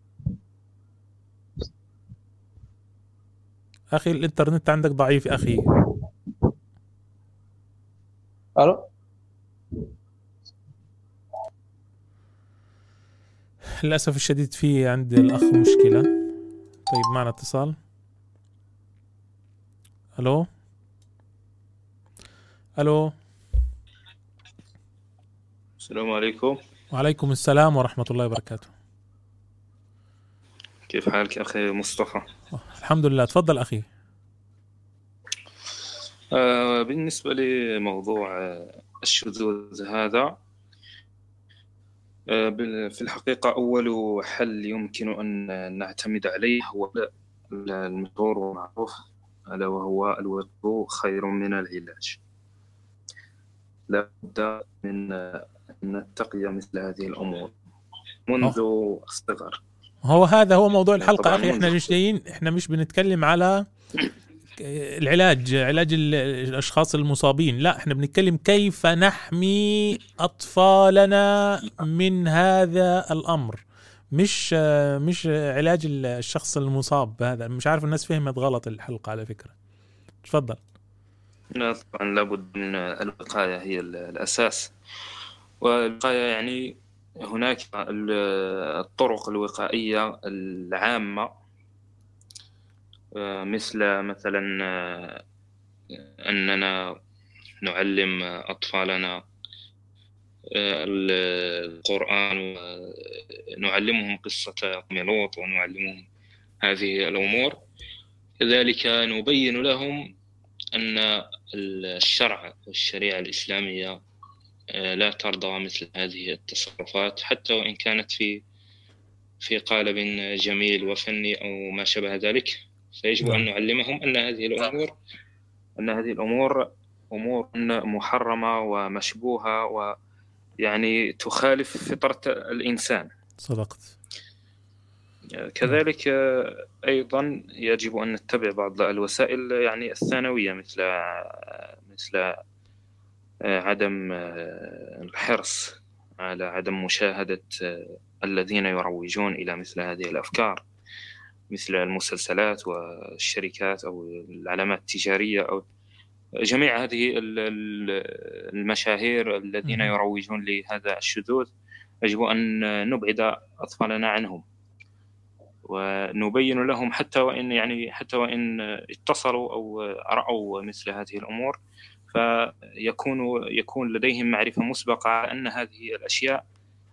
أخي الإنترنت عندك ضعيف أخي. ألو؟ للأسف الشديد في عند الأخ مشكلة. طيب معنا اتصال. ألو؟ ألو؟ السلام عليكم. وعليكم السلام ورحمة الله وبركاته. كيف حالك أخي مصطفى؟ الحمد لله. تفضل أخي. آه بالنسبة لموضوع الشذوذ هذا في الحقيقة أول حل يمكن أن نعتمد عليه هو المشهور والمعروف ألا وهو الوقت خير من العلاج. لا بد من أن نتقي مثل هذه الأمور منذ الصغر. هو هذا هو موضوع الحلقة أخي. إحنا مش جايين إحنا مش بنتكلم على العلاج علاج الأشخاص المصابين. لا إحنا بنتكلم كيف نحمي أطفالنا من هذا الأمر. مش مش علاج الشخص المصاب هذا مش عارف الناس فهمت غلط الحلقة على فكرة. تفضل. لا طبعا لابد من الوقاية هي الأساس. والوقاية يعني هناك الطرق الوقائية العامة مثل مثلا آه، أننا نعلم أطفالنا آه، القرآن ونعلمهم قصة لوط ونعلمهم هذه الأمور. كذلك نبين لهم أن الشرع والشريعة الإسلامية لا ترضى مثل هذه التصرفات حتى وإن كانت في في قالب جميل وفني أو ما شابه ذلك. فيجب نعم. أن نعلمهم أن هذه الأمور أن هذه الأمور أمور محرمة ومشبوهة ويعني تخالف فطرة الإنسان. صدقت. كذلك أيضا يجب أن نتبع بعض الوسائل يعني الثانوية مثل مثل عدم الحرص على عدم مشاهدة الذين يروجون إلى مثل هذه الأفكار. مثل المسلسلات والشركات أو العلامات التجارية أو جميع هذه ال- ال- المشاهير الذين. يروجون لهذا الشذوذ يجب أن نبعد أطفالنا عنهم ونبين لهم حتى وإن يعني حتى وإن اتصلوا أو رأوا مثل هذه الأمور فيكون يكون لديهم معرفة مسبقة على أن هذه الأشياء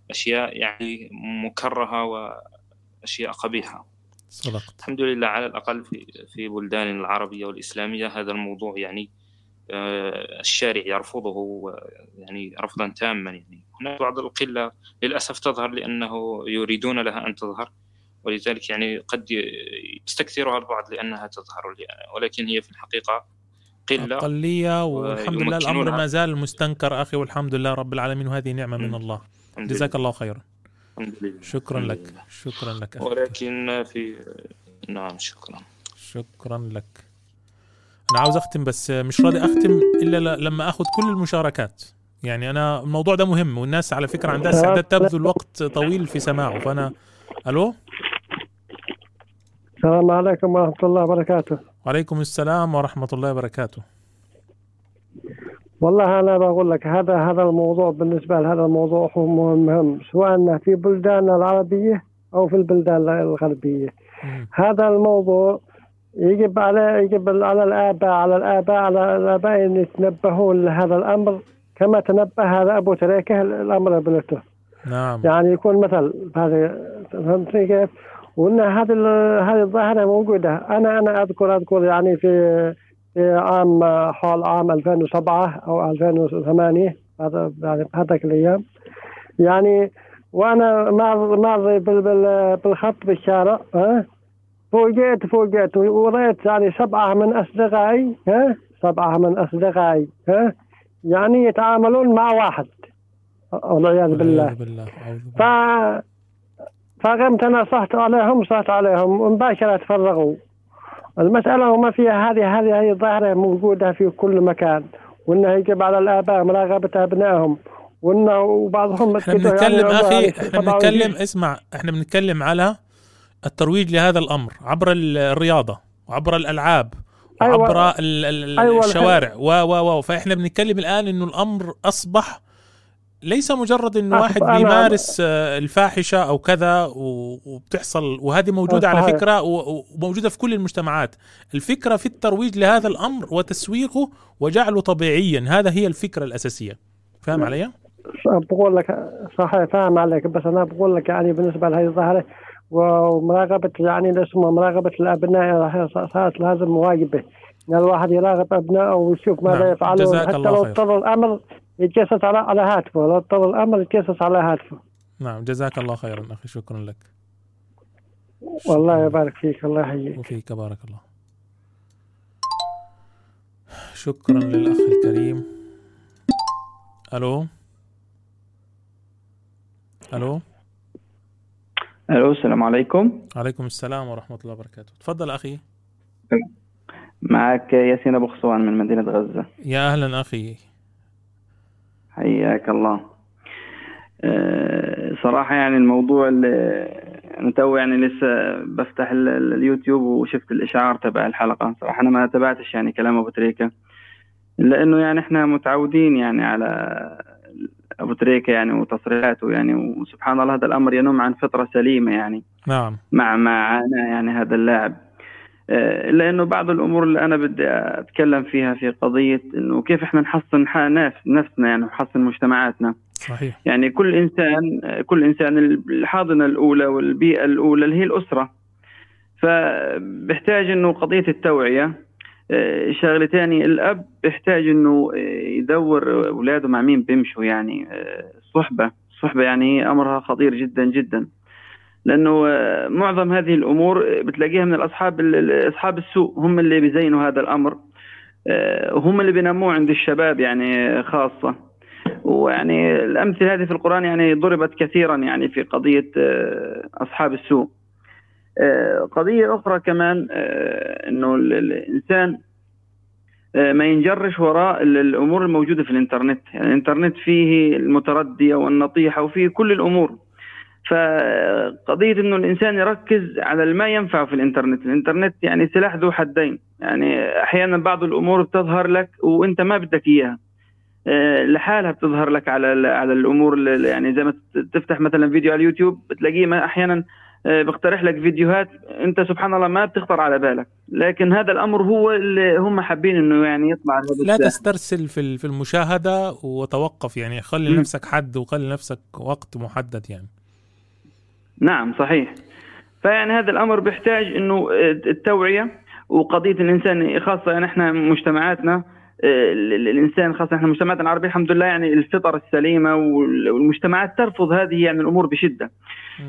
أشياء يعني مكرهة وأشياء قبيحة صدقت. الحمد لله على الأقل في في بلدان العربية والإسلامية هذا الموضوع يعني آه، الشارع يرفضه يعني رفضا تاما يعني. هناك بعض القلة للأسف تظهر لأنه يريدون لها أن تظهر ولذلك يعني قد يستكثرها البعض لأنها تظهر ولكن هي في الحقيقة قلة أقلية والحمد لله الأمر ما زال مستنكر أخي والحمد لله رب العالمين وهذه نعمة من الله. جزاك لله. الله خيرا. الحمد لله. شكرا الحمد لك. لله. شكرا لك أخي. ولكن في نعم شكرا. شكرا لك. أنا عاوز أختم بس مش راضي أختم إلا ل- لما أخذ كل المشاركات. يعني أنا الموضوع ده مهم والناس على فكرة عندها استعداد تبذل وقت طويل في سماعه. فأنا ألو؟ السلام عليكم ورحمة الله وبركاته. وعليكم السلام ورحمة الله وبركاته. والله أنا بقول لك هذا هذا الموضوع بالنسبة لهذا الموضوع هو مهم سواء في بلداننا العربية أو في البلدان الغربية. هذا الموضوع يجب على يجب على الآباء على الآباء على الآباء أن يتنبهون لهذا الأمر كما تنبه هذا أبو تريكة الأمر ابنته نعم. يعني يكون مثل هذا فهمتني كيف؟ وإن هذه هذه الظاهرة موجودة. أنا أنا اذكر أذكر يعني في عام حول عام 2007 أو 2008 هذا يعني هذاك الأيام. يعني وأنا بال- بالخط بالشارع ها؟ فوجئت فوجئت ورأيت يعني سبعة من أصدقائي ها؟ سبعة من أصدقائي ها؟ يعني يتعاملون مع واحد. والعياذ بالله. بالله. ف فقمت أنا صحت عليهم صحت عليهم مباشرة تفرغوا. المسألة وما فيها هذه هذه هي ظاهرة موجودة في كل مكان. وانه يجب على الآباء مراقبة أبنائهم. وانه وبعضهم إحنا بنتكلم يعني يعني إحنا بنتكلم اسمع إحنا بنتكلم على الترويج لهذا الأمر عبر ال- الرياضة وعبر الألعاب أيوة. وعبر ال- ال- أيوة الشوارع. و و و فإحنا بنتكلم الآن إنه الأمر أصبح ليس مجرد انه واحد بيمارس آه، الفاحشة أو كذا وبتحصل وهذه موجودة على. فكرة وموجودة في كل المجتمعات الفكرة في الترويج لهذا الأمر وتسويقه وجعله طبيعيا هذا هي الفكرة الأساسية فاهم علي؟ بقول لك صحيح فاهم عليك بس أنا بقول لك يعني بالنسبة لهذه الظاهرة ومراقبة يعني اسمه مراقبة الأبناء صارت لازم واجبه إن الواحد يراقب أبنائه ويشوف ماذا نعم. يفعلون حتى لو. اضطر الأمر يتجسس على على هاتفه لو اضطر الأمر يتجسس على هاتفه. نعم جزاك الله خيرا أخي شكرا لك. والله يبارك فيك الله يحييك. وفيك بارك الله. شكرا للأخ الكريم. ألو؟ ألو؟ ألو السلام عليكم. عليكم السلام ورحمة الله وبركاته. تفضل أخي. معك ياسين أبو خصوان من مدينة غزة. يا أهلا أخي. حياك الله. أه، صراحة يعني الموضوع اللي أنا تو يعني لسه بفتح ال- ال- اليوتيوب وشفت الإشعار تبع الحلقة. صراحة أنا ما تابعتش يعني كلام أبو تريكة لأنه يعني إحنا متعودين يعني على أبو تريكة يعني وتصريحاته يعني وسبحان الله هذا الأمر ينم عن فطرة سليمة يعني. نعم. مع ما عانى يعني هذا اللاعب. آه، الا انه بعض الأمور اللي أنا بدي أتكلم فيها في قضية إنه كيف إحنا نحسن ح- نفس نفسنا يعني ونحسن مجتمعاتنا. صحيح. يعني كل انسان كل إنسان الحاضنة الأولى والبيئة الأولى اللي هي الأسرة. فبحتاج إنه قضية التوعية. آه، شغلة ثانية الأب بيحتاج إنه آه، يدور أولاده مع مين بيمشوا يعني آه، الصحبه الصحبه يعني أمرها خطير جدا جدا. لأنه آه، معظم هذه الأمور بتلاقيها من الأصحاب ال- ال- أصحاب السوء. هم اللي بيزينوا هذا الأمر. آه، وهم اللي بينموه عند الشباب يعني خاصة. ويعني الأمثلة هذه في القرآن يعني ضربت كثيرا يعني في قضية آه، أصحاب السوء. آه، قضية أخرى كمان آه، إنه ال- الإنسان آه، ما ينجرش وراء ال- الأمور الموجودة في الإنترنت. يعني الإنترنت فيه المتردية والنطيحة وفيه كل الأمور. فقضية إنه الإنسان يركز على ما ينفع في الإنترنت. الإنترنت يعني سلاح ذو حدين. يعني أحيانا بعض الأمور بتظهر لك وأنت ما بدك إياها. آه، لحالها بتظهر لك على على الأمور اللي- يعني زي ما تفتح مثلا فيديو على اليوتيوب بتلاقيه ما- أحيانا آه، بيقترح لك فيديوهات أنت سبحان الله ما بتخطر على بالك. لكن هذا الأمر هو اللي هم حابين إنه يعني يطلع لا. تسترسل في في المشاهدة وتوقف يعني. خلي. لنفسك حد وخلي لنفسك وقت محدد يعني. نعم صحيح. فيعني هذا الأمر بيحتاج إنه التوعية وقضية الإنسان خاصة يعني إحنا مجتمعاتنا آه، ال- ال- الإنسان خاصة إحنا مجتمعاتنا العربية الحمد لله يعني الفطر السليمة وال- والمجتمعات ترفض هذه يعني الأمور بشدة.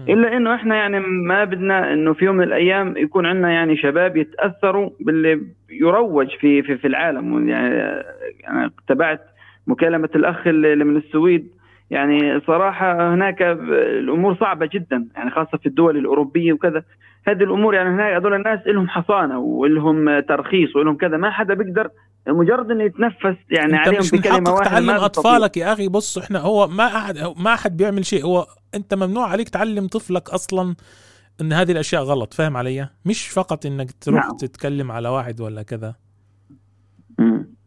إلا إنه إحنا يعني ما بدنا إنه في يوم من الأيام يكون عندنا يعني شباب يتأثروا باللي يروج في في, في العالم. يعني يعني تابعت مكالمة الأخ اللي من السويد يعني صراحة هناك الأمور صعبة جدا يعني خاصة في الدول الأوروبية وكذا هذه الأمور يعني هناك هذول الناس لهم حصانة ولهم ترخيص ولهم كذا ما حدا بيقدر مجرد إنه يتنفس يعني أنت عليهم مش بكلمة واحدة تعلم. أطفالك يا أخي بص إحنا هو ما احد ما أحد بيعمل شيء هو أنت ممنوع عليك تعلم طفلك أصلا إن هذه الأشياء غلط فاهم علي مش فقط إنك تروح نعم. تتكلم على واحد ولا كذا مم.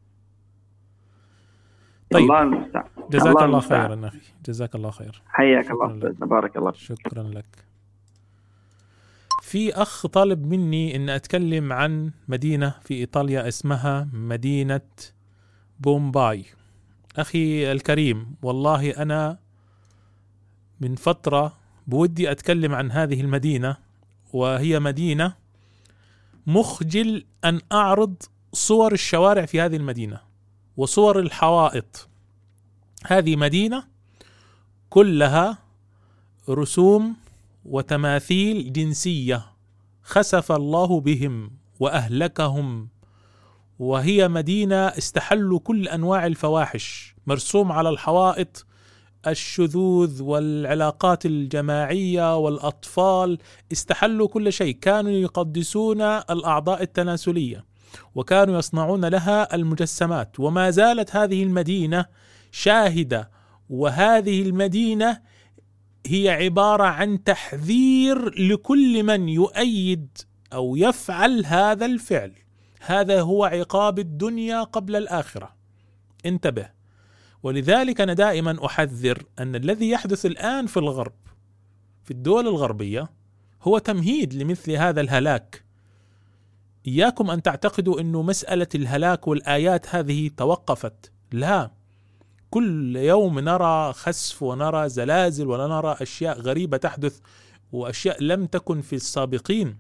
طيب. الله المستعان جزاك الله الله. خيرا أخي جزاك الله خير حياك الله. أستاذنا، بارك الله فيك. شكرا لك في أخ طالب مني إن أتكلم عن مدينة في إيطاليا اسمها مدينة بومباي أخي الكريم والله أنا من فترة بودي أتكلم عن هذه المدينة وهي مدينة مخجل أن أعرض صور الشوارع في هذه المدينة وصور الحوائط. هذه مدينة كلها رسوم وتماثيل جنسية خسف الله بهم وأهلكهم وهي مدينة استحلوا كل أنواع الفواحش مرسوم على الحوائط الشذوذ والعلاقات الجماعية والأطفال استحلوا كل شيء كانوا يقدسون الأعضاء التناسلية. وكانوا يصنعون لها المجسمات. وما زالت هذه المدينة شاهدة وهذه المدينة هي عبارة عن تحذير لكل من يؤيد أو يفعل هذا الفعل. هذا هو عقاب الدنيا قبل الآخرة. انتبه. ولذلك أنا دائما أحذر أن الذي يحدث الآن في الغرب في الدول الغربية هو تمهيد لمثل هذا الهلاك. إياكم أن تعتقدوا إنه مسألة الهلاك والآيات هذه توقفت. لا. كل يوم نرى خسف ونرى زلازل ونرى أشياء غريبة تحدث وأشياء لم تكن في السابقين.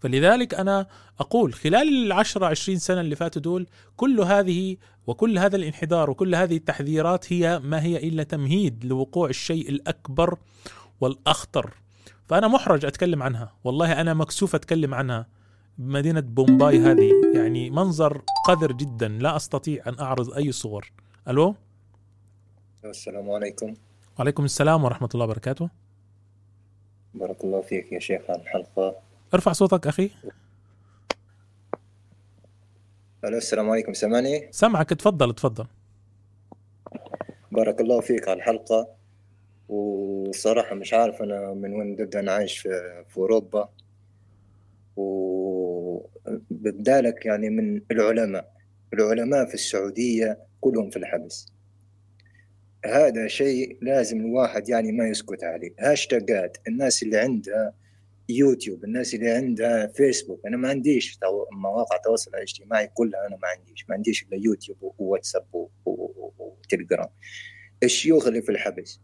فلذلك أنا أقول خلال العشرة عشرين سنة اللي فاتوا دول كل هذه وكل هذا الانحدار وكل هذه التحذيرات هي ما هي إلا تمهيد لوقوع الشيء الأكبر والأخطر. فأنا محرج أتكلم عنها. والله أنا مكسوف أتكلم عنها. مدينة بومباي هذه. يعني منظر قذر جدا. لا أستطيع أن أعرض أي صور. ألو؟ السلام عليكم. وعليكم السلام ورحمة الله وبركاته. بارك الله فيك يا شيخ على الحلقة ارفع صوتك أخي. ألو السلام عليكم. سامعني؟ سمعك تفضل تفضل. بارك الله فيك على الحلقة. وصراحة مش عارف أنا من وين بدي أنا عايش في, في أوروبا. وبدالك يعني من العلماء العلماء في السعودية كلهم في الحبس. هذا شيء لازم الواحد يعني ما يسكت عليه. hashtagات الناس اللي عندها يوتيوب الناس اللي عندها فيسبوك. أنا ما عنديش. مواقع التواصل الاجتماعي كلها أنا ما عنديش. ما عنديش إلا يوتيوب وواتساب و... و... وتليجرام. الشيوخ اللي في الحبس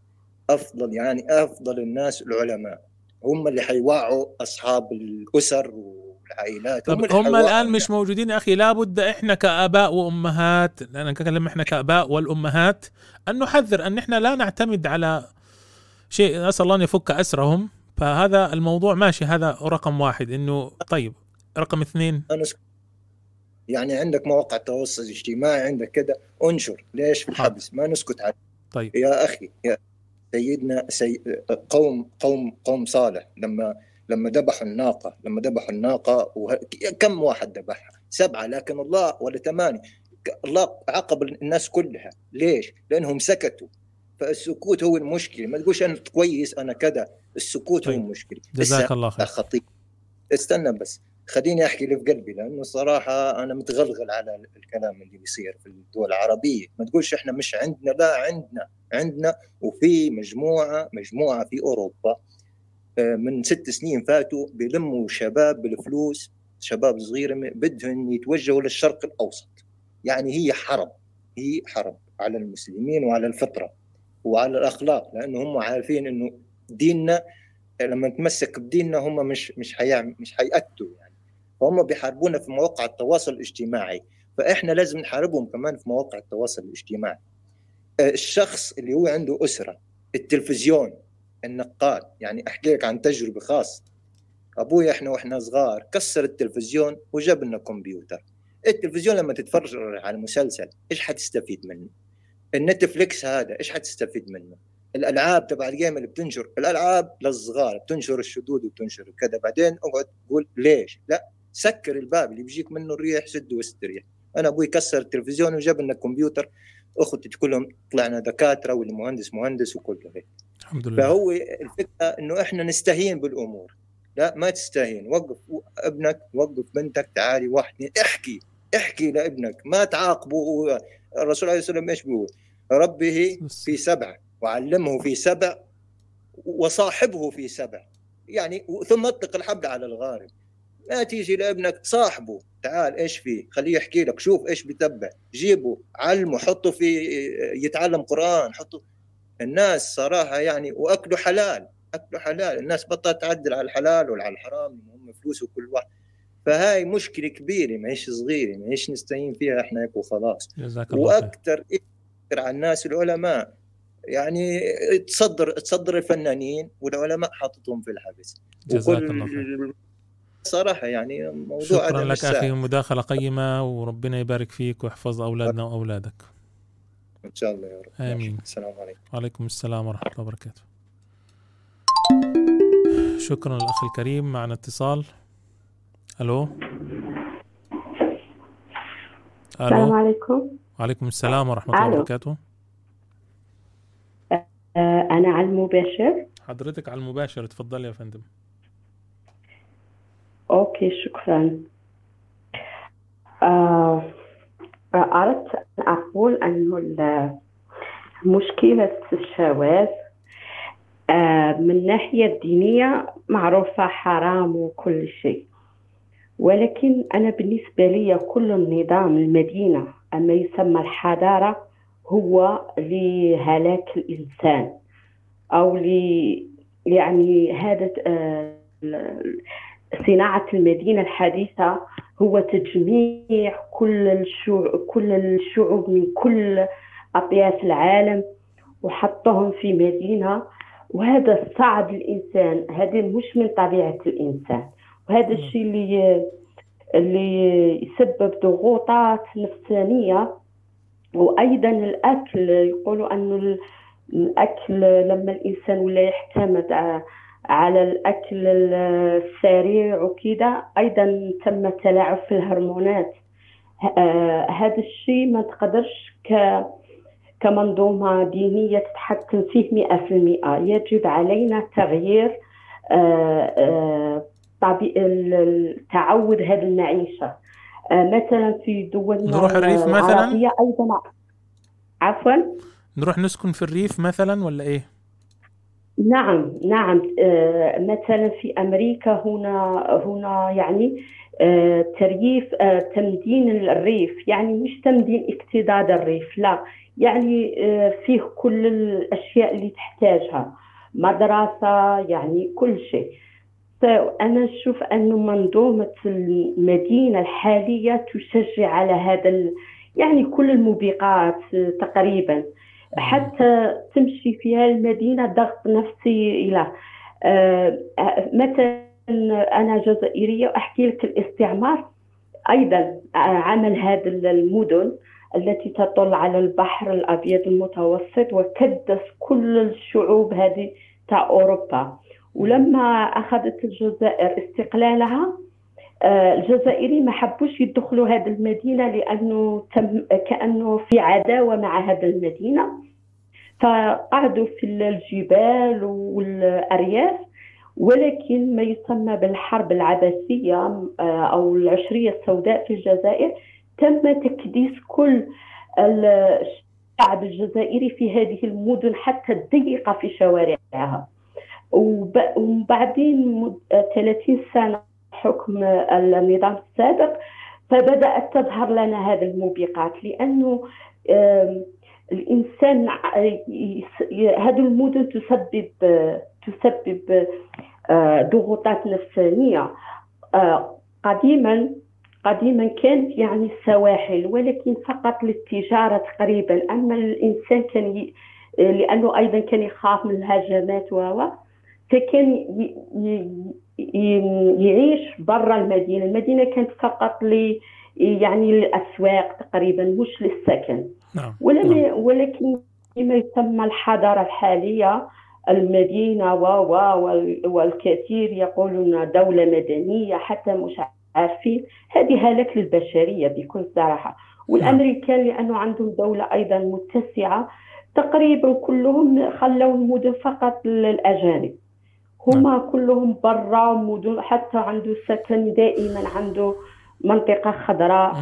أفضل يعني أفضل الناس العلماء. هم اللي حيوعوا أصحاب الأسر والعائلات طب هم الآن مش موجودين يا أخي لابد إحنا كآباء وأمهات أنا أتكلم إحنا كآباء والأمهات أن نحذر أن إحنا لا نعتمد على شيء أسأل الله أن يفك أسرهم. فهذا الموضوع ماشي هذا رقم واحد. إنه طيب رقم اثنين. يعني عندك مواقع التواصل الاجتماعي عندك كذا انشر ليش؟ في الحبس ما نسكت عليه طيب. يا أخي يا سيدنا سي... قوم قوم قوم صالح لما لما ذبحوا الناقة لما ذبحوا الناقة وه... كم واحد ذبحها؟ سبعة لكن الله ولا ثمانية. الله عاقب الناس كلها. ليش؟ لأنهم سكتوا. فالسكوت هو المشكلة. ما تقولش أنا كويس أنا كذا. السكوت هو المشكلة. جزاك الله خير. خطير استنى بس. خليني أحكي اللي في قلبي لأنه صراحة أنا متغلغل على الكلام اللي بيصير في الدول العربية. ما تقولش إحنا مش عندنا لا عندنا عندنا. وفي مجموعة مجموعة في أوروبا من ست سنين فاتوا بيلموا شباب بالفلوس شباب صغيرة م- بدهم يتوجهوا للشرق الأوسط. يعني هي حرب هي حرب على المسلمين وعلى الفطرة وعلى الأخلاق لأنه هم عارفين إنه ديننا لما نتمسك بديننا هم مش مش حيعمل مش حيأتوا يعني. فهم بيحاربونا في مواقع التواصل الاجتماعي. فإحنا لازم نحاربهم كمان في مواقع التواصل الاجتماعي. آه، الشخص اللي هو عنده أسرة التلفزيون النقال يعني أحكي لك عن تجربة خاصة. أبوي إحنا وإحنا صغار كسر التلفزيون وجاب لنا كمبيوتر. التلفزيون لما تتفرج على مسلسل إيش حتستفيد منه؟ النتفليكس هذا إيش حتستفيد منه؟ الألعاب تبع ال game اللي بتنشر. الألعاب للصغار بتنشر الشذوذ وبتنشر كذا. بعدين أقعد تقول ليش؟ لا سكر الباب اللي بيجيك منه الريح سده واستريح أنا أبوي كسر التلفزيون وجاب لنا كمبيوتر. أخوتي كلهم طلعنا دكاترة واللي مهندس وكله هيك. الحمد لله. فهو الفكرة إنه إحنا نستهين بالأمور. لا ما تستهين. وقف ابنك وقف بنتك تعالي واحد اثنين احكي احكي لابنك. ما تعاقبه. الرسول عليه الصلاة والسلام إيش بيقول؟ ربه في سبع وعلمه في سبع وصاحبه في سبع. يعني ثم اطلق الحبل على الغارب. ما تيجي لابنك صاحبه. تعال إيش فيه؟ خليه يحكي لك. شوف إيش بتبع. جيبه علمه حطه في يتعلم قرآن حطه الناس صراحة يعني واكله حلال اكله حلال. الناس بطلت تعدل على الحلال وعلى الحرام هم فلوس وكل واحد. فهاي مشكلة كبيرة ما هيش صغيرة ما هيش نستهين فيها إحنا هيك وخلاص. وأكثر على الناس العلماء يعني تصدر تصدر الفنانين والعلماء حاططهم في الحبس. جزاك الله خير. صراحة يعني موضوع شكرا لك أخي. مداخلة قيمة وربنا يبارك فيك ويحفظ أولادنا وأولادك. إن شاء الله يا رب. آمين. السلام عليكم. وعليكم السلام ورحمة الله وبركاته. شكرا للأخ الكريم معنا اتصال. ألو؟ السلام عليكم. وعليكم السلام ورحمة الله. وبركاته. آه، أنا على المباشر. حضرتك على المباشر اتفضلي يا فندم. أوكي شكرا. آه، أردت أن أقول أن مشكلة الشواذ آه، من الناحية الدينية معروفة حرام وكل شيء. ولكن أنا بالنسبة لي كل النظام المدينة أما يسمى الحضارة هو لهلاك الإنسان أو ل يعني هذا آه، صناعة المدينة الحديثة هو تجميع كل الشعوب كل الشعوب من كل أطياف العالم وحطهم في مدينة. وهذا صعب الإنسان هذا مش من طبيعة الإنسان. وهذا الشيء اللي اللي يسبب ضغوطات نفسانية. وأيضا الأكل يقولوا أنه ال- الأكل لما الإنسان ولا يعتمد ع- على الأكل السريع وكذا. أيضا تم تلاعب في الهرمونات. آه، هذا الشيء ما تقدرش ك كمنظومة دينية تتحكم فيه مئة في المئة. يجب علينا تغيير آه، آه، تعود هذه المعيشة. مثلا في دولنا نروح الريف مثلاً؟ أيضا. عفوا؟ نروح نسكن في الريف مثلا ولا إيه؟ نعم نعم. آه، مثلا في أمريكا هنا هنا يعني آه، ترييف آه، تمدين الريف يعني مش تمدين اكتظاظ الريف لا. يعني فيه كل الأشياء اللي تحتاجها مدرسة يعني كل شيء. فأنا أشوف أن منظومة المدينة الحالية تشجع على هذا يعني كل الموبقات آه، تقريبا. حتى تمشي فيها المدينة ضغط نفسي إلى. آه، مثلا أنا جزائرية واحكي لك الاستعمار أيضا آه، عمل هذه المدن التي تطل على البحر الأبيض المتوسط وكدس كل الشعوب هذه تاع أوروبا. ولما أخذت الجزائر استقلالها الجزائري ما حبوش يدخلوا هذه المدينة لأنه تم كأنه في عداوة مع هذه المدينة. فقعدوا في الجبال والأرياف ولكن ما يسمى بالحرب العباسية آه، أو العشرية السوداء في الجزائر تم تكديس كل الشعب الجزائري في هذه المدن حتى الضيقة في شوارعها. وبعدين 30 سنة حكم النظام السابق فبدأت تظهر لنا هذه الموبقات لأنه الإنسان هذه المدن تسبب تسبب ضغوطات نفسانية. آه، قديما قديما كانت يعني السواحل ولكن فقط للتجارة تقريبا. أما الإنسان كان ي... لأنه أيضا كان يخاف من الهجمات و فكان ي... ي... يعيش برا المدينة. المدينة كانت فقط ل يعني للأسواق تقريبا مش للسكن. نعم. ولم نعم. ولكن ما يسمى الحضارة الحالية المدينة و والكثير يقولون دولة مدنية حتى مش عارفين. هذه هلك للبشرية بكل صراحة. والأمريكان لأنه عندهم دولة أيضا متسعة تقريبا كلهم خلوا المدن فقط للأجانب. هما كلهم برا مدن حتى عنده سكن دائما عنده منطقة خضراء.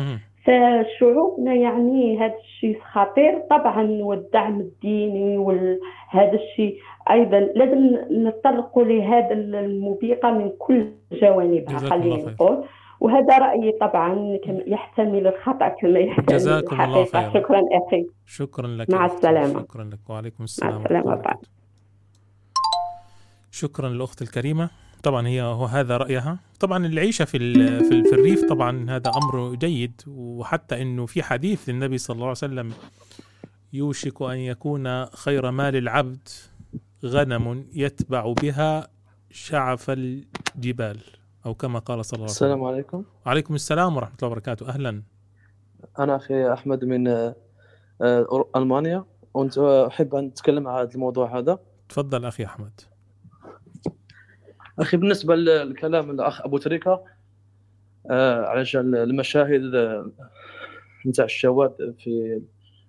فشعوبنا يعني هذا الشيء خطير. طبعا والدعم الديني وهذا الشيء أيضا لازم نطرقوا لهذا الموبقه من كل جوانبها خلينا نقول. وهذا رأيي طبعا يحتمل الخطأ كما يحتمل جزاكم الله خيرا. شكرا أخي. شكرا لك مع السلامة. شكرا لك. وعليكم السلام مع السلامة. شكرا للاخت الكريمة. طبعا هي هو هذا رأيها. طبعا العيشة في في, في الريف طبعا هذا أمر جيد وحتى إنه في حديث للنبي صلى الله عليه وسلم يوشك أن يكون خير مال العبد غنم يتبع بها شعف الجبال أو كما قال صلى الله عليه وسلم. السلام عليكم. وعليكم السلام ورحمة الله وبركاته. أهلا. أنا أخي أحمد من آه، ألمانيا. وانت أحب أن اتكلم عن الموضوع هذا؟ تفضل أخي أحمد. أخي بالنسبة للكلام الأخ أبو تريكة آه علشان المشاهد نتاع الشواذ في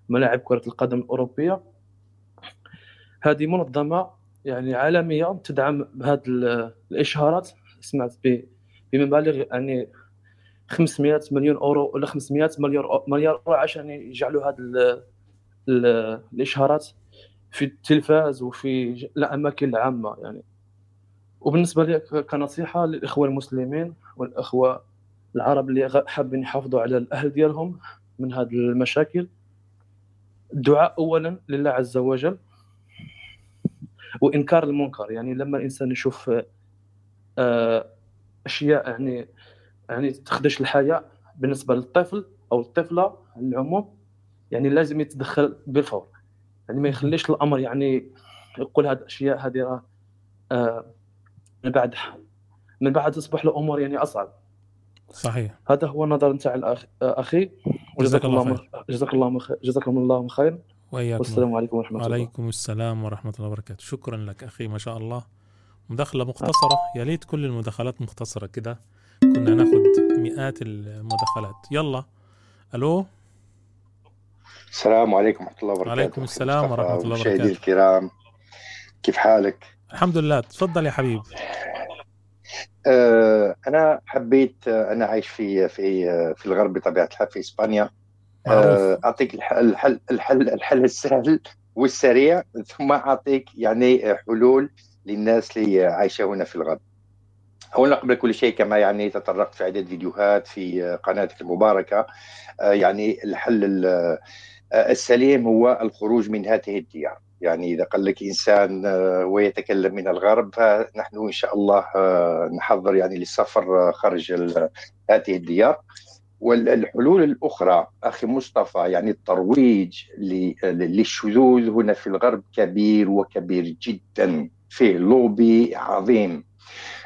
ملاعب كرة القدم الأوروبية. هذه منظمة يعني عالمية تدعم هذه الإشهارات. سمعت بمبالغ يعني 500 مليون أورو ولا 500 مليار مليار اورو عشان يجعلوا هذه الإشهارات في التلفاز وفي الأماكن العامة يعني. وبالنسبة لي كنصيحة للإخوة المسلمين والإخوة العرب اللي حابين يحافظوا على الأهل ديالهم من هذه المشاكل الدعاء اولا لله عز وجل وإنكار المنكر. يعني لما الإنسان يشوف آه، أشياء يعني يعني تخدش الحياة بالنسبة للطفل أو الطفلة العموم يعني لازم يتدخل بالفور. يعني ما يخليش الأمر يعني يقول هذه الأشياء هذه آه من بعد من بعد تصبح الأمور يعني أصعب. صحيح. هذا هو النظر نتاع الأخ... أخي. جزاك الله خير. جزاك الله مخ... جزاكم الله خير. وإياكم. والسلام عليكم ورحمة الله. وعليكم السلام ورحمة الله وبركاته. شكرا لك أخي ما شاء الله. مداخلة مختصرة. يا ليت كل المداخلات مختصرة كده. كنا ناخذ مئات المداخلات. يلا. ألو؟ السلام عليكم ورحمة الله وبركاته. وعليكم السلام ورحمة الله وبركاته. مشاهدي الكرام. كيف حالك؟ الحمد لله. تفضل يا حبيب. آه أنا حبيت آه أنا عايش في في آه في الغرب بطبيعة الحال في إسبانيا. آه أعطيك الحل الحل الحل, السهل والسريع ثم أعطيك يعني حلول للناس اللي عايشة هنا في الغرب. اولا قبل كل شيء كما يعني تطرقت في عده فيديوهات في قناتك المباركة آه يعني الحل السليم هو الخروج من هذه الديار. يعني إذا قال لك إنسان آه، ويتكلم من الغرب فنحن إن شاء الله آه، نحضر يعني للسفر خارج هذه الديار. والحلول الأخرى أخي مصطفى يعني الترويج للشذوذ هنا في الغرب كبير وكبير جدا فيه لوبي عظيم.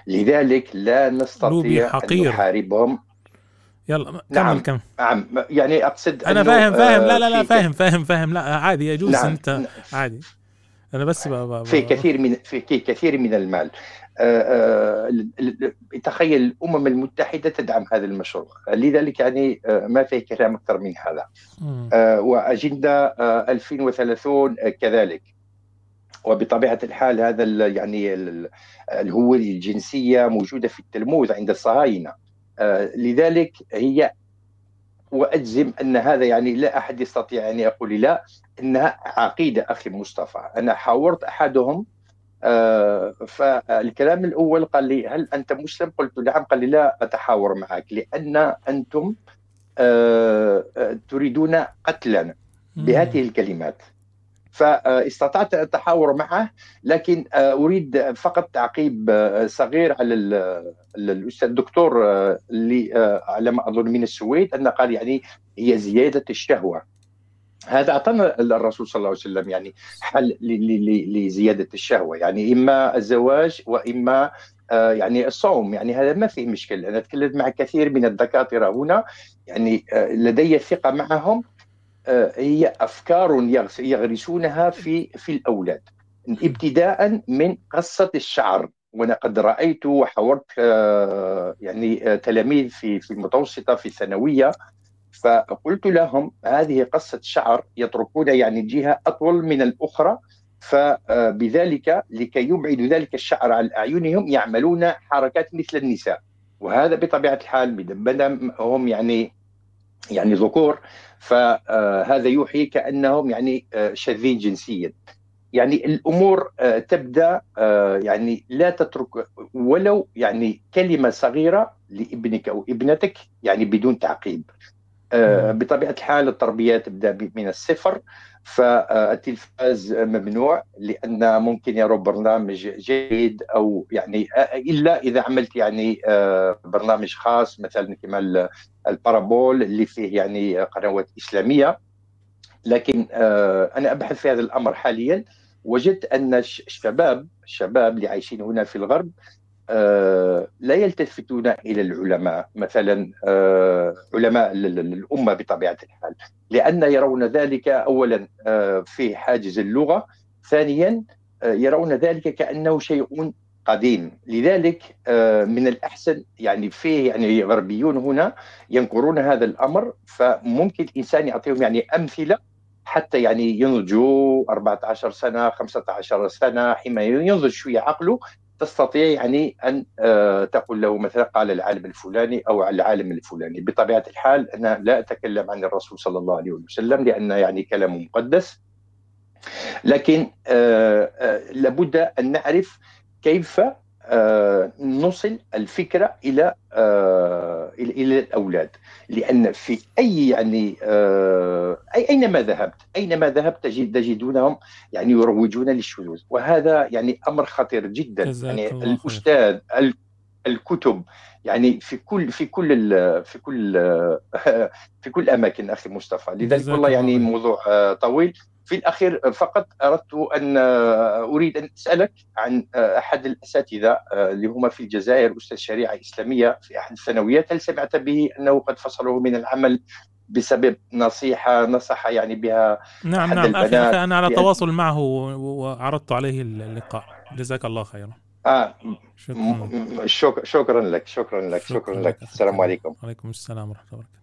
لذلك لا نستطيع أن حقير. نحاربهم. يلا كمل نعم. كمل نعم يعني أقصد أنا فاهم فاهم. لا لا لا فاهم فاهم فاهم. لا عادي يجوز نعم. أنت عادي. أنا بس ب... ب... في. كثير من في كثير من المال. آه، آه، تخيل الامم المتحدة تدعم هذا المشروع. لذلك يعني آه، ما فيه كلام أكثر من هذا. وأجندة آه، 2030 آه، كذلك. وبطبيعة الحال هذا يعني ال- الهوية الجنسية موجودة في التلموذ عند الصهاينة. لذلك هي وأجزم أن هذا يعني لا أحد يستطيع أن يقول لا إنها عقيدة أخي مصطفى. أنا حاورت أحدهم آه، فالكلام الأول قال لي هل أنت مسلم؟ قلت نعم. قال لي لا أتحاور معك لأن أنتم آه، آه، تريدون قتلنا بهذه الكلمات. فاستطعت التحاور معه لكن آه، أريد فقط تعقيب آه، صغير على ال- ال- الأستاذ الدكتور آه، اللي على ما أظن من السويد انه قال يعني هي زيادة الشهوة. هذا اعطانا الرسول صلى الله عليه وسلم يعني حل لزيادة الشهوة. يعني إما الزواج وإما يعني الصوم. يعني هذا ما فيه مشكلة. أنا تكلمت مع كثير من الدكاترة هنا. يعني لدي ثقة معهم. هي أفكار يغرسونها في في الأولاد ابتداء من قصة الشعر. وأنا قد رأيت وحاورت آه، يعني آه، تلاميذ في في المتوسطة في الثانوية فقلت لهم هذه قصة شعر يتركون يعني جهة أطول من الأخرى فبذلك لكي يبعدوا ذلك الشعر عن أعينهم يعملون حركات مثل النساء. وهذا بطبيعة الحال بدم هم يعني يعني ذكور. فهذا يوحي كأنهم يعني آه، شاذين جنسيا. يعني الأمور آه، تبدأ آه، يعني لا تترك ولو يعني كلمة صغيرة لابنك أو ابنتك يعني بدون تعقيب. آه، بطبيعة الحال التربية تبدأ من الصفر. فالتلفاز ممنوع لأن ممكن يروا برنامج جيد أو يعني إلا إذا عملت يعني آه، برنامج خاص مثلا كما ال- البارابول اللي فيه يعني قنوات إسلامية. لكن آه، أنا أبحث في هذا الأمر حاليا. وجدت أن الش- الشباب الشباب اللي عايشين هنا في الغرب لا يلتفتون إلى العلماء مثلا آه، علماء ال- ال- الأمة بطبيعة الحال لأن يرون ذلك اولا آه، في حاجز اللغة ثانيا آه، يرون ذلك كأنه شيء قديم. لذلك آه، من الأحسن يعني فيه يعني غربيون هنا ينكرون هذا الأمر فممكن الإنسان يعطيهم يعني أمثلة حتى يعني ينضجوا 14 سنة 15 سنة حين ينضج شوية عقله تستطيع يعني أن آه، تقول له مثلا قال العالم الفلاني أو العالم الفلاني. بطبيعة الحال أنا لا أتكلم عن الرسول صلى الله عليه وسلم لأن يعني كلامه مقدس. لكن آه، آه، لابد أن نعرف كيف نصل الفكرة إلى آه، إلى إلى الأولاد. لأن في أي يعني آه، اي أينما ذهبت أينما ذهبت تجد تجدونهم يعني يروجون للشذوذ. وهذا يعني أمر خطير جدا. يعني. الأستاذ ال- الكتب يعني في كل في كل في كل في كل الاماكن أخي مصطفى. لذلك والله الله يعني. موضوع آه، طويل. في الأخير فقط أردت أن آه، أريد أن أسألك عن آه، أحد الأساتذة آه، اللي هم في الجزائر أستاذ شريعة إسلامية في أحد الثانويات هل سمعت به أنه قد فصلوه من العمل بسبب نصيحة نصح يعني بها نعم أحد نعم. البنات؟ أنا على تواصل معه وعرضت عليه اللقاء. جزاك الله خيرا. آه شكرا. شكرا لك شكرا لك شكرا شكرا لك. لك. السلام. عليكم. وعليكم السلام ورحمة الله وبركاته.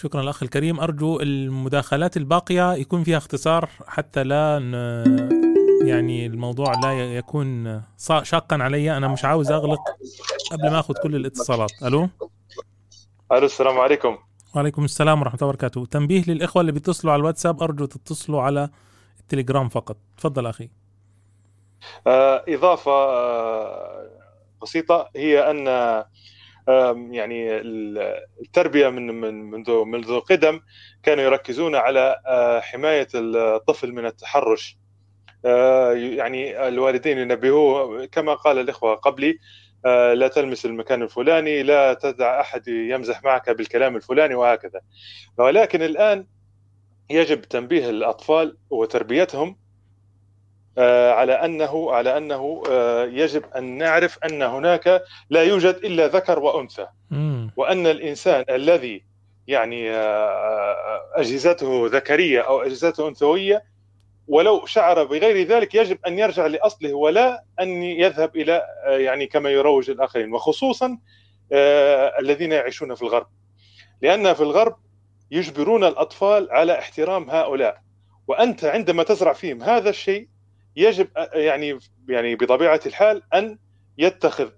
شكرا الاخ الكريم. أرجو المداخلات الباقية يكون فيها اختصار حتى لا ن... يعني الموضوع لا يكون شاقا علي. أنا مش عاوز أغلق قبل ما أخذ كل الاتصالات. ألو؟ ألو السلام عليكم. وعليكم السلام ورحمة الله وبركاته. تنبيه للإخوة اللي بيتصلوا على الواتساب. أرجو تتصلوا على التليجرام فقط. تفضل أخي. آه، إضافة آه، بسيطة. هي أن يعني ال- التربية من من منذ منذ قدم كانوا يركزون على آه، حماية الطفل من التحرش. آه، يعني الوالدين ينبهوه كما قال الإخوة قبلي آه، لا تلمس المكان الفلاني لا تدع أحد يمزح معك بالكلام الفلاني وهكذا. ولكن الآن يجب تنبيه الأطفال وتربيتهم على انه على أنه آه، يجب أن نعرف أن هناك لا يوجد إلا ذكر وأنثى. وأن الإنسان الذي يعني آه، أجهزته ذكرية أو أجهزته أنثوية ولو شعر بغير ذلك يجب أن يرجع لأصله ولا أن يذهب إلى آه، يعني كما يروج الآخرين وخصوصا آه، الذين يعيشون في الغرب لأن في الغرب يجبرون الأطفال على احترام هؤلاء وأنت عندما تزرع فيهم هذا الشيء يجب يعني يعني بطبيعة الحال أن يتخذ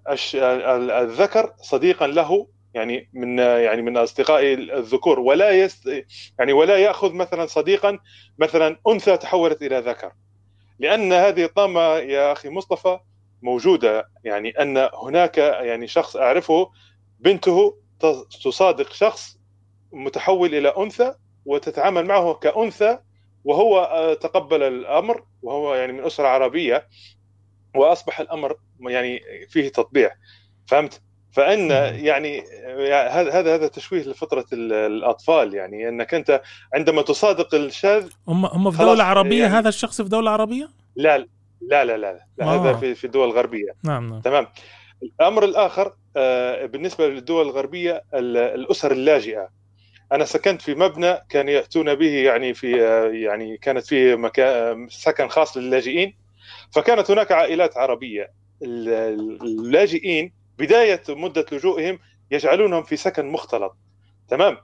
الذكر صديقا له يعني من يعني من أصدقاء الذكور ولا يست يعني ولا يأخذ مثلا صديقا مثلا أنثى تحولت إلى ذكر. لأن هذه الطامة يا أخي مصطفى موجودة يعني أن هناك يعني شخص أعرفه بنته تصادق شخص متحول إلى أنثى وتتعامل معه كأنثى وهو آه، تقبل الأمر وهو يعني من أسرة عربية وأصبح الأمر يعني فيه تطبيع. فهمت؟ فإن يعني هذا هذا هذا تشويه لفطرة ال- الأطفال يعني إنك أنت عندما تصادق الشاذ هم هم في خلاص دولة عربية؟ يعني- هذا الشخص في دولة عربية؟ لا لا لا لا, لا, لا آه. هذا في في الدول الغربية. نعم نعم. تمام. الأمر الآخر آه، بالنسبة للدول الغربية ال- الأسر اللاجئة. أنا سكنت في مبنى كان يأتون به يعني في يعني كانت فيه مكان سكن خاص للاجئين. فكانت هناك عائلات عربية. ال- ال- اللاجئين بداية مدة لجوئهم يجعلونهم في سكن مختلط. تمام؟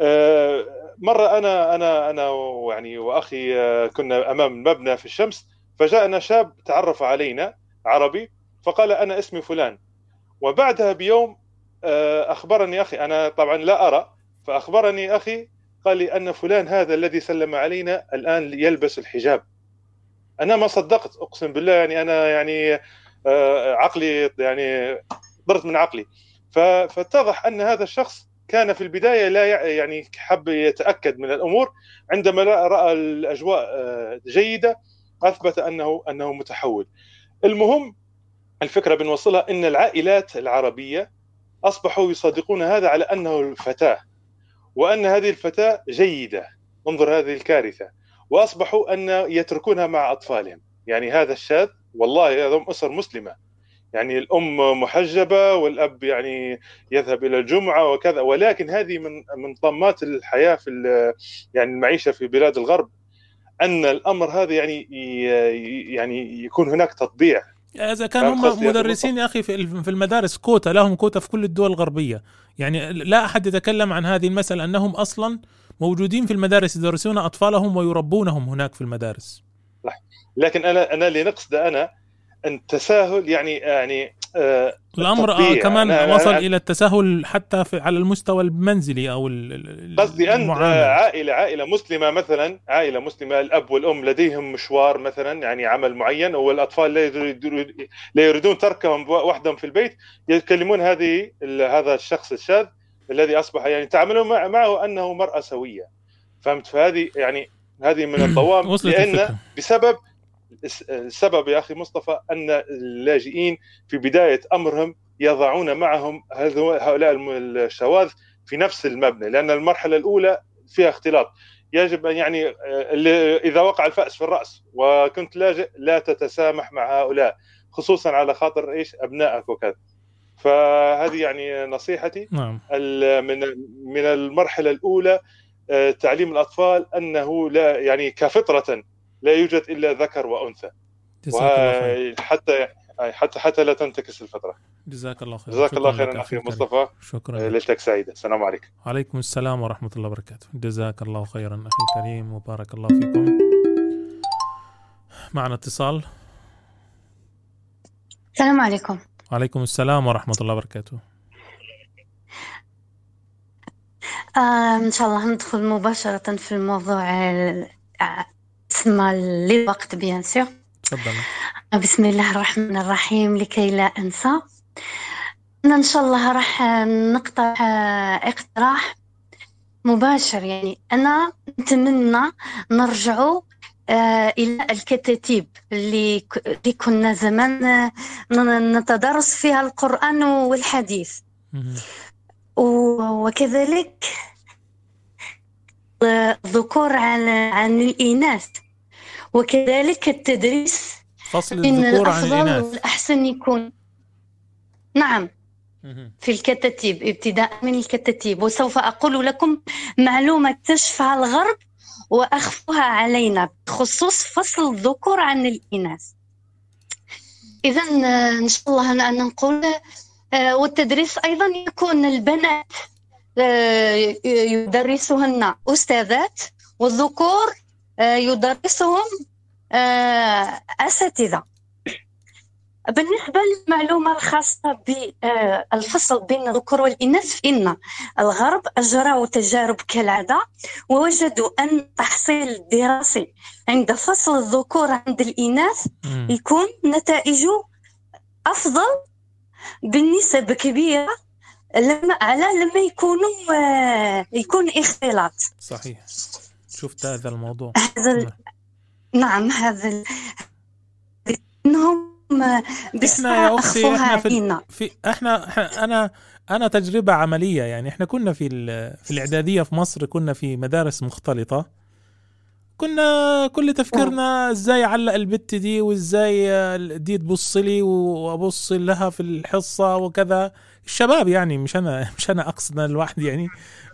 آه، مرة أنا أنا أنا يعني وأخي آه، كنا أمام مبنى في الشمس فجاءنا شاب تعرف علينا عربي فقال أنا اسمي فلان. وبعدها بيوم آه، أخبرني أخي أنا طبعا لا أرى فأخبرني أخي قال لي أن فلان هذا الذي سلم علينا الآن يلبس الحجاب. أنا ما صدقت أقسم بالله يعني أنا يعني آه، عقلي يعني ضرت من عقلي. فاتضح أن هذا الشخص كان في البداية لا يع- يعني حب يتأكد من الأمور عندما رأى الأجواء آه، جيدة أثبت انه أنه متحول. المهم الفكرة بنوصلها إن العائلات العربية أصبحوا يصدقون هذا على أنه الفتاة. وأن هذه الفتاة جيدة. انظر هذه الكارثة. وأصبحوا أن يتركونها مع أطفالهم. يعني هذا الشاذ والله هذا أسر مسلمة. يعني الأم محجبة والأب يعني يذهب إلى الجمعة وكذا. ولكن هذه من من طمات الحياة في يعني المعيشة في بلاد الغرب. أن الأمر هذا يعني يعني يكون هناك تطبيع. إذا كان هم قصدي يا أخي مدرسين يا أخي في ال- في المدارس كوتا لهم كوتا في كل الدول الغربية يعني لا أحد يتكلم عن هذه المسألة أنهم أصلا موجودين في المدارس يدرسون أطفالهم ويربونهم هناك في المدارس صح. لكن أنا أنا اللي نقصده أنا أن التساهل يعني يعني الأمر آه. كمان أنا- وصل أنا إلى التساهل حتى في على المستوى المنزلي أو قصدي أنت آه، عائله عائلة مسلمة مثلا عائلة مسلمة الأب والأم لديهم مشوار مثلا يعني عمل معين والأطفال لا يريدون لا يريدون تركهم وحدهم في البيت يكلمون هذه هذا الشخص الشاذ الذي أصبح يعني تعاملون مع- معه أنه مرأة سوية فهمت فهذه يعني هذه من الضوام وصلت لأن الفكرة. بسبب السبب يا أخي مصطفى أن اللاجئين في بداية أمرهم يضعون معهم هؤلاء الشواذ في نفس المبنى لأن المرحلة الأولى فيها اختلاط. يجب أن يعني إذا وقع الفأس في الرأس وكنت لاجئ لا تتسامح مع هؤلاء خصوصا على خاطر إيش؟ أبنائك وكذا. فهذه يعني نصيحتي. نعم. من من المرحلة الأولى آه، تعليم الأطفال أنه لا يعني كفطرة لا يوجد إلا ذكر وأنثى. جزاك الله خير. وحتى حتى حتى لا تنتكس الفطره جزاك الله خير. جزاك الله خيرا أخي أخي. مصطفى. شكرا آه، لك. ليلتك سعيدة. السلام عليكم. عليكم السلام ورحمة الله وبركاته. جزاك الله خيرا أخي الكريم. وبارك الله فيكم. معنا اتصال. السلام عليكم. عليكم السلام ورحمة الله وبركاته. آه إن شاء الله ندخل مباشرة في الموضوع ال- اسمه للوقت بيان سور تفضل. بسم الله الرحمن الرحيم لكي لا أنسى. أنا إن شاء الله راح نقترح آه، اقتراح مباشر. يعني أنا نتمنى نرجعوا آه، إلى الكتاتيب اللي اللي كنا زمان آه، نتدرس فيها القرآن والحديث. وكذلك الذكور عن عن الإناث. وكذلك التدريس فصل إن الذكور عن الأفضل الإناث. والأحسن يكون. نعم. في الكتاتيب ابتداء من الكتاتيب. وسوف أقول لكم معلومة اكتشفها الغرب وأخفوها علينا بخصوص فصل الذكور عن الإناث. إذا إن شاء الله أنا نقول آه، والتدريس أيضا يكون البنات آه، يدرسهن أستاذات والذكور آه، يدرسهم آه، أساتذة. بالنسبة للمعلومة الخاصة بالفصل بين الذكور والإناث فإن الغرب أجروا تجارب كالعادة ووجدوا أن التحصيل الدراسي عند فصل الذكور عند الإناث. يكون نتائجه أفضل بنسب كبيرة لما على لما يكونوا آه، يكون اختلاط صحيح. شفت هذا الموضوع. هذا ال- نعم. هذا ال- إنهم إحنا يا أختي إحنا في, علينا. في إحنا أنا أنا تجربة عملية يعني. إحنا كنا في ال- في الإعدادية في مصر كنا في مدارس مختلطة. كنا كل تفكيرنا إزاي اعلق البت دي وإزاي دي تبص لي وأبص لها في الحصة وكذا. الشباب يعني مش أنا مش أنا أقصد أنا لوحدي يعني.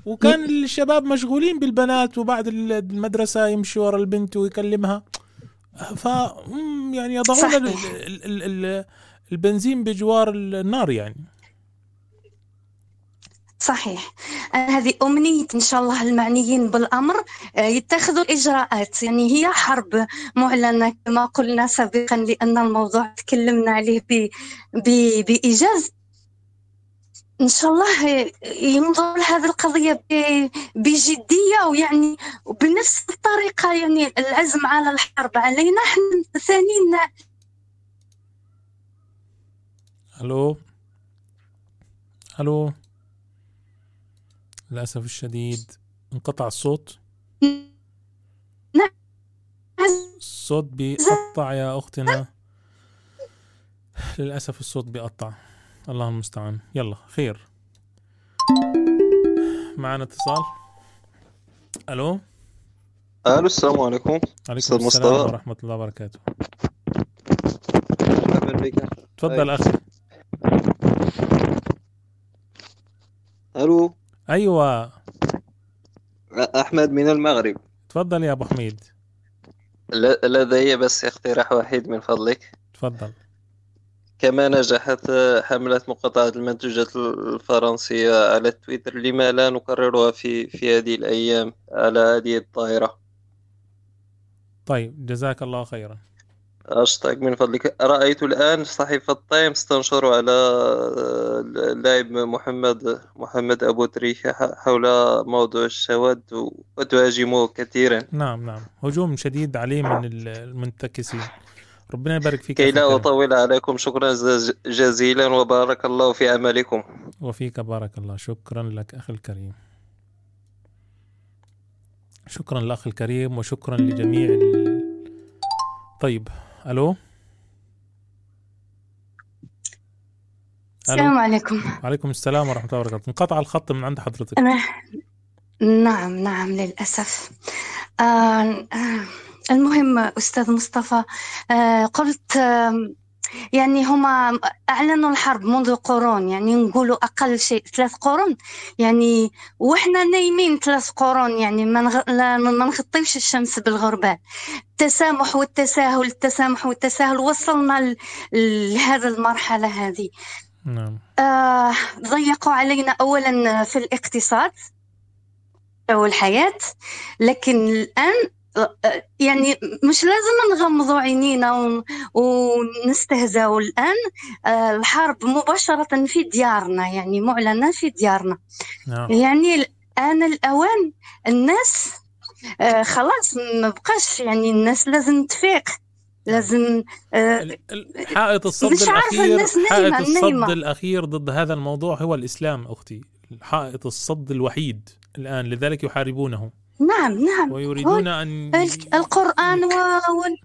وكان الشباب مشغولين بالبنات وبعد المدرسة يمشي ورا البنت ويكلمها. ف يعني يضعون ال-. ال- ال- ال- البنزين بجوار النار يعني. صحيح. هذه أمنية إن شاء الله المعنيين بالأمر. آه، يتخذوا الإجراءات يعني هي حرب معلنة كما قلنا سابقا لأن الموضوع تكلمنا عليه ب... ب... بإيجاز. إن شاء الله ينظر لهذه القضية ب- بجدية ويعني بنفس الطريقة يعني العزم على الحرب. علينا إحنا ثانيا ألو؟ ألو؟ للأسف الشديد انقطع الصوت. الصوت بيقطع يا أختنا. للأسف الصوت بيقطع. الله المستعان يلا خير. معنا اتصال. ألو؟ ألو السلام عليكم. عليكم السلام مصطفى. ورحمة الله وبركاته. مرحبا بك. تفضل أي. أخي. ألو؟ أيوه. أحمد من المغرب. تفضل يا أبو حميد. لدي بس اقتراح واحد من فضلك. تفضل. كما نجحت حملة مقاطعة المنتوجات الفرنسية على تويتر لما لا نكررها في في هذه الأيام على هذه الطائرة. طيب جزاك الله خيرا. أشتاق من فضلك. رأيت الآن صحيفة تايمز تنشر على اللاعب محمد محمد أبو تريكة حول موضوع الشواذ وتهاجمه كثيرا. نعم نعم. هجوم شديد عليه من ال- المنتكسين. ربنا يبارك فيك كي لا. أطول عليكم شكرا جز- جزيلا وبارك الله في عملكم وفيك بارك الله. شكرا لك أخي الكريم. شكرا لأخ الكريم وشكرا لجميع ال... طيب ألو؟ السلام عليكم. وعليكم السلام ورحمة الله وبركاته. انقطع الخط من عند حضرتك. أنا نعم نعم للأسف. آه آه. المهم أستاذ مصطفى آه قلت يعني هما أعلنوا الحرب منذ قرون يعني نقولوا أقل شيء ثلاث قرون. يعني وإحنا نايمين ثلاث قرون يعني ما ما نغطيوش الشمس بالغربال. التسامح والتساهل التسامح والتساهل وصلنا. لهذا المرحلة هذه. نعم. آه ضيقوا علينا أولا في الاقتصاد والحياة لكن الآن يعني مش لازم نغمضوا عينينا ون- ونستهزأوا الآن. آه، الحرب مباشرة في ديارنا يعني معلنة في ديارنا. نعم. يعني الآن الأوان الناس آه، خلاص ما بقاش يعني الناس لازم تفيق لازم آه، حائط الصد مش عارفة الأخير الناس حائط نايمة. الصد نايمة الأخير ضد هذا الموضوع هو الإسلام أختي. حائط الصد الوحيد الآن لذلك يحاربونه نعم نعم. ويريدون أن ال- القرآن و... وال...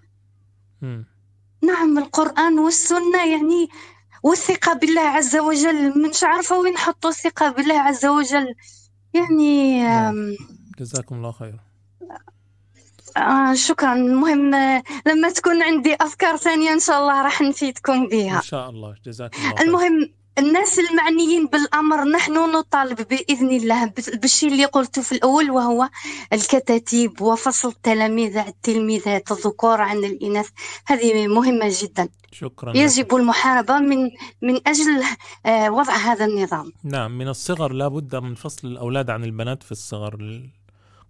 نعم القرآن والسنة يعني والثقة بالله عز وجل. مش عارفة وين حطوا الثقة بالله عز وجل؟ يعني آم، جزاكم الله خير آه شكرا. المهم لما تكون عندي أفكار ثانية إن شاء الله راح نفيدكم بها. إن شاء الله. جزاك الله خير المهم الناس المعنيين بالأمر نحن نطالب بإذن الله بالشيء اللي قلته في الأول وهو الكتاتيب وفصل التلاميذ عن التلميذات الذكور عن الإناث. هذه مهمة جدا. شكرا لك. يجب المحاربة من من أجل آه، وضع هذا النظام. نعم من الصغر لا بد من فصل الأولاد عن البنات في الصغر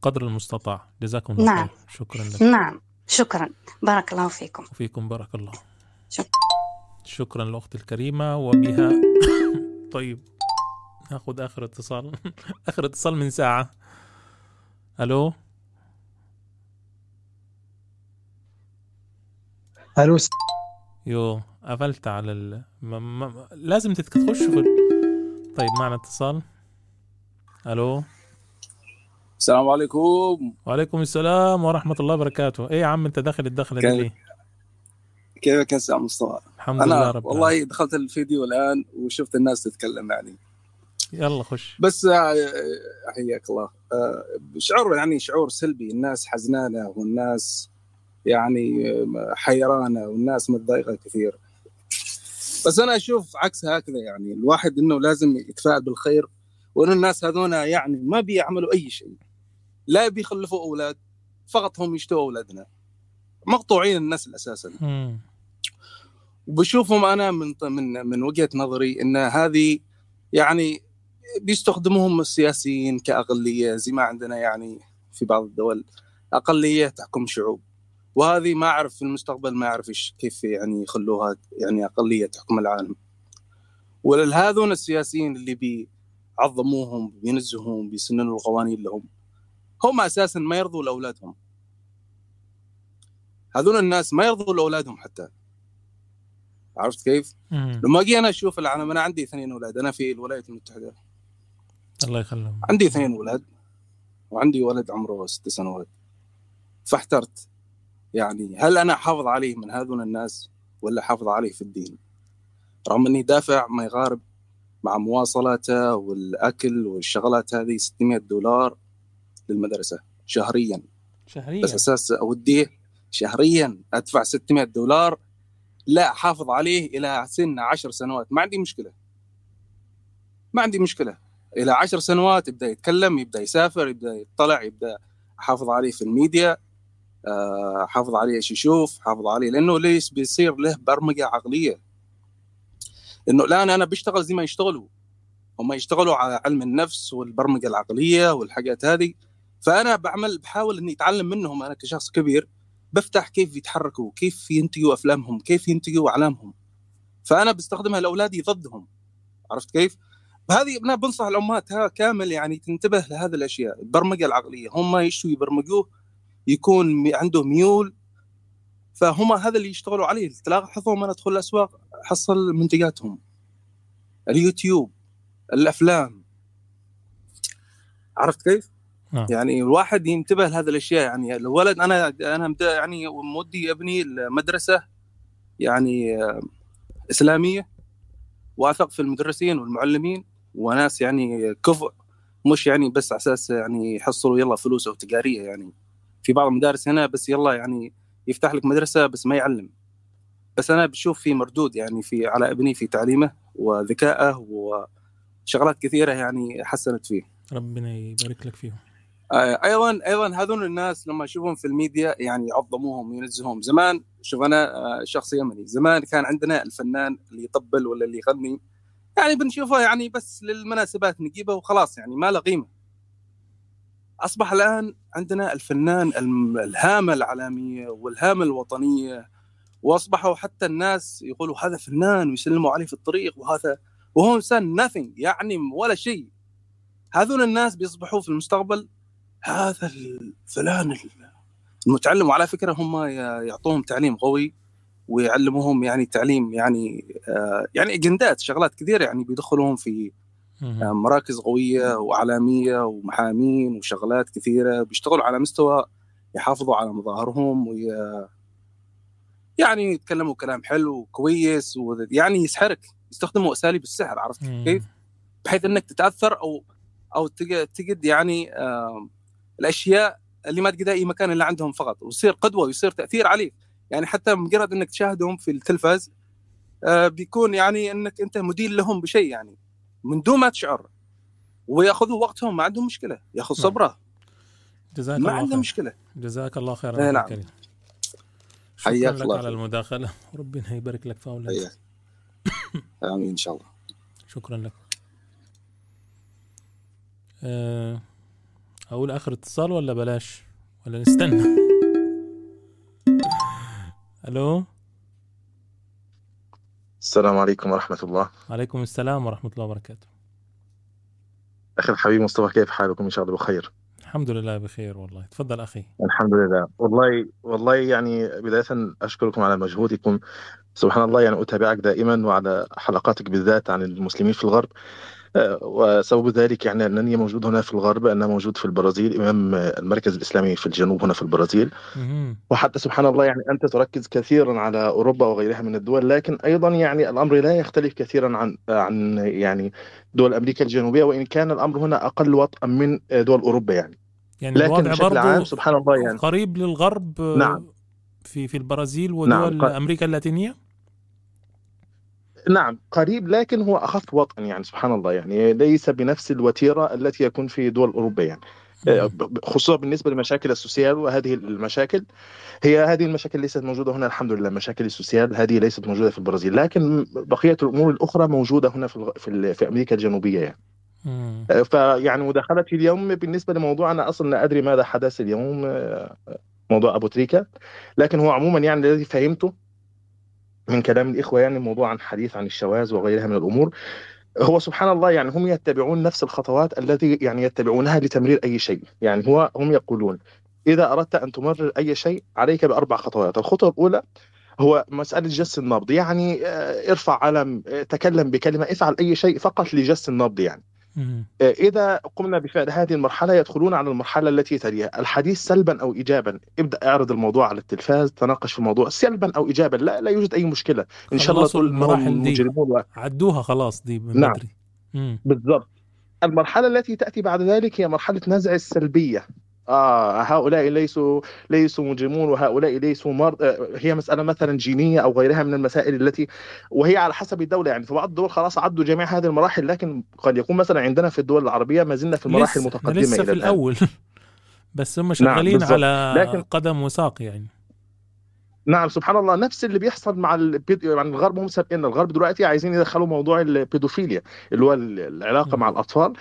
قدر المستطاع. جزاكم الله نعم. خير. شكرا لك. نعم. شكرا. بارك الله فيكم. وفيكم بارك الله. شكرا. شكرا لأختي الكريمة وبها طيب ناخذ آخر اتصال. آخر اتصال من ساعة. ألو؟ ألو؟ يو قفلت على ال... ما... ما... لازم تخش في. طيب معنا اتصال. ألو؟ السلام عليكم. وعليكم السلام ورحمة الله وبركاته. إيه يا عم أنت داخل الدخلة دي ليه؟ كيفك يا أستاذ مصطفى؟ الحمد أنا لله رب والله دخلت الفيديو الآن وشفت الناس تتكلم يعني. يلا خش. بس آه، حياك الله. آه، شعور يعني شعور سلبي. الناس حزنانة والناس يعني آه، حيرانة والناس متضايقة كثير. بس أنا أشوف عكس هكذا يعني. الواحد إنه لازم يتفائل بالخير وان الناس هذونا يعني ما بيعملوا أي شيء. لا بيخلفوا أولاد فقط هم يشتوا أولادنا. مقطوعين النسل أساسا. وبشوفهم أنا من من من وجهة نظري إن هذه يعني بيستخدموهم السياسيين كأقلية زي ما عندنا يعني في بعض الدول أقلية تحكم شعوب. وهذه ما أعرف في المستقبل ما أعرف كيف يعني يخلوها يعني أقلية تحكم العالم. ولهذون السياسيين اللي بيعظموهم بينزهوهم بيسننوا القوانين لهم هم أساسا ما يرضوا لأولادهم. هذول الناس ما يرضوا لأولادهم حتى. عرفت كيف؟ مم. لما أجي أنا أشوف العالم أنا عندي اثنين أولاد. أنا في الولايات المتحدة. الله يخليهم. عندي اثنين أولاد وعندي ولد عمره ست سنوات. فاحترت. يعني هل أنا حافظ عليه من هذول الناس ولا حافظ عليه في الدين؟ رغم إني دافع ما يقارب مع مواصلاته والأكل والشغلات هذه 600 دولار للمدرسة شهريا. شهريا؟ بس أساس أوديه شهريا أدفع 600 دولار لا احافظ عليه إلى سن 10 سنوات. ما عندي مشكلة. ما عندي مشكلة. إلى 10 سنوات يبدأ يتكلم يبدأ يسافر يبدأ يطلع يبدأ احافظ عليه في الميديا آه، احافظ عليه إيش يشوف احافظ عليه لأنه ليش بيصير له برمجة عقلية. إنه الآن أنا بشتغل زي ما يشتغلوا. هم يشتغلوا على علم النفس والبرمجة العقلية والحاجات هذه. فأنا بعمل بحاول إني أتعلم منهم أنا كشخص كبير. بفتح كيف يتحركوا كيف ينتجوا أفلامهم كيف ينتجوا أعلامهم. فأنا بستخدمها لأولادي ضدهم. عرفت كيف؟ هذه أنا بنصح الأمهات ها كامل يعني تنتبه لهذه الأشياء البرمجة العقلية. هم يشوا يبرمجوه يكون عنده ميول. فهم هذا اللي يشتغلوا عليه تلاحظهم أنا أدخل الأسواق حصل منتجاتهم. اليوتيوب الأفلام. عرفت كيف؟ نعم. يعني الواحد ينتبه لهذه الأشياء. يعني الولد أنا أنا يعني مودي ابني المدرسة يعني آه، إسلامية. واثق في المدرسين والمعلمين وناس يعني كفء مش يعني بس على أساس يعني يحصلوا يلا فلوس أو تجارية يعني. في بعض المدارس هنا بس يلا يعني يفتح لك مدرسة بس ما يعلم. بس أنا بشوف في مردود يعني في على ابني في تعليمه وذكائه وشغلات كثيرة يعني حسنت فيه. ربنا يبارك لك فيهم. أيضا أيضا هذول الناس لما أشوفهم في الميديا يعني يعظموهم وينزهوهم زمان شوف أنا آه، شخص يمني. زمان كان عندنا الفنان اللي يطبل ولا اللي يغني. يعني بنشوفه يعني بس للمناسبات نجيبه وخلاص يعني ما له قيمة. أصبح الآن عندنا الفنان الهامة العالمية والهامة الوطنية. وأصبحوا حتى الناس يقولوا هذا فنان ويسلموا عليه في الطريق وهذا وهو إنسان nothing يعني ولا شيء. هذول الناس بيصبحوا في المستقبل هذا الفلان المتعلم. وعلى فكرة هم يعطوهم تعليم قوي ويعلموهم يعني تعليم يعني آه يعني أجندات شغلات كثيرة يعني بيدخلوهم في آه مراكز قوية واعلاميه ومحامين وشغلات كثيرة بيشتغلوا على مستوى يحافظوا على مظاهرهم وي يعني يتكلموا كلام حلو وكويس ويعني يسحرك يستخدموا أساليب السحر عرفت كيف؟ بحيث إنك تتأثر أو أو تج- تجد يعني آه الأشياء اللي ما تلقى أي مكان إلا عندهم فقط ويصير قدوة ويصير تأثير عليك. يعني حتى مجرد إنك تشاهدهم في التلفاز آه، بيكون يعني إنك أنت مدين لهم بشيء يعني من دون ما تشعر. ويأخذوا وقتهم ما عندهم مشكلة يأخذ نعم. صبره. جزاك ما الله عنده خير. مشكلة. جزاك الله خير نعم. الكريم. شكرا حياك لك الله على فيك. المداخلة. وربنا يبارك لك في أولادك حياك. آمين إن شاء الله. شكرا لك. آه، أقول آخر اتصال ولا بلاش؟ ولا نستنى؟ ألو؟ السلام عليكم ورحمة الله. عليكم السلام ورحمة الله وبركاته. أخي الحبيب مصطفى كيف حالكم؟ إن شاء الله بخير. الحمد لله بخير والله. تفضل أخي. الحمد لله. والله والله يعني بداية أشكركم على مجهودكم. سبحان الله يعني أتابعك دائما وعلى حلقاتك بالذات عن المسلمين في الغرب. وسبب ذلك يعني أنني موجود هنا في الغرب أنا موجود في البرازيل إمام المركز الإسلامي في الجنوب هنا في البرازيل. وحتى سبحان الله يعني أنت تركز كثيرا على أوروبا وغيرها من الدول لكن أيضا يعني الأمر لا يختلف كثيرا عن عن يعني دول أمريكا الجنوبية وإن كان الأمر هنا أقل وطئا من دول أوروبا يعني. يعني لكن الوضع بشكل عام سبحان الله يعني. قريب للغرب آه، نعم. في في البرازيل ودول نعم، أمريكا اللاتينية؟ نعم قريب لكن هو أخف وطئا يعني سبحان الله يعني. ليس بنفس الوتيرة التي يكون في دول أوروبا يعني. آه، خصوصا بالنسبة لمشاكل السوسيال وهذه المشاكل. هي هذه المشاكل ليست موجودة هنا الحمد لله مشاكل السوسيال هذه ليست موجودة في البرازيل لكن بقية الأمور الأخرى موجودة هنا في في, في أمريكا الجنوبية يعني. آه، فيعني مداخلتي اليوم بالنسبة لموضوع أنا أصلا لا أدري ماذا حدث اليوم آه، موضوع أبو تريكة لكن هو عموما يعني الذي فهمته من كلام الإخوة يعني موضوع عن حديث عن الشواذ وغيرها من الأمور. هو سبحان الله يعني هم يتبعون نفس الخطوات التي يعني يتبعونها لتمرير أي شيء. يعني هو هم يقولون إذا أردت أن تمرر أي شيء عليك بأربع خطوات. الخطوة الأولى هو مسألة جس النبض. يعني آه، ارفع علم آه، تكلم بكلمة افعل أي شيء فقط لجس النبض يعني. إذا قمنا بفعل هذه المرحلة يدخلون على المرحلة التي تليها. الحديث سلبا أو إيجابا. ابدأ اعرض الموضوع على التلفاز تناقش في الموضوع. سلبا أو إيجابا لا لا يوجد أي مشكلة. إن شاء الله المراحل دي. عدوها خلاص دي من نعم. بدري. بالضبط. المرحلة التي تأتي بعد ذلك هي مرحلة نزع السلبية. آه هؤلاء ليسوا ليسوا مجرمون وهؤلاء ليسوا مرض آه، هي مسألة مثلا جينية أو غيرها من المسائل التي وهي على حسب الدولة. يعني في بعض الدول خلاص عدوا جميع هذه المراحل لكن قد يكون مثلا عندنا في الدول العربية ما زلنا في المراحل لسه المتقدمة لسه في الأول. بس هم شغالين بالضبط. على لكن- قدم وساق يعني. نعم سبحان الله. نفس اللي بيحصل مع البيد... يعني الغرب هم سابقين. الغرب دلوقتي عايزين يدخلوا موضوع البيدوفيليا اللي هو ال- العلاقة مع الأطفال.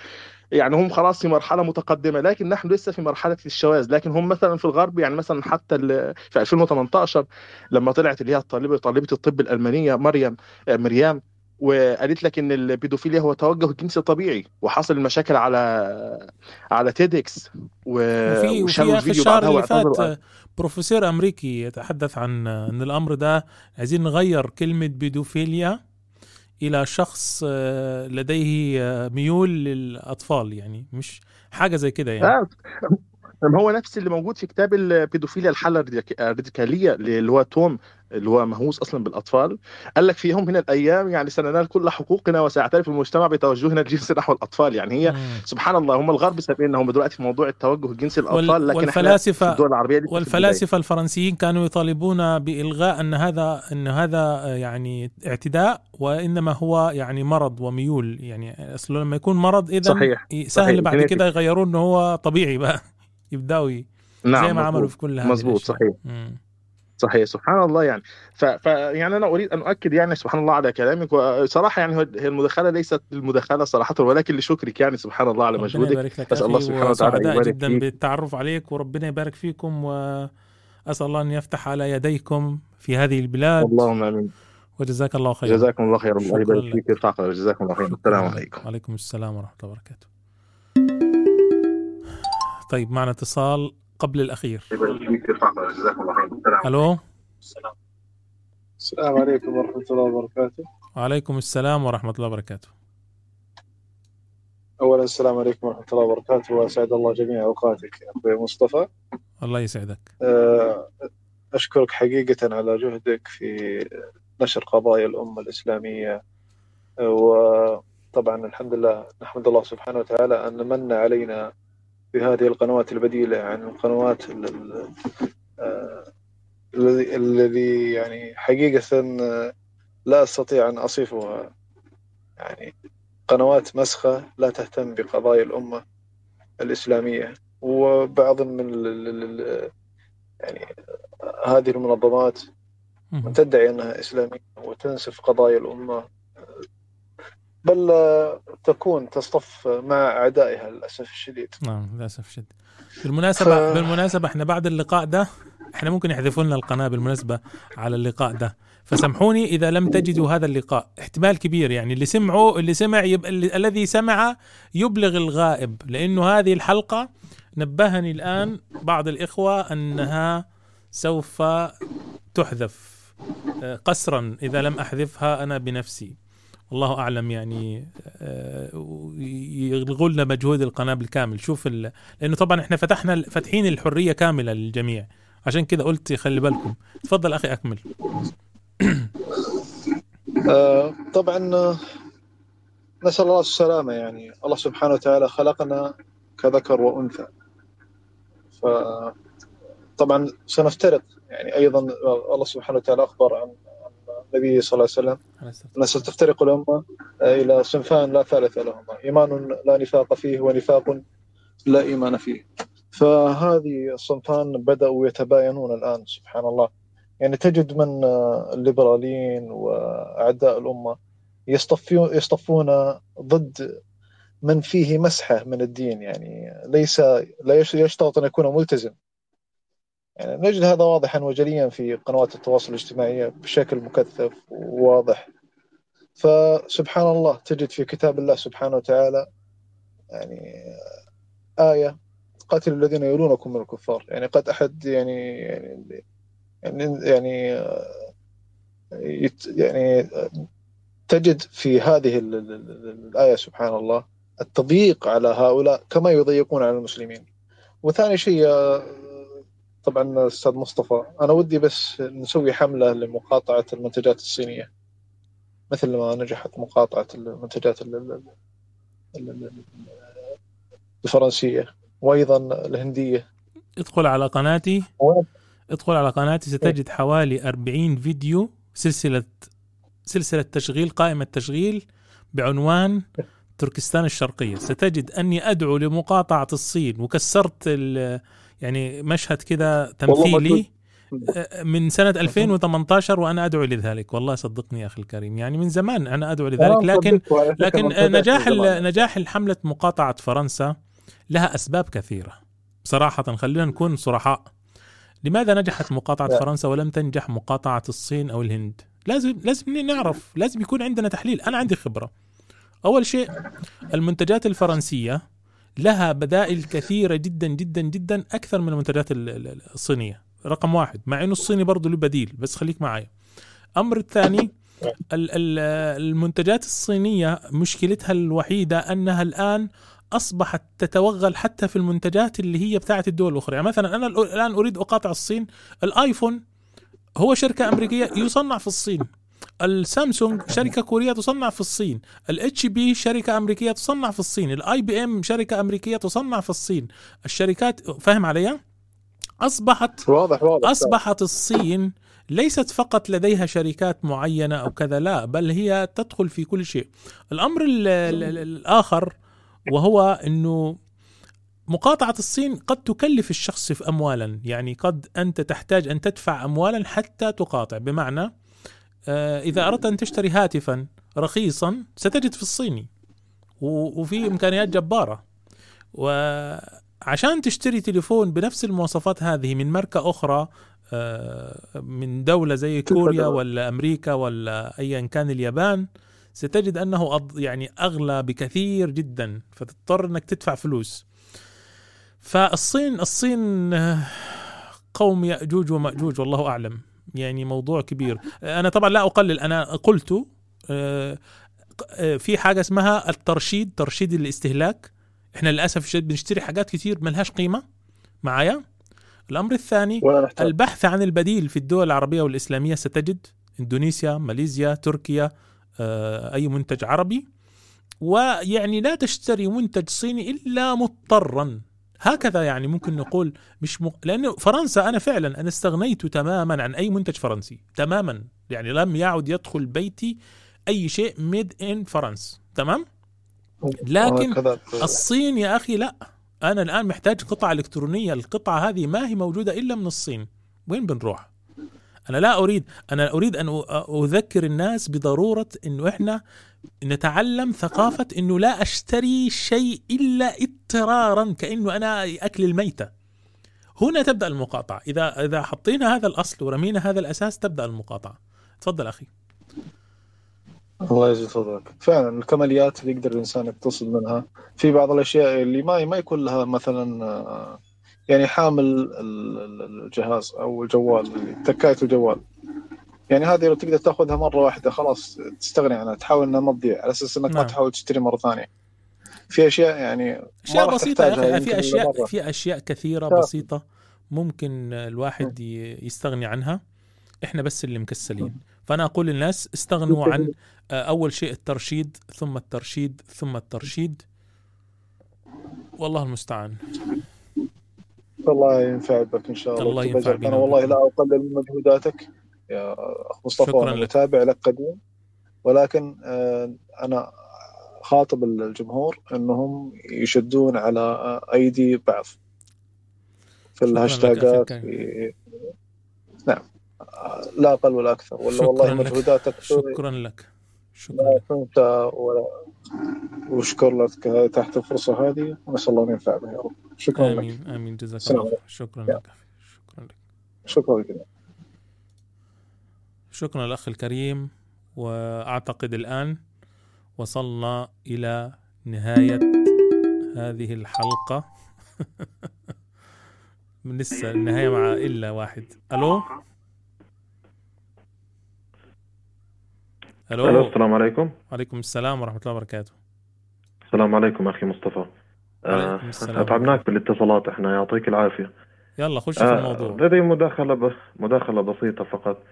يعني هم خلاص في مرحلة متقدمة لكن نحن لسه في مرحلة الشواذ لكن هم مثلا في الغرب يعني مثلا حتى في 2018 لما طلعت اللي هي الطالبه طالبة الطب الألمانية مريم آه، مريم وقالت لك إن البيدوفيليا هو توجه جنسي طبيعي وحصل المشاكل على على TEDx. وفي وفي وشالوا الفيديو الشهر بعدها اللي فات واعتذروا بروفيسور أمريكي يتحدث عن ان الأمر ده عايزين نغير كلمة بيدوفيليا إلى شخص آه، لديه آه، ميول للأطفال يعني مش حاجة زي كده يعني. هو نفس اللي موجود في كتاب البيدوفيليا الحالة الراديك- الراديكاليه اللي هو توم اللي هو مهووس أصلا بالأطفال قال لك في يوم من الأيام يعني سننال كل حقوقنا وسيعترف المجتمع بتوجهنا الجنسي نحو الأطفال يعني هي سبحان الله هم الغرب سابقين هم دلوقتي في موضوع التوجه الجنسي للاطفال وال- لكن إحنا في والفلاسفه الدول العربية البداية. والفلاسفة الفرنسيين كانوا يطالبون بإلغاء أن هذا أن هذا آه، يعني اعتداء وإنما هو يعني مرض وميول يعني اصله لما يكون مرض اذا صحيح. سهل صحيح. بعد. كده يغيروه انه هو طبيعي بقى يبدأوا نعم زي ما عملوا مظبوط. في كل هذه مظبوط. صحيح مم. صحيح سبحان الله يعني. ف... ف يعني أنا أريد أن أؤكد يعني سبحان الله على كلامك. وصراحة يعني هي المداخلة ليست المداخلة صراحة ولكن لشكرك يعني سبحان الله على مجهودك. أسأل الله سبحانه وتعالى يبارك جدا فيك. بالتعرف عليك وربنا يبارك فيكم وأسأل الله أن يفتح على يديكم في هذه البلاد. اللهم آمين. وجزاك الله خيرا. جزاكم الله خيرا. الله يبارك. فيك. جزاكم الله خيرا. السلام عليكم. وعليكم السلام ورحمة الله وبركاته. طيب معنا اتصال. قبل الله خيرا السلام ألو؟ السلام عليكم ورحمة الله وبركاته. وعليكم السلام ورحمة الله وبركاته. أولا السلام عليكم ورحمة الله وبركاته وأسعد الله جميع أوقاتك يا أخوي مصطفى. الله يسعدك. أه، أشكرك حقيقة على جهدك في نشر قضايا الأمة الإسلامية. أه، وطبعا الحمد لله نحمد الله سبحانه وتعالى أن من علينا في هذه القنوات البديلة عن القنوات ال- ال- آه، الذي الذي يعني حقيقة آه، لا أستطيع أن أصفها. يعني قنوات مسخة لا تهتم بقضايا الأمة الإسلامية. وبعض من يعني هذه المنظمات تدعي أنها إسلامية وتنسف قضايا الأمة. بل تكون تصطف مع أعدائها للأسف الشديد. نعم للأسف شديد بالمناسبه ف- بالمناسبة إحنا بعد اللقاء ده إحنا ممكن يحذفوا لنا القناة بالمناسبة على اللقاء ده. فسامحوني إذا لم تجدوا هذا اللقاء. احتمال كبير يعني. اللي سمعوا اللي سمع يب... اللي... الذي سمع يبلغ الغائب لأنه هذه الحلقة نبهني الآن بعض الإخوة أنها سوف تحذف آه، قسرا إذا لم أحذفها أنا بنفسي. الله أعلم يعني آه، يلغوا لنا مجهود القناة بالكامل. شوف ال... لأنه طبعا إحنا فتحنا فاتحين الحرية كاملة للجميع. عشان كذا قلت خلي بالكم. تفضل أخي أكمل. آه، طبعا نسأل الله السلامة يعني. الله سبحانه وتعالى خلقنا كذكر وأنثى. فطبعا سنفترق يعني. أيضا الله سبحانه وتعالى أخبر عن عن النبي صلى الله عليه وسلم. أن ستفترق الأمة إلى صنفان لا ثالث لهما. إيمان لا نفاق فيه ونفاق لا إيمان فيه. فهذه الصنفان بدأوا يتباينون الآن سبحان الله. يعني تجد من آه، الليبراليين وأعداء الأمة يصطفون يصطفون ضد من فيه مسحة من الدين. يعني ليس لا يش- يشترط أن يكون ملتزم. نجد هذا واضحا وجليا في قنوات التواصل الاجتماعي بشكل مكثف وواضح. فسبحان الله تجد في كتاب الله سبحانه وتعالى يعني آية قاتل الذين يلونكم من الكفار. يعني قد أحد يعني يعني يعني يعني يعني تجد في هذه ال- ال- ال- الآية سبحان الله التضييق على هؤلاء كما يضيقون على المسلمين. وثاني شيء آه، طبعا أستاذ مصطفى أنا ودي بس نسوي حملة لمقاطعة المنتجات الصينية مثل ما نجحت مقاطعة المنتجات ال- ال- ال- ال- الفرنسية وأيضا الهندية. ادخل على قناتي. ادخل على قناتي ستجد حوالي 40 فيديو سلسلة سلسلة تشغيل قائمة تشغيل بعنوان تركستان الشرقية. ستجد أني أدعو لمقاطعة الصين وكسرت يعني مشهد كذا تمثيلي من سنة 2018 وأنا أدعو لذلك. والله صدقني يا أخي الكريم يعني من زمان أنا أدعو لذلك. آه، لكن لكن نجاح نجاح الحملة مقاطعة فرنسا لها أسباب كثيرة. بصراحة خلينا نكون صرحاء. لماذا نجحت مقاطعة. فرنسا ولم تنجح مقاطعة الصين أو الهند؟ لازم لازم نعرف. لازم يكون عندنا تحليل. أنا عندي خبرة. أول شيء المنتجات الفرنسية لها بدائل كثيرة جدا جدا جدا أكثر من المنتجات ال- ال- الصينية. رقم واحد مع أنه الصيني برضه له بديل بس خليك معي أمر الثاني ال- ال- المنتجات الصينية مشكلتها الوحيدة أنها الآن أصبحت تتوغل حتى في المنتجات اللي هي بتاعت الدول الأخرى. يعني مثلا أنا الآ- الآن أريد أقاطع الصين. الآيفون هو شركة أمريكية يصنع في الصين. السامسونج شركة كورية تصنع في الصين. ال HP شركة أمريكية تصنع في الصين. ال IBM شركة أمريكية تصنع في الصين. الشركات فاهم علي؟ أصبحت واضح واضح أصبحت الصين ليست فقط لديها شركات معينة أو كذا لا بل هي تدخل في كل شيء. الأمر ال- ال- ال- الآخر وهو أنه مقاطعة الصين قد تكلف الشخص في أموالا. يعني قد أنت تحتاج أن تدفع أموالا حتى تقاطع. بمعنى آه، إذا أردت أن تشتري هاتفا رخيصا ستجد في الصيني وفي إمكانيات جبارة. وعشان تشتري تليفون بنفس المواصفات هذه من ماركة أخرى آه، من دولة زي كوريا ولا أمريكا ولا أيا كان اليابان ستجد أنه يعني أغلى بكثير جدا. فتضطر أنك تدفع فلوس. فالصين الصين آه، قوم يأجوج ومأجوج والله أعلم. يعني موضوع كبير. أنا طبعا لا أقلل أنا قلت آه، آه، في حاجة اسمها الترشيد ترشيد الاستهلاك. إحنا للأسف الشديد بنشتري حاجات كتير ملهاش قيمة معايا. الأمر الثاني. البحث عن البديل في الدول العربية والإسلامية ستجد إندونيسيا ماليزيا تركيا آه، أي منتج عربي. ويعني لا تشتري منتج صيني إلا مضطرا. هكذا يعني ممكن نقول مش م... لأنه فرنسا أنا فعلا أنا استغنيت تماما عن أي منتج فرنسي تماما. يعني لم يعد يدخل بيتي أي شيء ميد ان فرنسا تمام؟ لكن. الصين يا أخي لا. أنا الآن محتاج قطعة إلكترونية القطعة هذه ما هي موجودة إلا من الصين. وين بنروح؟ أنا لا أريد أنا أريد أن أذكر الناس بضرورة إنه إحنا نتعلم ثقافة إنه لا أشتري شيء إلا اضطرارا كإنه أنا أكل الميتة. هنا تبدأ المقاطعة. إذا إذا حطينا هذا الأصل ورمينا هذا الأساس تبدأ المقاطعة. تفضل أخي. الله يجزي فضلك. فعلا الكماليات اللي يقدر الإنسان يقتصد منها في بعض الأشياء اللي ما ما يكون لها مثلا آه، يعني حامل ال- ال- الجهاز أو الجوال تكاية الجوال. يعني هذه لو تقدر تأخذها مرة واحدة خلاص تستغني عنها تحاول إنها ما تضيع على أساس إنك ما نعم. تحاول تشتري مرة ثانية. في أشياء يعني ما اشياء بسيطة يا أخي في أشياء مرة. في أشياء كثيرة كافي. بسيطة ممكن الواحد يستغني عنها. إحنا بس اللي مكسلين. فأنا أقول للناس استغنوا عن آه، أول شيء الترشيد ثم الترشيد ثم الترشيد. والله المستعان. الله ينفع بك إن شاء الله الله. ينفع بنا أنا والله. لا أقلل من مجهوداتك يا اخ مصطفى شكراً لك. متابع لك قديم ولكن آه، أنا خاطب الجمهور إنهم يشدون على أيدي بعض في الهاشتاجات في نعم آه، لا أقل ولا أكثر ولا شكراً والله. مجهوداتك شكرا لك لا تنسى ولا واشكر لك تحت الفرصة هذه ونسأل الله أن ينفع بها يا رب شكرا لك. آمين آمين. جزاك الله. شكرا. لك. شكرا لك. شكرا لك. شكرا الاخ الكريم وأعتقد الآن وصلنا إلى نهاية هذه الحلقة. من لسه النهاية مع إلا واحد. ألو؟ ألو السلام عليكم. وعليكم السلام ورحمة الله وبركاته. السلام عليكم أخي مصطفى. أتعبناك بالاتصالات إحنا يعطيك العافية. يلا خش في آه، الموضوع. لدي مداخلة ب... مداخلة بسيطة فقط.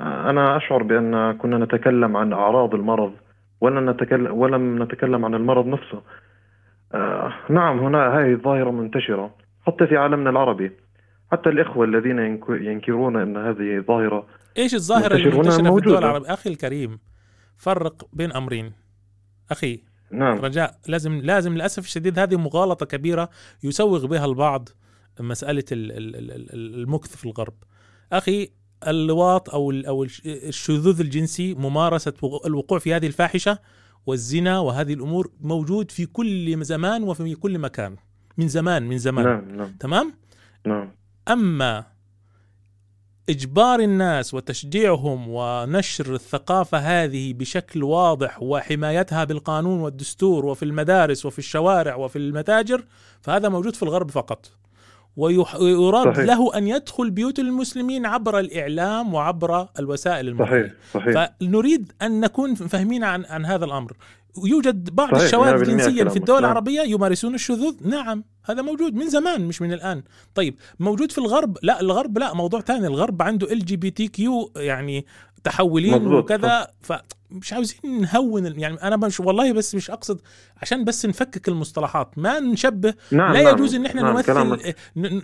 آه، أنا أشعر بأن كنا نتكلم عن أعراض المرض ولا نتكلم ولم نتكلم عن المرض نفسه. آه، نعم هنا هذه الظاهرة منتشرة حتى في عالمنا العربي. حتى الإخوة الذين ينك- ينكرون أن هذه ظاهره إيش الظاهرة اللي منتشر هنا منتشره في الدول موجودة. العربية؟ أخي الكريم فرق بين أمرين. أخي. نعم. رجاء لازم لازم للأسف الشديد هذه مغالطة كبيرة يسوغ بها البعض مسألة ال- ال- ال- ال- المكث في الغرب. أخي اللواط أو أو الش- الشذوذ الجنسي ممارسة وق- الوقوع في هذه الفاحشة والزنا وهذه الأمور موجود في كل زمان وفي كل مكان. من زمان من زمان. نعم نعم. تمام؟ نعم. أما إجبار الناس وتشجيعهم ونشر الثقافة هذه بشكل واضح وحمايتها بالقانون والدستور وفي المدارس وفي الشوارع وفي المتاجر فهذا موجود في الغرب فقط. ويراد صحيح. له أن يدخل بيوت المسلمين عبر الإعلام وعبر الوسائل المرئيه صحيح صحيح. فنريد أن نكون فاهمين عن عن هذا الأمر. يوجد بعض صحيح، الشواذ 100% جنسيا في الدول نعم. العربية يمارسون الشذوذ. نعم هذا موجود من زمان مش من الآن. طيب موجود في الغرب؟ لا الغرب لا موضوع ثاني. الغرب عنده ال جي بي تي كيو يعني تحولين مظبوط، وكذا فمش عاوزين نهون يعني أنا مش والله بس مش أقصد عشان بس نفكك المصطلحات. ما نشبه نعم، لا نعم، يجوز إن إحنا نعم، نمثل كلامك.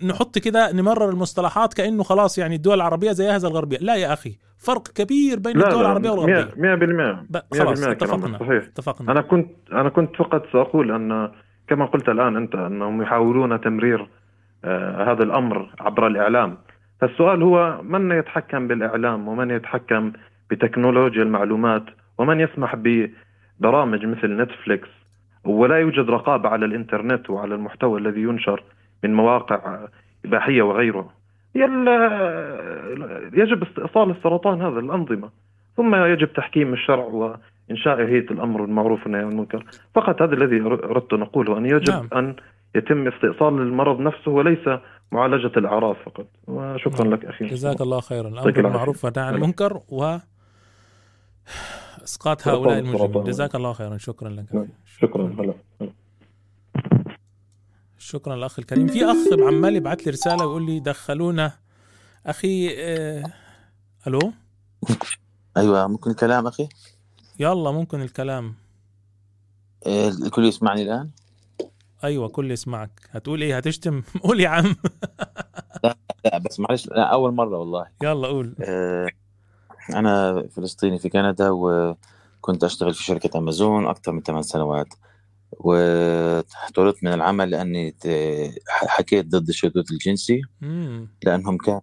نحط كده نمرر المصطلحات كأنه خلاص يعني الدول العربية زيها زي الغربية. لا يا أخي. فرق كبير بين الدول العربية والغربيه 100% 100% ب- خلاص 100% كلامك اتفقنا صحيح. اتفقنا. أنا كنت أنا كنت فقط سأقول أن كما قلت الآن أنت أنهم يحاولون تمرير آه هذا الأمر عبر الإعلام. فالسؤال هو من يتحكم بالإعلام ومن يتحكم بتكنولوجيا المعلومات ومن يسمح ببرامج مثل نتفليكس؟ ولا يوجد رقابة على الإنترنت وعلى المحتوى الذي ينشر من مواقع إباحية وغيره. هي يجب استئصال السرطان هذا الأنظمة ثم يجب تحكيم الشرع وإنشاء هيئة الأمر بالمعروف والنهي عن المنكر فقط هذا الذي أردت أن أقوله أن يجب نعم. أن يتم استئصال المرض نفسه وليس معالجة الاعراض فقط وشكرا لك أخي جزاك الله خيرا العافية. بالمعروف والنهي عن. المنكر و إسقاط هؤلاء المجرمين. جزاك الله خيرا شكرا لك نعم. شكرا هلا. شكرا الاخ الكريم. في أخ عمال يبعث لي رسالة ويقول لي دخلونا. أخي آه... ألو؟ أيوه ممكن الكلام أخي؟ يلا ممكن الكلام. إيه، الكل يسمعني الآن؟ أيوه كل يسمعك. هتقول إيه؟ هتشتم؟ قول يا عم. لا لا بس معلش لا أول مرة والله. يلا قول. آه، أنا فلسطيني في كندا وكنت أشتغل في شركة أمازون أكثر من ثمان سنوات. وطردت من العمل لأني حكيت ضد الشذوذ الجنسي. لأنهم كان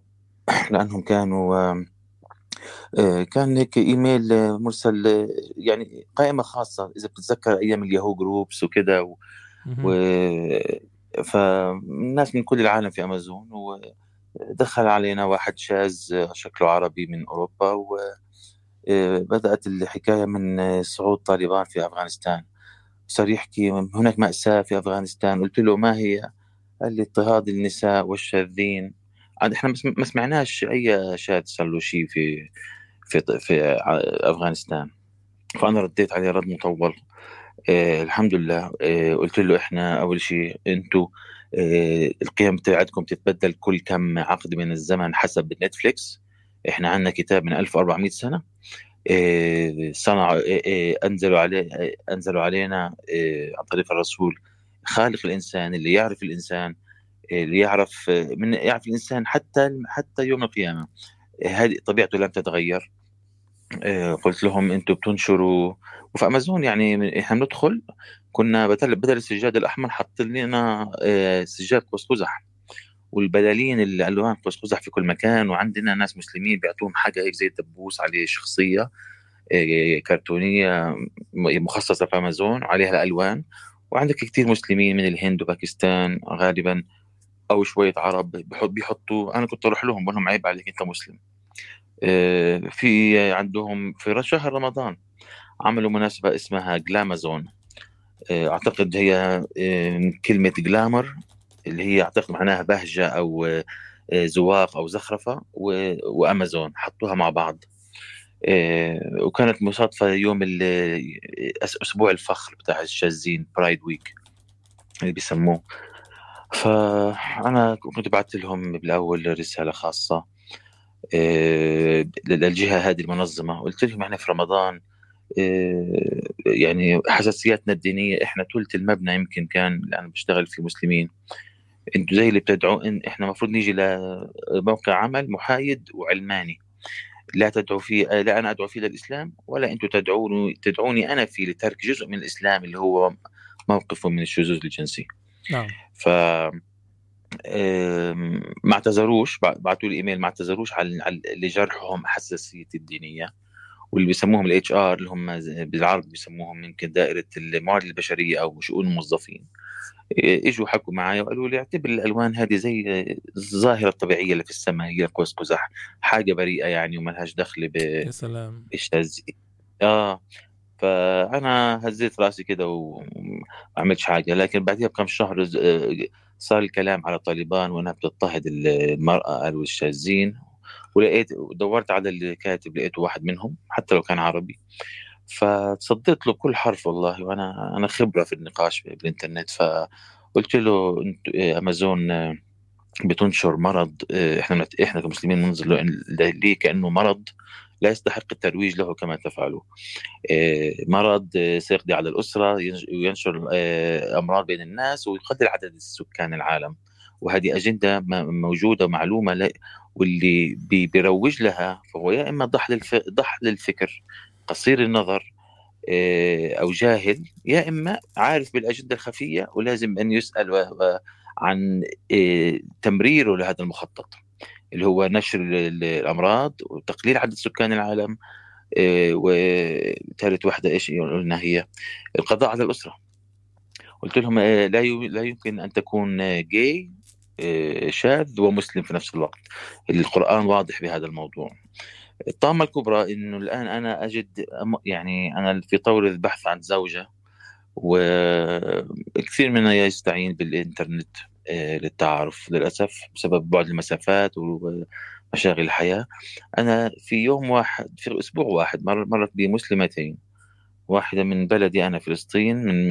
لأنهم كانوا آم، آه، كان هيك إيميل آه، مرسل آه، يعني قائمة خاصة. إذا بتتذكر أيام الياهو جروبس وكده و... و... فالناس من كل العالم في أمازون ودخل علينا واحد شاذ آه، شكله عربي من أوروبا وبدات الحكاية من آه، صعود طالبان في أفغانستان. صار يحكي هناك مأساة في أفغانستان. قلت له ما هي؟ قال لي اضطهاد النساء والشاذين. عاد إحنا ما سم- ما سمعناش أي شاذ صار له شيء في في في أفغانستان. فأنا رديت عليه رد مطول. آه الحمد لله. آه قلت له إحنا أول شيء أنتم آه القيم بتاعتكم تتبدل كل كم عقد من الزمن حسب نتفليكس. إحنا عندنا كتاب من 1400 سنة. صنعوا آه، آه، أنزلوا عليه أنزلوا علينا عن طريق الرسول خالق الإنسان اللي يعرف الإنسان اللي يعرف من يعرف الإنسان حتى حتى يوم القيامة. هذه طبيعته لم تتغير. قلت لهم أنتم بتنشروا. وفي أمازون يعني إحنا بندخل كنا بدل السجاد الأحمر حط لنا سجاد قوس قزح. والبلالين الالوان قوس قزح في كل مكان. وعندنا ناس مسلمين بيعطوهم حاجة هيك زي الدبوس عليه شخصية آه، كرتونية مخصصة في أمازون وعليها الألوان. وعندك كثير مسلمين من الهند وباكستان غالبا أو شوية عرب بيحط- بيحطوا أنا كنت أروح لهم بقول لهم عيب عليك أنت مسلم. في عندهم في شهر رمضان عملوا مناسبة اسمها جلامازون أعتقد هي كلمة جلامر اللي هي أعتقد معناها بهجة أو آه، زواق أو زخرفة و- وأمازون حطوها مع بعض. آه، وكانت مصادفة يوم أسبوع الفخر بتاع الشاذين برايد ويك اللي بيسموه. فأنا كنت بعت لهم بالأول رسالة خاصة آه، للجهة هذه المنظمة. قلت لهم إحنا في رمضان يعني حساسياتنا الدينية إحنا ثلث المبنى يمكن كان اللي أنا بشتغل فيه مسلمين. أنتوا زي اللي بتدعوا إن إحنا المفروض نيجي لموقع عمل محايد وعلماني. لا تدعو فيه لا أنا أدعو فيه للإسلام ولا أنتم تدعوني تدعوني أنا فيه لترك جزء من الإسلام اللي هو موقفه من الشذوذ الجنسي. نعم. ف ما اعتذروش بع- بعتوا لي إيميل ما اعتذروش على على- لجرحهم حساسيتي الدينية واللي بيسموهم ال HR اللي هم بالعربي بيسموهم يمكن دائرة الموارد البشرية أو شؤون الموظفين. إجوا حكوا معي وقالوا لي اعتبر الألوان هذه زي الظاهرة الطبيعية اللي في السماء هي قوس قزح حاجة بريئة يعني وما لهاش دخل ب يا سلام. الشاذ آه. فأنا هزيت رأسي كده وما عملتش حاجة لكن بعدها بكم شهر صار الكلام على طالبان وأنها بتضطهد المرأة قالوا الشاذين ولقيت دورت على الكاتب لقيته واحد منهم حتى لو كان عربي. فتصديت له كل حرف والله وأنا أنا خبرة في النقاش بالإنترنت فقلت له انت آه، أمازون آه، بتنشر مرض آه، إحنا إحنا كمسلمين ننظر ليه كأنه مرض لا يستحق الترويج له كما تفعلوا. آه، مرض سيقضي على الأسرة وينشر أمراض بين الناس ويقلل عدد السكان العالم. وهذه أجندة موجودة ومعلومة لا- واللي بي- بيروج لها فهو يا إما ضحل الف... قصير النظر آه، أو جاهل يا إما عارف بالأجندة الخفية ولازم و... و... عن آه، تمريره لهذا المخطط اللي هو نشر ال- ال- الأمراض وتقليل عدد سكان العالم آه، وثالث واحدة إيش قلنا هي؟ القضاء على الأسرة. قلت لهم لا لا يمكن أن تكون جاي شاذ ومسلم في نفس الوقت. القرآن واضح بهذا الموضوع. الطامة الكبرى إنه الآن أنا أجد أم- يعني أنا في طور البحث عن زوجة وكثير منا يستعين بالإنترنت آه، للتعارف للأسف بسبب بعد المسافات ومشاغل الحياة. أنا في يوم واحد في أسبوع واحد مر- مرت بي مسلمتين واحدة من بلدي أنا فلسطين من,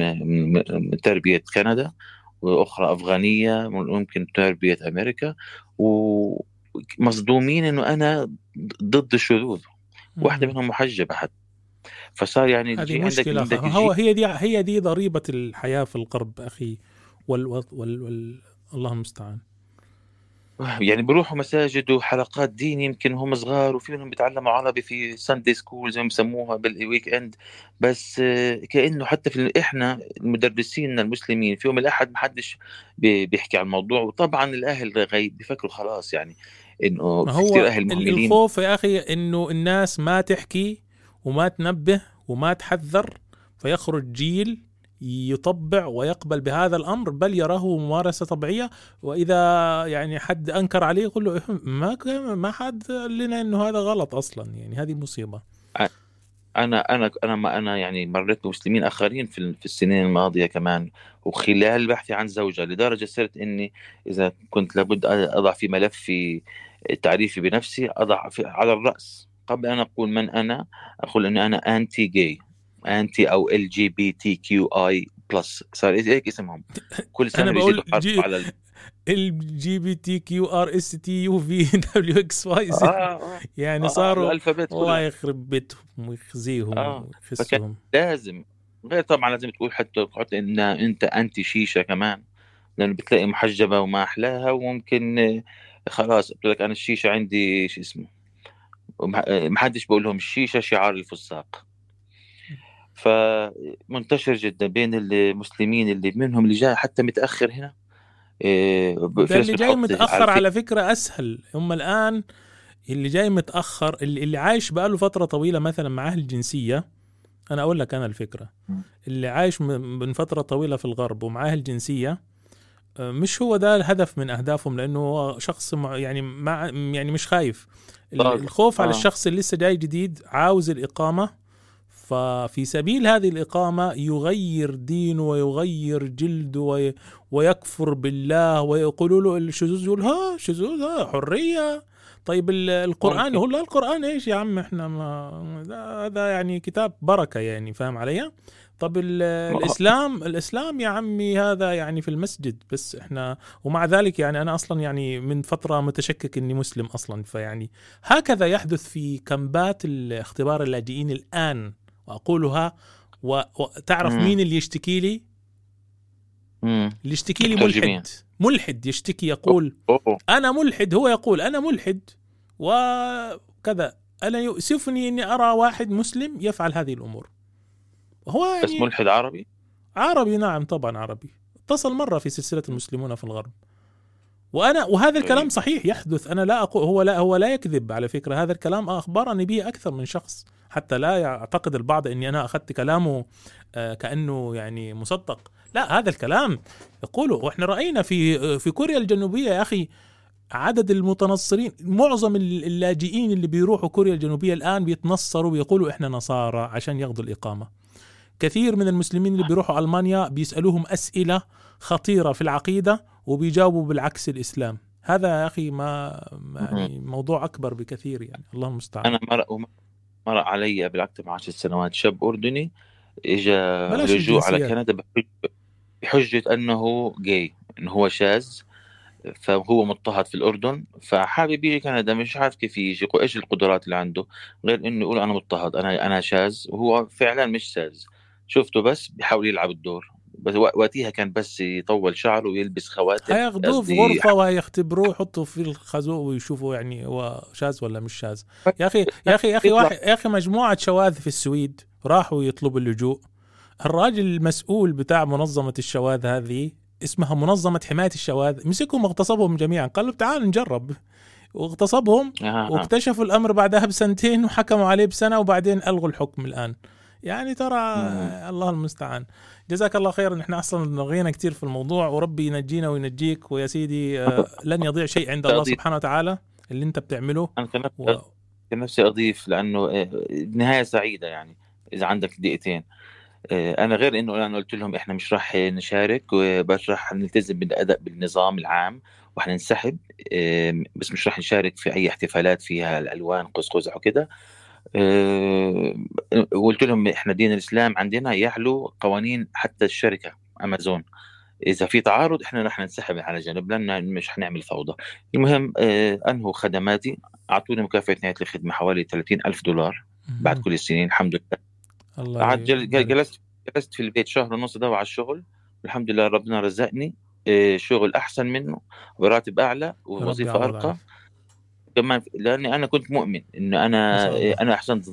من, تربية كندا وأخرى أفغانية ممكن تربية أمريكا ومصدومين إنه أنا ضد الشذوذ واحدة منهم محجبة حتى. فصار يعني هذه تجي عندك مشكلة عندك هو هي دي هي دي ضريبة الحياة في الغرب أخي. وال, وال, وال, وال الله المستعان. يعني بيروحوا مساجد وحلقات دين يمكن هم صغار وفي منهم بيتعلموا عربي في Sunday school زي ما بسموها بال weekend بس آه، كأنه حتى في إحنا المدرسين المسلمين في يوم الأحد ما حدش بي- بيحكي عن الموضوع. وطبعا الأهل غيب بيفكروا خلاص يعني إنه هو كثير أهل مهملين الخوف يا أخي إنه الناس ما تحكي وما تنبه وما تحذر فيخرج جيل يطبع ويقبل بهذا الأمر بل يراه ممارسة طبيعية. وإذا يعني حد أنكر عليه يقول له إيه، ما ما حد قال لنا إنه هذا غلط أصلا. يعني هذه مصيبة. أنا أنا أنا ما أنا يعني مريت بمسلمين آخرين في في السنين الماضية كمان وخلال بحثي عن زوجة لدرجة صرت إني إذا كنت لابد أضع في ملفي تعريفي بنفسي أضع في على الرأس. قبل أن أقول من أنا أقول اني أنا انتي جاي انتي أو ال جي بي تي كيو اي بلس صار هيك اسمهم؟ كل بقول بيزيدوا حرف G على ال... الجي بي تي كيو ار اس تي يو في دبليو إكس واي آه، آه. يعني آه، صاروا ال alphabet الله. يخرب بيتهم ويخزيهم آه ويخسهم. لازم. غير طبعا لازم تقول حتى حتى إن أنت anti شيشة كمان لأنه بتلاقي محجبة وما أحلاها وممكن آه، خلاص قلت لك أنا الشيشة عندي شو اسمه آه، محدش بقول لهم الشيشة شعار الفساق. فمنتشر جدا بين المسلمين اللي منهم اللي جاي حتى متأخر هنا آه، ده اللي جاي متأخر على فكرة أسهل. هم الآن اللي جاي متأخر اللي, اللي عايش بقاله فترة طويلة مثلا معاه الجنسية أنا أقول لك أنا الفكرة. اللي عايش من فترة طويلة في الغرب ومعاه الجنسية مش هو ده الهدف من أهدافهم لأنه هو شخص يعني مع يعني مش خايف طاقة. الخوف على آه. الشخص اللي لسه جاي جديد عاوز الإقامة ففي سبيل هذه الإقامة يغير دينه ويغير جلده وي ويكفر بالله ويقولوا له الشذوذ يقول ها شذوذ ها حرية طيب ال- القرآن يقول لا القرآن إيش يا عم إحنا ما هذا يعني كتاب بركة يعني فاهم علي؟ طب ال- الإسلام الإسلام يا عمي هذا يعني في المسجد بس إحنا ومع ذلك يعني أنا أصلا يعني من فترة متشكك إني مسلم أصلا فيعني هكذا يحدث في كمبات الاختبار اللاجئين الآن وأقولها وتعرف مم. مين اللي يشتكي لي؟ مم. اللي يشتكي لي. ملحد ملحد يشتكي يقول أوه. أنا ملحد هو يقول أنا ملحد وكذا أنا يؤسفني إني أرى واحد مسلم يفعل هذه الأمور هو بس يعني ملحد عربي؟ عربي نعم طبعا عربي. اتصل مرة في سلسلة المسلمون في الغرب. وأنا وهذا الكلام صحيح يحدث. أنا لا أقول هو لا هو لا يكذب على فكرة. هذا الكلام أخبرني به أكثر من شخص. حتى لا يعتقد البعض إني أنا أخذت كلامه آه، كأنه يعني مصدق. لا هذا الكلام يقوله. وإحنا رأينا في في كوريا الجنوبية يا أخي عدد المتنصرين معظم اللاجئين اللي بيروحوا كوريا الجنوبية الآن بيتنصروا بيقولوا إحنا نصارى عشان ياخذوا الإقامة. كثير من المسلمين اللي بيروحوا ألمانيا بيسألوهم أسئلة خطيرة في العقيدة وبيجاوبوا بالعكس الإسلام. هذا يا أخي ما يعني موضوع أكبر بكثير يعني. الله المستعان. أنا مرق مر علي قبل أكثر من 10 سنوات. شاب أردني اجى رجوع على. كندا بحج- بحجة أنه جاي انه هو شاذ فهو مضطهد في الأردن فحابب يجي كندا. مش عارف كيف يجي إيش القدرات اللي عنده؟ غير إنه يقول أنا مضطهد أنا أنا شاذ وهو فعلا مش شاذ. شفته بس بيحاول يلعب الدور. بس وق- وقتها كان بس يطول شعره ويلبس خواتم. هياخذوه في غرفة وهيختبروه يحطوا في الخازوق ويشوفوا يعني هو شاذ ولا مش شاذ. يا أخي يا أخي يا أخي واحد يا أخي مجموعة شواذ في السويد راحوا يطلبوا اللجوء. الراجل المسؤول بتاع منظمة الشواذ هذه اسمها منظمة حماية الشواذ مسكهم واغتصبهم جميعا. قال له تعال نجرب. واغتصبهم. واكتشفوا الأمر بعدها بسنتين وحكموا عليه بسنة وبعدين ألغوا الحكم الآن. يعني ترى الله المستعان. جزاك الله خيرا نحن أصلا رغينا كثير في الموضوع. وربي ينجينا وينجيك. ويا سيدي آه، لن يضيع شيء عند الله. سبحانه وتعالى اللي أنت بتعمله. أنا نفسي و... نفسي أضيف لأنه آه، نهاية سعيدة يعني إذا عندك دقيقتين. آه، أنا غير إنه أنا قلت لهم إحنا مش راح نشارك بس راح نلتزم بالأداء بالنظام العام وحننسحب بس مش راح نشارك في أي احتفالات فيها الألوان قوس قزح وكده آه، وقلت لهم إحنا دين الإسلام عندنا يعلو قوانين حتى الشركة أمازون. إذا في تعارض إحنا رح ننسحب على جنب لأن مش حنعمل فوضى. المهم آه، انهوا خدماتي. أعطوني مكافأة نهاية الخدمة حوالي 30 ألف دولار بعد كل السنين الحمد لله. الله قعدت. جلست جلست في البيت شهر ونص ادور على الشغل. الحمد لله ربنا رزقني آه، شغل أحسن منه براتب أعلى ووظيفة أرقى. كمان لأني أنا كنت مؤمن إنه أنا. أنا أحسنت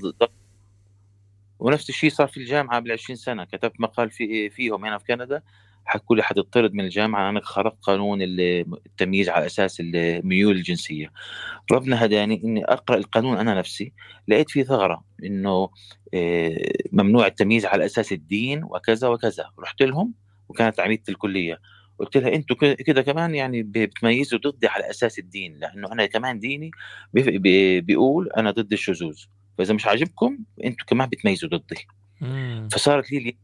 ونفس الشيء صار في الجامعة بال 20 سنة. كتبت مقال في فيهم هنا في كندا حكوا لي حتطرد من الجامعة أنا خرقت قانون ال- التمييز على أساس الميول الجنسية. ربنا هداني إني أقرأ القانون أنا نفسي. لقيت فيه ثغرة إنه آه، ممنوع التمييز على أساس الدين وكذا وكذا. رحت لهم وكانت عميدة الكلية. قلت لها أنتوا كده- كمان يعني بتميزوا ضدي على أساس الدين لأنه أنا كمان ديني بي- بي- بيقول أنا ضد الشذوذ. فإذا مش عاجبكم أنتوا كمان بتميزوا ضدي. مم. فصارت لي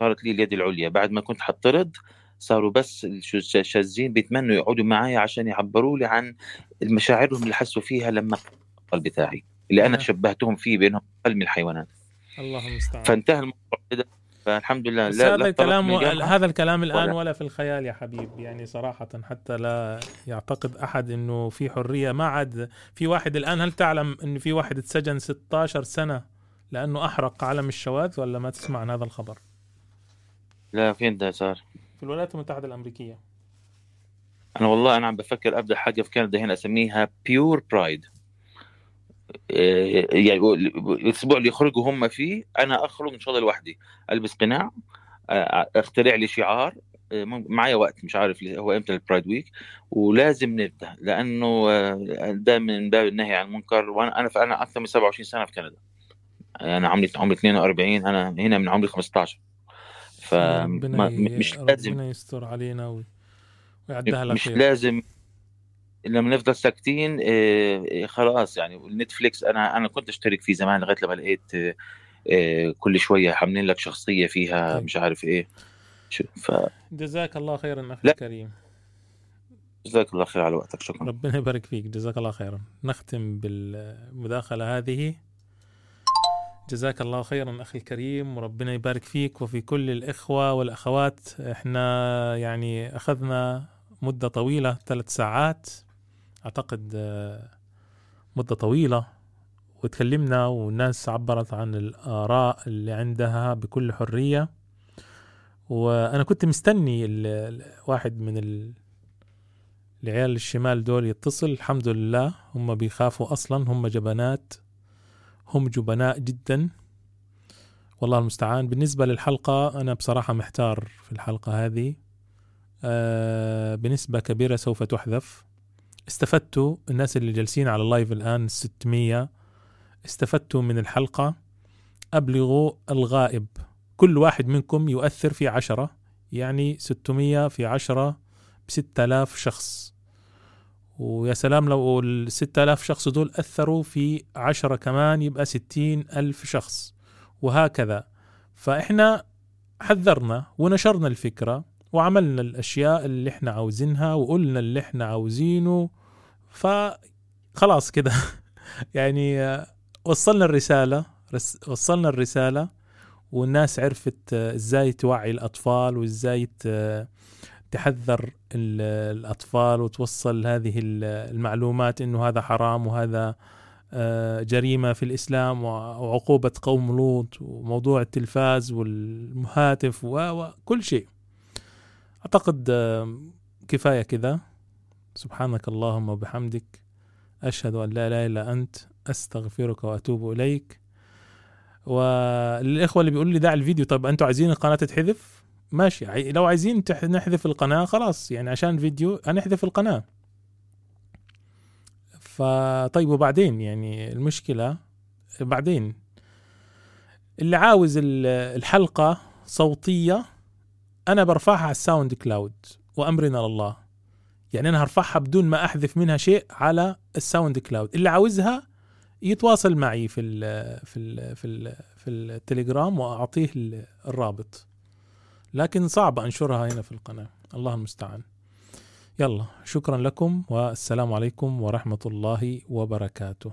صارت لي اليد العليا. بعد ما كنت حطرد صاروا بس الش- الشاذين بيتمنوا يقعدوا معي عشان يعبروا لي عن مشاعرهم اللي حسوا فيها لما القلب بتاعي اللي أنا آه. شبهتهم فيه بينهم من الحيوانات. الله المستعان. فانتهى الموضوع فالحمد لله. لا هذا لا الكلام هذا الكلام الآن ولا- ولا في الخيال يا حبيب يعني صراحة حتى لا يعتقد أحد إنه في حرية. ما عاد في واحد الآن هل تعلم انه في واحد اتسجن 16 سنة لأنه أحرق علم الشواذ ولا ما تسمع عن هذا الخبر؟ لا فين ده صار. في الولايات المتحدة الأمريكية. أنا والله أنا عم بفكر أبدأ حاجة في كندا هنا أسميها Pure Pride يعني الأسبوع اللي يخرجوا هم فيه أنا أخرج إن شاء الله لوحدي ألبس قناع آه، أخترع لي شعار آه، معايا وقت مش عارف هو إمتى؟ ال Pride Week ولازم نبدأ لأنه آه، ده من باب النهي عن المنكر وأنا أنا أنا أكثر من 27 سنة في كندا. أنا عمري عمري 42 أنا هنا من عمري 15 ربنا ي... فمش لازم. ربنا يستر علينا. ويعدها على مش لازم لما نفضل ساكتين آه، آه، خلاص يعني. نتفليكس أنا أنا كنت أشترك فيه زمان لغاية لما لقيت آه، كل شوية عاملين لك شخصية فيها. مش عارف إيه. ف جزاك الله خيرا أخي. الكريم. جزاك الله خير على وقتك شكرا. ربنا يبارك فيك جزاك الله خيرا. نختم بالمداخلة هذه. جزاك الله خيرا أخي الكريم وربنا يبارك فيك. وفي كل الإخوة والأخوات إحنا يعني أخذنا مدة طويلة ثلاث ساعات. أعتقد آه، مدة طويلة. وتكلمنا والناس عبرت عن الآراء اللي عندها بكل حرية. وأنا كنت مستني واحد من ال- العيال الشمال دول يتصل. الحمد لله هم بيخافوا أصلا. هم جبنات. هم جبناء جدا. والله المستعان. بالنسبة للحلقة أنا بصراحة محتار في الحلقة هذه. آه بنسبة كبيرة سوف تحذف. استفدتوا الناس اللي جالسين على اللايف الآن 600 استفدتوا من الحلقة. أبلغوا الغائب. كل واحد منكم يؤثر في عشرة يعني 600 في عشرة بستة آلاف شخص. ويا سلام لو ال 6000 شخص دول أثروا في عشرة كمان يبقى ستين ألف شخص. وهكذا. فإحنا حذرنا ونشرنا الفكرة. وعملنا الأشياء اللي إحنا عاوزينها وقلنا اللي إحنا عاوزينه فخلاص كده. يعني وصلنا الرسالة رس وصلنا الرسالة والناس عرفت إزاي توعي الأطفال وإزاي تحذر ال- الأطفال وتوصل هذه ال- المعلومات إنه هذا حرام وهذا آه، جريمة في الإسلام وع- وعقوبة قوم لوط وموضوع التلفاز والهاتف وكل شيء. أعتقد آه، كفاية كذا. سبحانك اللهم وبحمدك. أشهد أن لا إله إلا أنت. أستغفرك وأتوب إليك. وللإخوة اللي بيقولوا لي دع الفيديو طيب أنتوا عايزين القناة تتحذف؟ ماشي. لو عايزين نحذف القناة خلاص. يعني عشان الفيديو هنحذف القناة. فطيب وبعدين؟ يعني المشكلة بعدين. اللي عاوز ال- الحلقة أنا برفعها على ال SoundCloud وأمرنا لله. يعني أنا هرفعها بدون ما أحذف منها شيء على ال SoundCloud. اللي عاوزها يتواصل معي في ال في ال في ال في التليجرام وأعطيه ال- الرابط. لكن صعب أنشرها هنا في القناة. الله المستعان. يلا شكرا لكم والسلام عليكم ورحمة الله وبركاته.